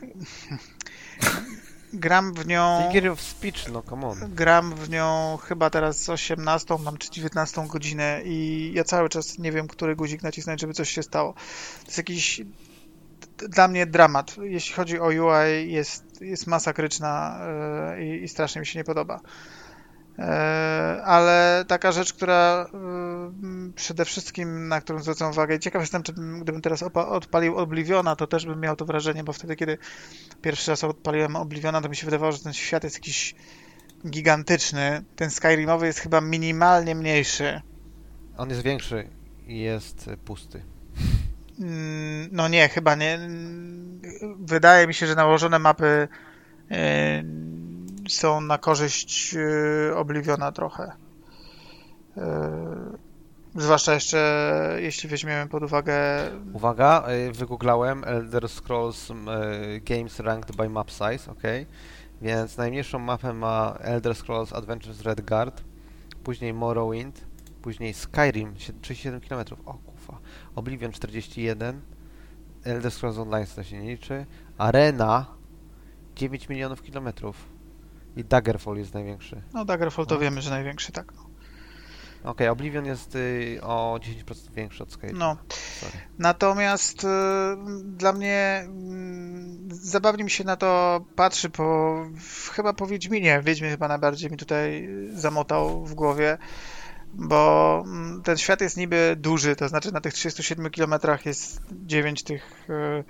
Gram w nią. Gear of Speech, no come on. Gram w nią chyba teraz 18, mam czy 19 godzinę i ja cały czas nie wiem, który guzik nacisnąć, żeby coś się stało. To jest jakiś dla mnie dramat. Jeśli chodzi o UI, jest, jest masakryczna e, i, i strasznie mi się nie podoba. E, Ale taka rzecz, która e, przede wszystkim, na którą zwracam uwagę, ciekaw jestem, czy bym, gdybym teraz odpalił Obliviona, to też bym miał to wrażenie, bo wtedy, kiedy pierwszy raz odpaliłem Obliviona, to mi się wydawało, że ten świat jest jakiś gigantyczny. Ten Skyrimowy jest chyba minimalnie mniejszy. On jest większy i jest y, pusty. Mm, No nie, chyba nie. Mm, Wydaje mi się, że nałożone mapy e, są na korzyść e, Obliviona trochę. E, Zwłaszcza jeszcze jeśli weźmiemy pod uwagę. Uwaga, y, wygooglałem Elder Scrolls Games Ranked by Map Size, ok? Więc najmniejszą mapę ma Elder Scrolls Adventures Redguard, później Morrowind, później Skyrim, sie- 37 km, o kufa, Oblivion 41, Elder Scrolls Online to się nie liczy, Arena 9 milionów kilometrów i Daggerfall jest największy. No, Daggerfall to No. wiemy, że największy, tak. Okej, Oblivion jest y, o 10% większy od Skyrim. No. Sorry. Natomiast y, dla mnie mm, zabawnie mi się na to patrzy po w- chyba po Wiedźminie. Wiedźmin chyba najbardziej mi tutaj zamotał w głowie, bo mm, ten świat jest niby duży, to znaczy na tych 37 kilometrach jest 9 tych y, y,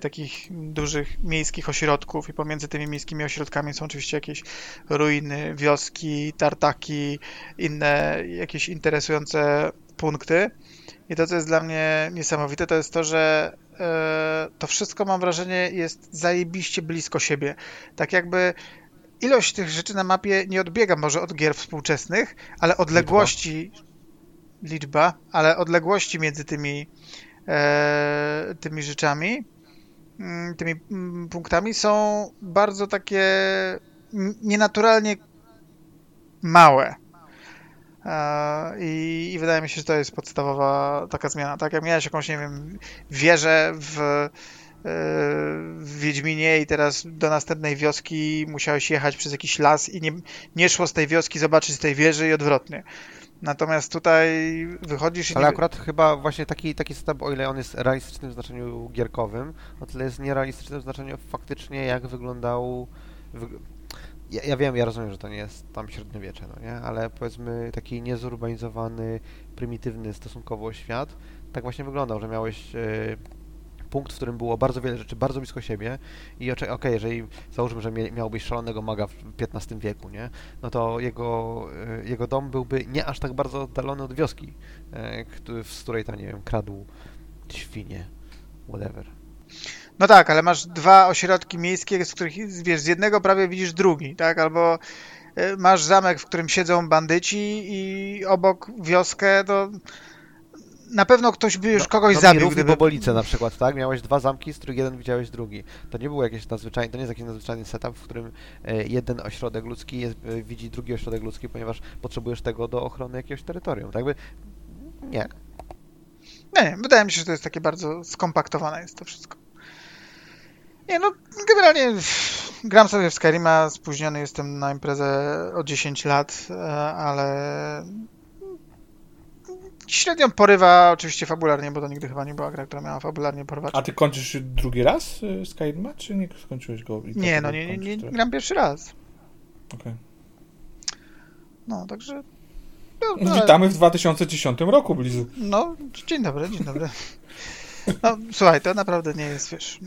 takich dużych miejskich ośrodków i pomiędzy tymi miejskimi ośrodkami są oczywiście jakieś ruiny, wioski, tartaki, inne jakieś interesujące punkty. I to, co jest dla mnie niesamowite, to jest to, że e, to wszystko, mam wrażenie, jest zajebiście blisko siebie. Tak jakby ilość tych rzeczy na mapie nie odbiega może od gier współczesnych, ale odległości liczba, ale odległości między tymi, e, tymi rzeczami, mm, tymi mm, punktami są bardzo takie nienaturalnie małe. E, I, I wydaje mi się, że to jest podstawowa taka zmiana. Tak jak miałeś jakąś, nie wiem, wieżę w, e, w Wiedźminie i teraz do następnej wioski musiałeś jechać przez jakiś las i nie, nie szło z tej wioski zobaczyć tej wieży i odwrotnie. Natomiast tutaj wychodzisz i Ale nie... akurat chyba właśnie taki, taki setup, o ile on jest realistyczny w znaczeniu gierkowym, o tyle jest nierealistyczny w znaczeniu faktycznie jak wyglądał... Wyg... Ja, ja wiem, ja rozumiem, że to nie jest tam średniowiecze, no nie? Ale powiedzmy taki niezurbanizowany, prymitywny stosunkowo świat, tak właśnie wyglądał, że miałeś e, punkt, w którym było bardzo wiele rzeczy bardzo blisko siebie i okej, jeżeli załóżmy, że miałbyś szalonego maga w XV wieku, nie? No to jego, e, jego dom byłby nie aż tak bardzo oddalony od wioski, e, z której tam, nie wiem, kradł świnie, whatever. No tak, ale masz dwa ośrodki miejskie, z których wiesz, z jednego prawie widzisz drugi, tak? Albo e, masz zamek, w którym siedzą bandyci i obok wioskę, to na pewno ktoś by już kogoś no, zabił, gdyby... Bobolice na przykład, tak? Miałeś dwa zamki, z których jeden widziałeś drugi. To nie było jakieś nadzwyczajne, to nie jest jakiś nadzwyczajny setup, w którym e, jeden ośrodek ludzki jest, e, widzi drugi ośrodek ludzki, ponieważ potrzebujesz tego do ochrony jakiegoś terytorium. Tak by nie. Nie, nie, wydaje mi się, że to jest takie bardzo skompaktowane jest to wszystko. Nie, no generalnie gram sobie w Skyrima, spóźniony jestem na imprezę o 10 lat, e, ale średnio porywa, oczywiście fabularnie, bo to nigdy chyba nie była gra, która miała fabularnie porywać. A ty kończysz drugi raz y, Skyrima, czy nie skończyłeś go? i Nie, tak no nie, nie, nie, teraz? gram pierwszy raz. Okej. No, także... No, no, Witamy w 2010 roku, Blizu. No, dzień dobry, dzień dobry. No, słuchaj, to naprawdę nie jest, wiesz,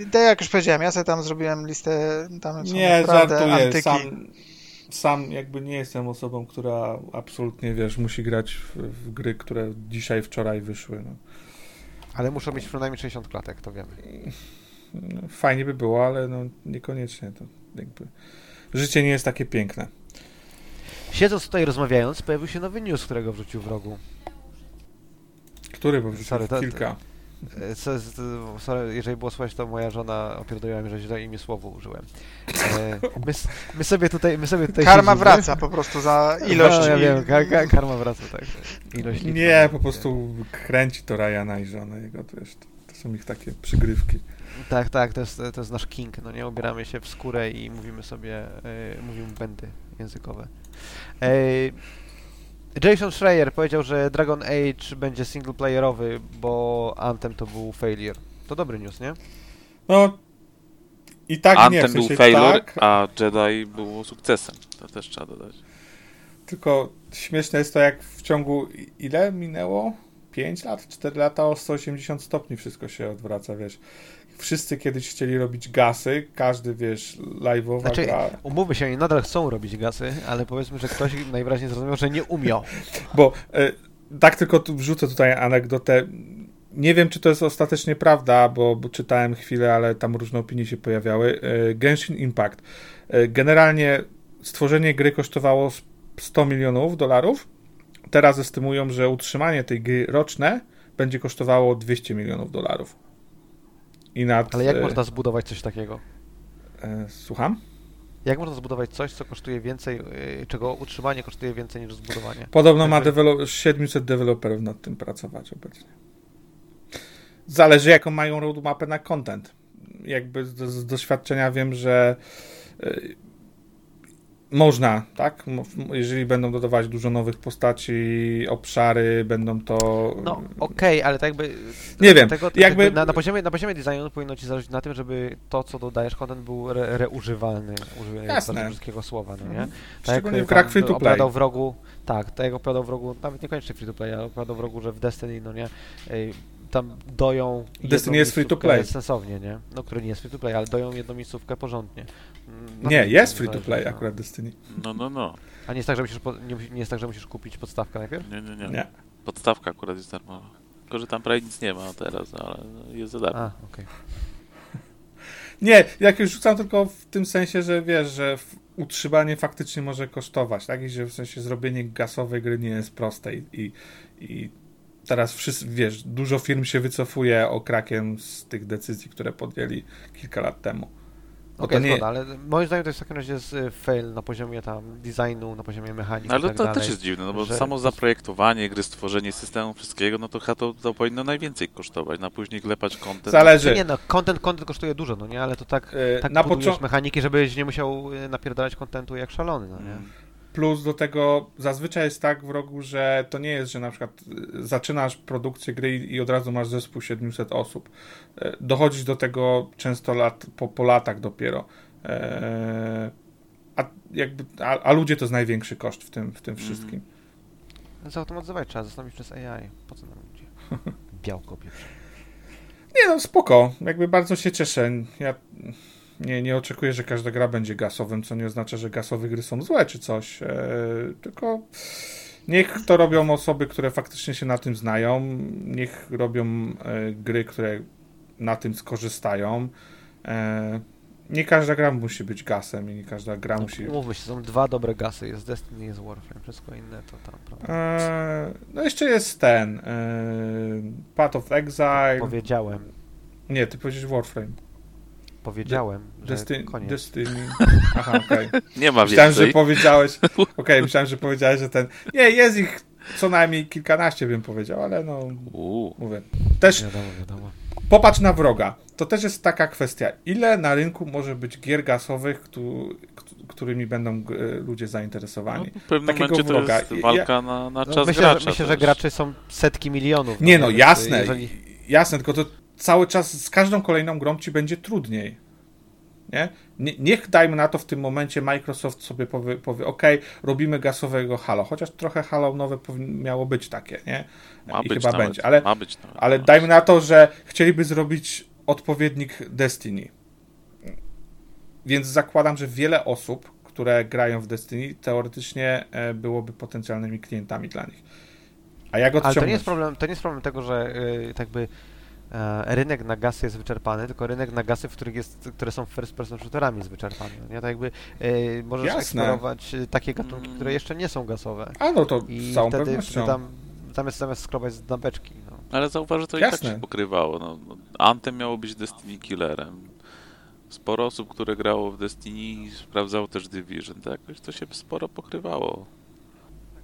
y, tak jak już powiedziałem, ja sobie tam zrobiłem listę, tam są Nie, naprawdę żartuję. antyki. Sam, sam jakby nie jestem osobą, która absolutnie, wiesz, musi grać w, w gry, które dzisiaj, wczoraj wyszły. No. Ale muszą mieć przynajmniej 60 klatek, to wiemy. No, Fajnie by było, ale no niekoniecznie. To jakby... Życie nie jest takie piękne. Siedząc tutaj rozmawiając, pojawił się nowy news, którego wrzucił w rogu. Który bo wrzucił Sorry, to- kilka. E, Co jest, e, sorry, jeżeli było słychać, to moja żona opierdoliła mi, że źle imię słowo użyłem. E, my, my sobie tutaj, my sobie tutaj Karma siedzimy. wraca po prostu za ilość. No, ja i- wiem, ka, ka, karma wraca, tak. Ilość liczba. Nie, po prostu kręci to Ryana i żonę jego, to, wiesz, to, są ich takie przygrywki. Tak, tak, to jest, to jest nasz king, no nie? Ubieramy się w skórę i mówimy sobie, e, mówimy błędy językowe. E, Jason Schreier powiedział, że Dragon Age będzie singleplayerowy, bo Anthem to był failure. To dobry news, nie? No i tak nie, Anthem w sensie był failure, tak, a Jedi było sukcesem. To też trzeba dodać. tylko śmieszne jest to, jak w ciągu ile minęło? 5 lat, 4 lata o 180 stopni wszystko się odwraca, wiesz. Wszyscy kiedyś chcieli robić gasy, każdy, wiesz, live'owa Znaczy, gra. umówmy się, oni nadal chcą robić gasy, ale powiedzmy, że ktoś najwyraźniej zrozumiał, że nie umiał. Bo e, tak tylko tu wrzucę tutaj anegdotę. Nie wiem, czy to jest ostatecznie prawda, bo, bo czytałem chwilę, ale tam różne opinie się pojawiały. E, Genshin Impact. E, generalnie stworzenie gry kosztowało s- 100 milionów dolarów. Teraz estymują, że utrzymanie tej gry roczne będzie kosztowało 200 milionów dolarów. I nad, Ale jak e, można zbudować coś takiego? e, Słucham? Jak można zbudować coś, co kosztuje więcej, yy, czego utrzymanie kosztuje więcej niż zbudowanie? Podobno ma Jakby- dewelo- 700 deweloperów nad tym pracować obecnie. Zależy, jaką mają roadmapę na content. Jakby z, z doświadczenia wiem, że można, tak? Jeżeli będą dodawać dużo nowych postaci, obszary, będą to. No okej, ale tak jakby... Nie wiem, Tego, jakby- jakby... na, na, poziomie, na poziomie designu powinno ci zależeć na tym, żeby to, co dodajesz, content był re, reużywalny, bardzo brzydkiego słowa, no nie? Mhm. Tak Szczególnie jak w grach free to play. w rogu, tak, tak jak opowiadał w rogu, nawet niekoniecznie free to play, ale opowiadał w rogu, że w Destiny, no nie, tam doją Destiny jest free to play. Sensownie, nie? No, który nie jest free to play, ale doją jedną miejscówkę porządnie. Na Nie, jest free to play no. akurat Destiny. No, no, no. A nie jest tak, że musisz, po, nie, nie jest tak, że musisz kupić podstawkę najpierw? Nie, nie, nie. Nie. Podstawka akurat jest darmowa. Tylko, że tam prawie nic nie ma teraz, ale jest za darmo. A, okej. Nie, jak już rzucam tylko w tym sensie, że wiesz, że w, utrzymanie faktycznie może kosztować, tak? I że w sensie zrobienie gasowej gry nie jest proste i, i, i teraz wszyscy, wiesz, dużo firm się wycofuje okrakiem z tych decyzji, które podjęli kilka lat temu. Bo Okej, to nie- zgoda, ale moim zdaniem to jest w takim razie jest y, fail na poziomie tam designu, na poziomie mechaniki Ale tak to dalej. też jest dziwne, no bo że- samo zaprojektowanie gry, stworzenie systemu, wszystkiego, no to chyba to, to powinno najwięcej kosztować, na później klepać content. Zależy. Nie no, content, content kosztuje dużo, no nie, ale to tak, E, tak na budujesz mechaniki, żebyś nie musiał y, napierdalać contentu jak szalony, no nie? Mm. Plus do tego zazwyczaj jest tak w rogu, że to nie jest, że na przykład y, zaczynasz produkcję gry i od razu masz zespół 700 osób. E, Dochodzisz do tego często lat, po, po latach dopiero. E, A, jakby, a, a ludzie to jest największy koszt w tym, w tym wszystkim. Zautomatyzować trzeba, zastąpić przez AI. Po co nam ludzie? Białko pieprze. Nie no, spoko. Jakby bardzo się cieszę. Ja nie, nie oczekuję, że każda gra będzie gasowym, co nie oznacza, że gasowe gry są złe czy coś. E, tylko niech to robią osoby, które faktycznie się na tym znają. Niech robią e, gry, które na tym skorzystają. E, nie każda gra musi być gasem i nie każda gra musi... Umówmy się, są dwa dobre gasy, jest Destiny, jest Warframe, wszystko inne to tam, prawda? E, no jeszcze jest ten e, Path of Exile. Powiedziałem, Nie, ty powiedziałeś Warframe. Powiedziałem, że Destiny. koniec. Destiny. Aha, okej. Nie ma Myślałem, że więcej. powiedziałeś. Okej, myślałem, że powiedziałeś, że ten. Nie, jest ich co najmniej kilkanaście, bym powiedział, ale no, Uuu. mówię. Też Wiadomo, wiadomo. popatrz na wroga. To też jest taka kwestia. Ile na rynku może być gier gasowych, któ- któ- którymi będą e, ludzie No, zainteresowani? w pewnym takiego momencie to wroga. jest I- walka na, na No, czas myślę, gracza. że, myślę, że też. graczy są setki milionów. Nie no, więc jasne. Jeżeli... Jasne, tylko to cały czas z każdą kolejną grą ci będzie trudniej. Nie? Nie, niech dajmy na to w tym momencie Microsoft sobie powie, powie ok, robimy gasowego Halo, chociaż trochę Halo nowe miało być takie, nie? Ma I być chyba nawet, będzie, ale, Ma być nawet, ale no. dajmy na to, że chcieliby zrobić odpowiednik Destiny. Więc zakładam, że wiele osób, które grają w Destiny, teoretycznie e, byłoby potencjalnymi klientami dla nich. A jak odciągnąć? Ale to nie jest problem, to nie jest problem tego, że y, tak by rynek na gasy jest wyczerpany, tylko rynek na gasy, w których jest, które są first person shooterami jest wyczerpany. no Nie? Tak jakby y, możesz Jasne. eksplorować y, takie gatunki, Mm. które jeszcze nie są gasowe. A no to I całą wtedy, pewnością. wtedy tam zamiast, zamiast skrobać z na beczki. No. Ale zauważ, że to i tak Jasne. się pokrywało. No, no, Anthem miało być Destiny Killerem. Sporo osób, które grało w Destiny, sprawdzało też Division. To jakoś to się sporo pokrywało.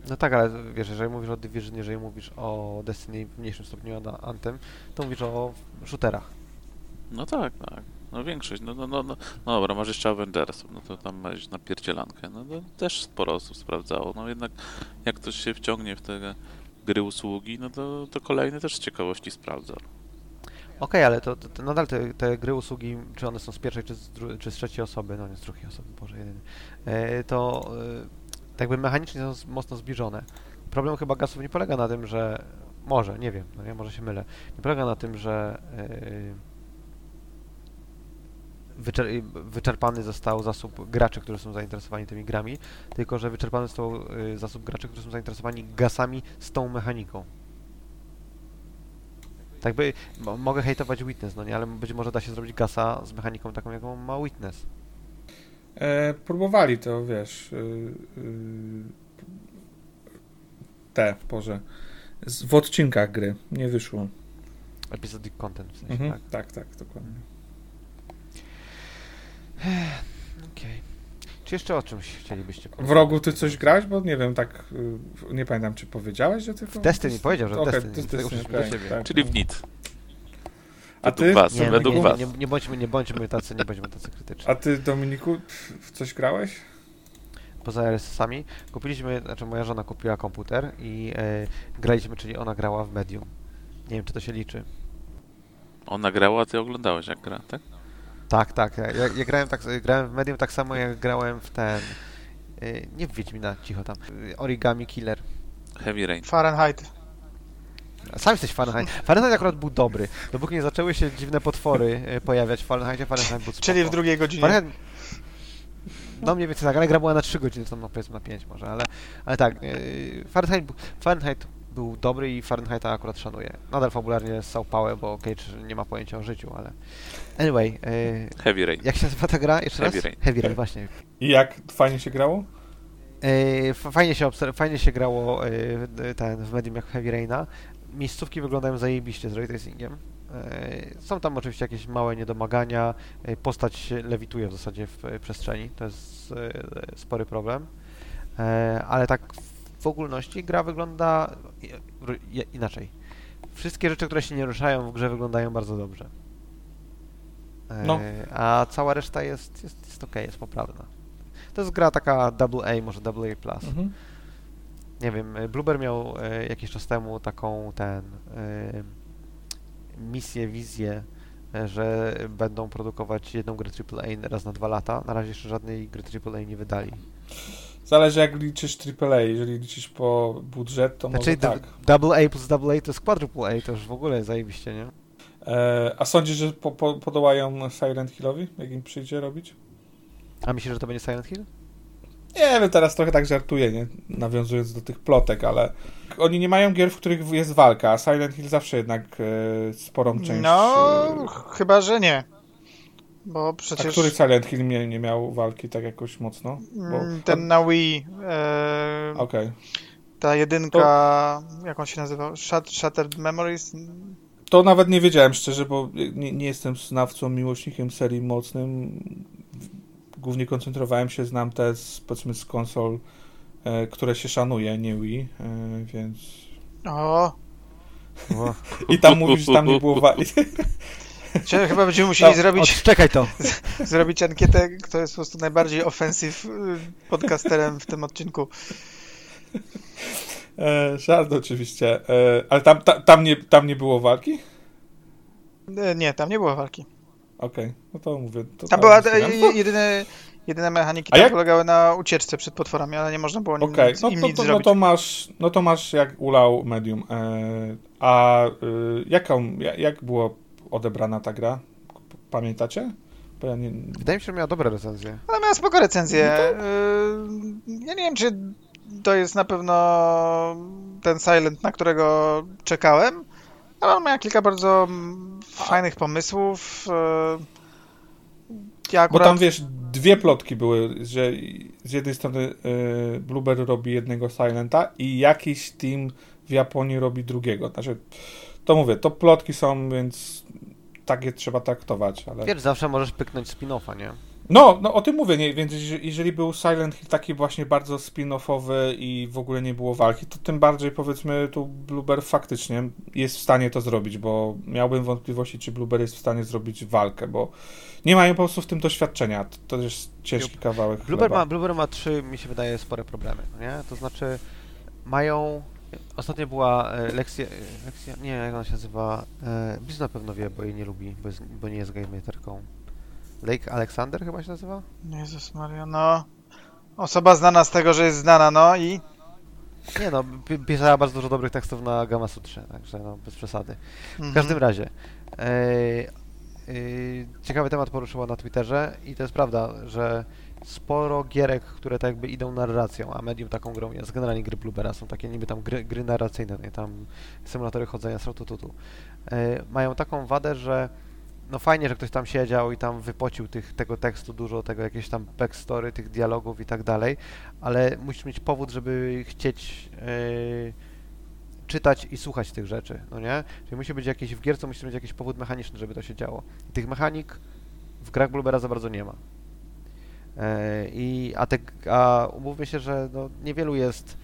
No tak, ale wiesz, jeżeli mówisz o Division, jeżeli mówisz o Destiny w mniejszym stopniu, na Anthem, to mówisz o shooterach. No tak, tak. No większość. No, no, no, no, no dobra, masz jeszcze Avengersów, no to tam masz napierdzielankę. No to też sporo osób sprawdzało. No jednak jak ktoś się wciągnie w te gry usługi, no to, to kolejny też z ciekawości sprawdza. Okej, ale to, to, to nadal te, te gry, usługi, czy one są z pierwszej, czy z, czy z trzeciej osoby, no nie z drugiej osoby, Boże, jedyny, e, to e, tak jakby mechanicznie są mocno zbliżone. Problem chyba gasów nie polega na tym, że może, nie wiem, no może się mylę, nie polega na tym, że e, wyczer- wyczerpany został zasób graczy, którzy są zainteresowani tymi grami, tylko że wyczerpany został e, zasób graczy, którzy są zainteresowani gasami z tą mechaniką. Tak by mo- mogę hejtować Witness, no nie, ale być może da się zrobić gasa z mechaniką taką, jaką ma Witness. E, próbowali to, wiesz. y, y, te, Boże. Z, w odcinkach gry. Nie wyszło. Episodic content w sensie, Mhm. tak. Tak, tak, dokładnie. Okej. Czy jeszcze o czymś chcielibyście W porozmawiać? rogu ty coś grałeś? Bo nie wiem, tak. y, Nie pamiętam, czy powiedziałeś, że tylko. W Destiny, powiedział, że Okej, Destiny, to jest dlatego Destiny, ciebie. tak. Czyli w NIT. A ty? was, Nie, no według nie, was. nie, nie, bądźmy, nie bądźmy tacy, nie bądźmy tacy krytyczni. A ty, Dominiku, w coś grałeś? Poza RSS-ami kupiliśmy, znaczy moja żona kupiła komputer i e, graliśmy, czyli ona grała w Medium. Nie wiem, czy to się liczy. Ona grała, a ty oglądałeś jak gra, tak? Tak, tak. Ja, ja, grałem, tak, grałem w Medium tak samo, jak grałem w ten... e, nie w Wiedźmina, cicho tam. Origami Killer. Heavy Rain. Fahrenheit. Sam jesteś Fahrenheit. Fahrenheit akurat był dobry. Dopóki nie zaczęły się dziwne potwory e, pojawiać w Fahrenheitie, Fahrenheit był spoko. Czyli w drugiej godzinie. Fahrenheit... No mniej więcej tak, ale gra była na 3 godziny, tam no powiedzmy na 5 może, ale, ale tak, e, Fahrenheit, był- Fahrenheit był dobry i Fahrenheita akurat szanuję. Nadal fabularnie ssał pałę, bo Cage nie ma pojęcia o życiu, ale... Anyway, e, Heavy Rain. jak się nazywa ta gra? Jeszcze Heavy raz? Rain. Heavy Rain, właśnie. I jak fajnie się grało? Fajnie się, obser- fajnie się grało w- ten, w medium jak Heavy Raina. Miejscówki wyglądają zajebiście z raytracingiem. E, Są tam oczywiście jakieś małe niedomagania. e, Postać lewituje w zasadzie w e, przestrzeni. To jest spory problem. Ale tak w ogólności gra wygląda inaczej. Wszystkie rzeczy, które się nie ruszają w grze wyglądają bardzo dobrze. No. A cała reszta jest, jest, jest ok, jest poprawna. To jest gra taka double A, może double A+. plus. Mhm. Nie wiem, y, Blueber miał e, jakiś czas temu taką ten e, misję, wizję, e, że będą produkować jedną grę AAA raz na dwa lata. Na razie jeszcze żadnej gry AAA nie wydali. Zależy jak liczysz AAA. Jeżeli liczysz po budżet, to Znaczy może tak. double A plus double A to jest quadruple A, to już w ogóle zajebiście, nie? E, a sądzisz, że po, po, podołają Silent Hillowi, jak im przyjdzie robić? A myślisz, że to będzie Silent Hill? Nie wiem, teraz trochę tak żartuję, nie? Nawiązując do tych plotek, ale oni nie mają gier, w których jest walka, a Silent Hill zawsze jednak e, sporą część... No, e, chyba, że nie. Bo a przecież który Silent Hill nie, nie miał walki tak jakoś mocno? Bo, mm, ten na Wii, e, Okej. ta jedynka, jak on się nazywał? Shat- Shattered Memories? To nawet nie wiedziałem szczerze, bo nie, nie jestem znawcą, miłośnikiem serii mocnym. Głównie koncentrowałem się, znam te z, powiedzmy z konsol, e, które się szanuje, nie Wii, e, więc... O, I tam mówisz, że tam nie było walki. Czy chyba będziemy musieli No, zrobić, Odczekaj to! zrobić ankietę, kto jest po prostu najbardziej offensive y, podcasterem w tym odcinku. E, żart oczywiście. E, ale tam, ta, tam, nie, tam nie było walki? E, Nie, tam nie było walki. Okej, no to mówię. To Tam była to- jedyne, jedyne mechaniki tam jak- polegały na ucieczce przed potworami, ale nie można było nic, no, im to, nic to, no to masz, no to masz jak ulał medium. E, a y, jaką, ja- jak było odebrana ta gra? Pamiętacie? Bo ja nie, Wydaje mi się, że miała dobre recenzje. Ale miała spoko recenzję. No Yy, Ja nie wiem, czy to jest na pewno ten Silent, na którego czekałem, ale on miał kilka bardzo mm, fajnych pomysłów. yy. Ja Bo akurat... tam wiesz, dwie plotki były, że z jednej strony y, Blueberry robi jednego Silenta i jakiś team w Japonii robi drugiego. Znaczy, to mówię, to plotki są, więc tak je trzeba traktować, ale... Wiesz, zawsze możesz pyknąć spin-offa, nie? No, no o tym mówię, nie? więc jeżeli- był Silent Hill taki właśnie bardzo spin-offowy i w ogóle nie było walki, to tym bardziej powiedzmy tu Blueber faktycznie jest w stanie to zrobić, bo miałbym wątpliwości, czy Blueber jest w stanie zrobić walkę, bo nie mają po prostu w tym doświadczenia. To, to jest ciężki kawałek Blueber ma, Blueber ma trzy, mi się wydaje, spore problemy, no nie? To znaczy, mają... Ostatnio była e, lekcja, e, lekcja, nie, jak ona się nazywa, e, Biz na pewno wie, bo jej nie lubi, bo, jest, bo nie jest gamematerką. Lake Alexander chyba się nazywa? Jezus Maria, no... Osoba znana z tego, że jest znana, no i... Nie no, pi- pisała bardzo dużo dobrych tekstów na Gamma Sutrze, także no, bez przesady. W Mhm. każdym razie, e, e, ciekawy temat poruszyła na Twitterze i to jest prawda, że sporo gierek, które tak jakby idą narracją, a medium taką grą jest, generalnie gry Bluebera są takie niby tam gry, gry narracyjne, nie, tam symulatory chodzenia z tutu, e, mają taką wadę, że no fajnie, że ktoś tam siedział i tam wypocił tych, tego tekstu dużo, tego jakieś tam backstory, tych dialogów i tak dalej, ale musisz mieć powód, żeby chcieć e, czytać i słuchać tych rzeczy, no nie? Czyli musi być jakiś, w gierce musi być jakiś powód mechaniczny, żeby to się działo. I tych mechanik w grach Bluebera za bardzo nie ma. E, I, a, te, a umówmy się, że no, niewielu jest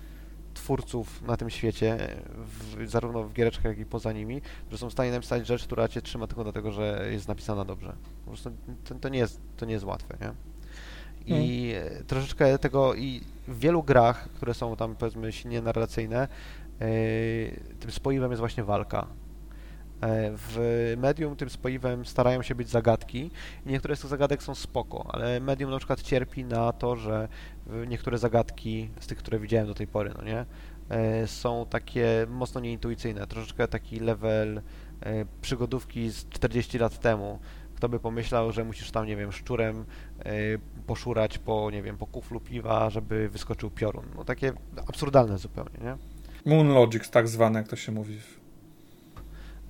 twórców na tym świecie, w, zarówno w giereczkach, jak i poza nimi, że są w stanie napisać rzecz, która cię trzyma tylko dlatego, że jest napisana dobrze. Po prostu to, to, nie, jest, to nie jest łatwe, nie? I e, troszeczkę tego i w wielu grach, które są tam powiedzmy silnie narracyjne, e, tym spoiwem jest właśnie walka. E, W medium tym spoiwem starają się być zagadki niektóre z tych zagadek są spoko, ale medium na przykład cierpi na to, że niektóre zagadki z tych, które widziałem do tej pory, no nie, e, są takie mocno nieintuicyjne, troszeczkę taki level e, przygodówki z 40 lat temu. Kto by pomyślał, że musisz tam, nie wiem, szczurem poszurać po, nie wiem, po kuflu piwa, żeby wyskoczył piorun. No takie absurdalne zupełnie, nie? Moon Logic, tak zwane, jak to się mówi.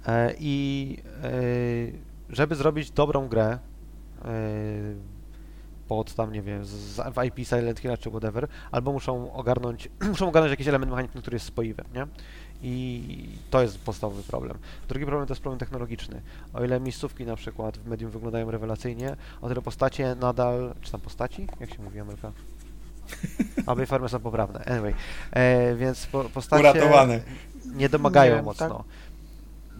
E, I e, żeby zrobić dobrą grę e, pod tam, nie wiem, z, w IP Silent Hill czy whatever, albo muszą ogarnąć, muszą ogarnąć jakiś element mechaniczny, który jest spoiwy, nie? I to jest podstawowy problem. Drugi problem to jest problem technologiczny. O ile miejscówki na przykład w medium wyglądają rewelacyjnie, o tyle postacie nadal, czy tam postaci? Jak się mówi Ameryka? Aby formy są poprawne. Anyway, e, więc po, postacie Uratowane. nie domagają Nie mocno. tak?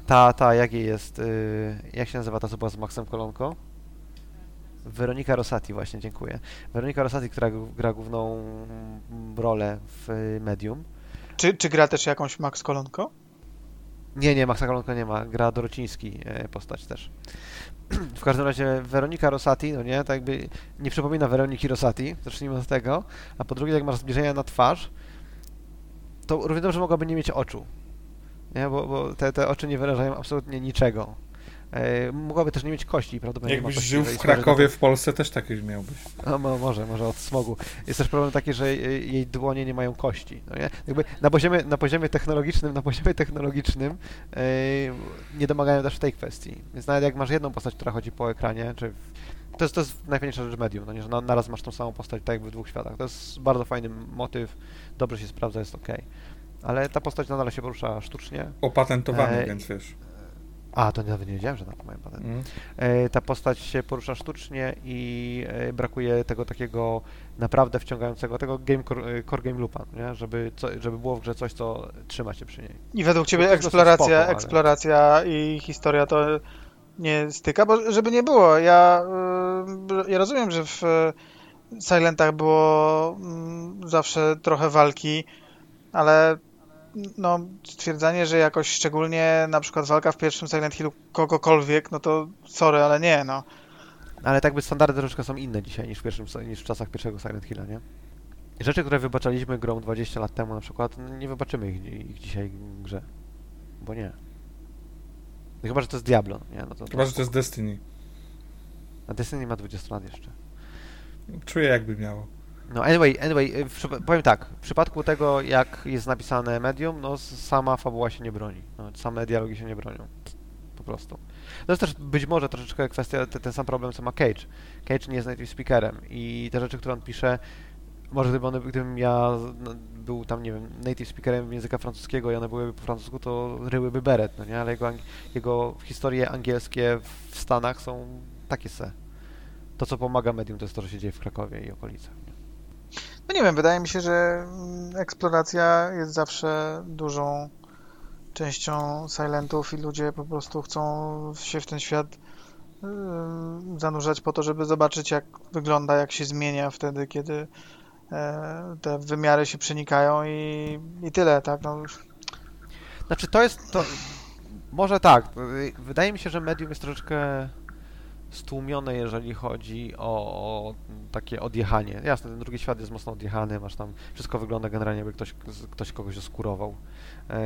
Ta, ta, jak jej jest, y, jak się nazywa ta, co była z Maxem Kolonko? Weronika Rosati, właśnie, dziękuję. Weronika Rosati, która gra główną mm, rolę w y, Medium. Czy, czy gra też jakąś Max Kolonko? Nie, nie, Maxa Kolonko nie ma, gra Dorociński e, postać też. W każdym razie Weronika Rosati, no nie, tak jakby nie przypomina Weroniki Rosati, zacznijmy od tego, a po drugie, jak masz zbliżenia na twarz, to równie dobrze mogłaby nie mieć oczu, nie, bo, bo te, te oczy nie wyrażają absolutnie niczego. E, mogłaby też nie mieć kości, prawdopodobnie Jakbyś kości, żył w Krakowie, w Polsce, też takieś miałbyś. no, mo- może, może od smogu. Jest też problem taki, że jej dłonie nie mają kości. No nie? Jakby na poziomie, na poziomie technologicznym, na poziomie technologicznym yy, nie domagają też w tej kwestii. Więc nawet jak masz jedną postać, która chodzi po ekranie, czy to jest, to jest najfajniejsza rzecz medium, no nie? że na, naraz masz tą samą postać tak jakby w dwóch światach. To jest bardzo fajny motyw, dobrze się sprawdza, jest ok. Ale ta postać nadal się porusza sztucznie. Opatentowany, E, więc wiesz. A, to nawet nie wiedziałem, że tak mają patent. Mm. E, ta postać się porusza sztucznie i e, brakuje tego takiego naprawdę wciągającego, tego game core, e, core game loopa, nie? Żeby, co, żeby było w grze coś, co trzyma się przy niej. I według ciebie to eksploracja, spoko, ale- eksploracja i historia to nie styka, bo żeby nie było, ja, y, ja rozumiem, że w y, Silentach było mm, zawsze trochę walki, ale no, stwierdzanie, że jakoś szczególnie na przykład walka w pierwszym Silent Hillu kogokolwiek, no to sorry, ale nie, no. Ale tak by standardy troszeczkę są inne dzisiaj niż w, pierwszym, niż w czasach pierwszego Silent Hilla, nie? Rzeczy, które wybaczaliśmy grą 20 lat temu na przykład, no, nie wybaczymy ich, ich dzisiaj w grze. Bo nie. No chyba, że to jest Diablo, nie? No to, Chyba, że to jest Destiny. A Destiny ma 20 lat jeszcze. Czuję, jakby miało. No anyway, anyway, przypa- powiem tak, w przypadku tego, jak jest napisane medium, no sama fabuła się nie broni. No, same dialogi się nie bronią. Po prostu. To jest też być może troszeczkę kwestia, te, ten sam problem, co ma Cage. Cage nie jest native speakerem i te rzeczy, które on pisze, może gdyby one, gdybym ja no, był tam, nie wiem, native speakerem języka francuskiego i one byłyby po francusku, to ryłyby beret, no nie? Ale jego, jego historie angielskie w Stanach są takie se. To, co pomaga medium, to jest to, że się dzieje w Krakowie i okolicach. No nie wiem, wydaje mi się, że mm, eksploracja jest zawsze dużą częścią Silentów i ludzie po prostu chcą się w ten świat ym, zanurzać po to, żeby zobaczyć jak wygląda, jak się zmienia wtedy, kiedy e, te wymiary się przenikają i, i tyle, tak? No, Znaczy to jest to. Może tak. Wydaje mi się, że medium jest troszeczkę stłumione, jeżeli chodzi o, o takie odjechanie. Jasne, ten drugi świat jest mocno odjechany, masz tam. Wszystko wygląda generalnie, jakby ktoś, ktoś kogoś oskurował. Yy,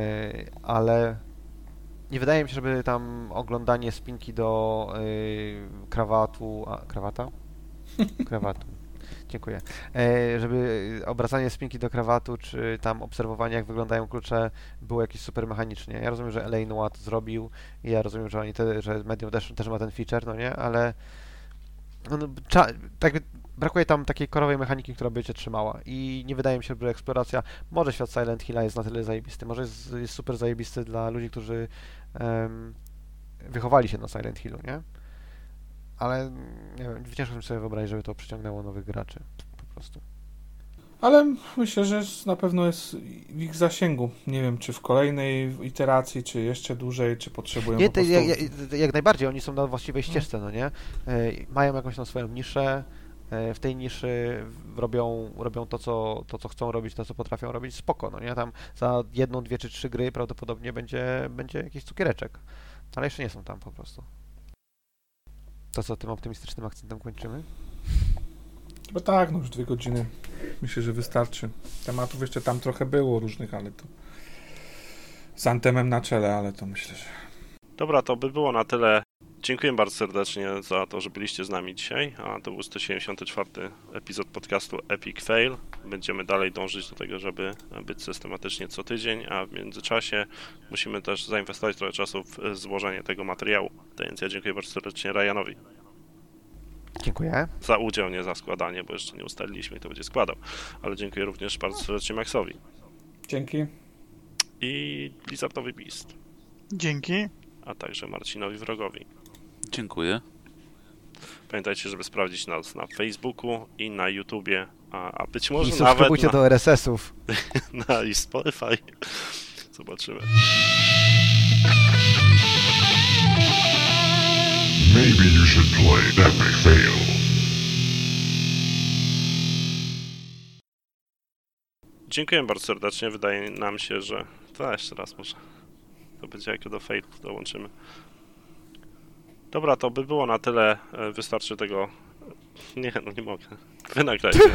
ale nie wydaje mi się, żeby tam oglądanie spinki do yy, krawatu. A, krawata? Krawatu. Dziękuję. E, żeby obracanie spinki do krawatu, czy tam obserwowanie, jak wyglądają klucze, było jakieś super mechanicznie. Ja rozumiem, że Elaine Watt zrobił i ja rozumiem, że oni te, że Medium też, też ma ten feature, no nie, ale no, no, cza- tak brakuje tam takiej korowej mechaniki, która by cię trzymała i nie wydaje mi się, że eksploracja, może świat Silent Hilla jest na tyle zajebisty, może jest, jest super zajebisty dla ludzi, którzy em, wychowali się na Silent Hillu, nie? Ale nie wiem, ciężko mi sobie wyobrazić, żeby to przyciągnęło nowych graczy, po prostu. Ale myślę, że na pewno jest w ich zasięgu. Nie wiem, czy w kolejnej iteracji, czy jeszcze dłużej, czy potrzebują Nie, po prostu... jak, jak, jak najbardziej, oni są na właściwej ścieżce, no nie? E, Mają jakąś tam swoją niszę, e, w tej niszy robią, robią to, co, to, co chcą robić, to, co potrafią robić, spoko, no nie? Tam za jedną, dwie czy trzy gry prawdopodobnie będzie, będzie jakiś cukiereczek, ale jeszcze nie są tam po prostu. To co, tym optymistycznym akcentem kończymy? Bo tak, no już dwie godziny. Myślę, że wystarczy. Tematów jeszcze tam trochę było różnych, ale to z antemem na czele, ale to myślę, że... Dobra, to by było na tyle Dziękuję bardzo serdecznie za to, że byliście z nami dzisiaj. A to był 174 epizod podcastu Epic Fail. Będziemy dalej dążyć do tego, żeby być systematycznie co tydzień, a w międzyczasie musimy też zainwestować trochę czasu w złożenie tego materiału. Więc ja dziękuję bardzo serdecznie Ryanowi Dziękuję. za udział, nie za składanie, bo jeszcze nie ustaliliśmy, kto będzie składał. Ale dziękuję również bardzo serdecznie Maxowi Dzięki. i Blizzardowi Beast, Dzięki. a także Marcinowi Wrogowi. Dziękuję. Pamiętajcie, żeby sprawdzić nas na Facebooku i na YouTubie, a, a być I może nawet subskrybujcie na, do RSS-ów. na i Spotify. Zobaczymy. Maybe you should play Epic Fail. Dziękuję bardzo serdecznie. Wydaje nam się, że. To jeszcze raz może. To będzie jak do failów dołączymy. Dobra, to by było na tyle. E, wystarczy tego. Nie, no nie mogę. Wynagrajcie.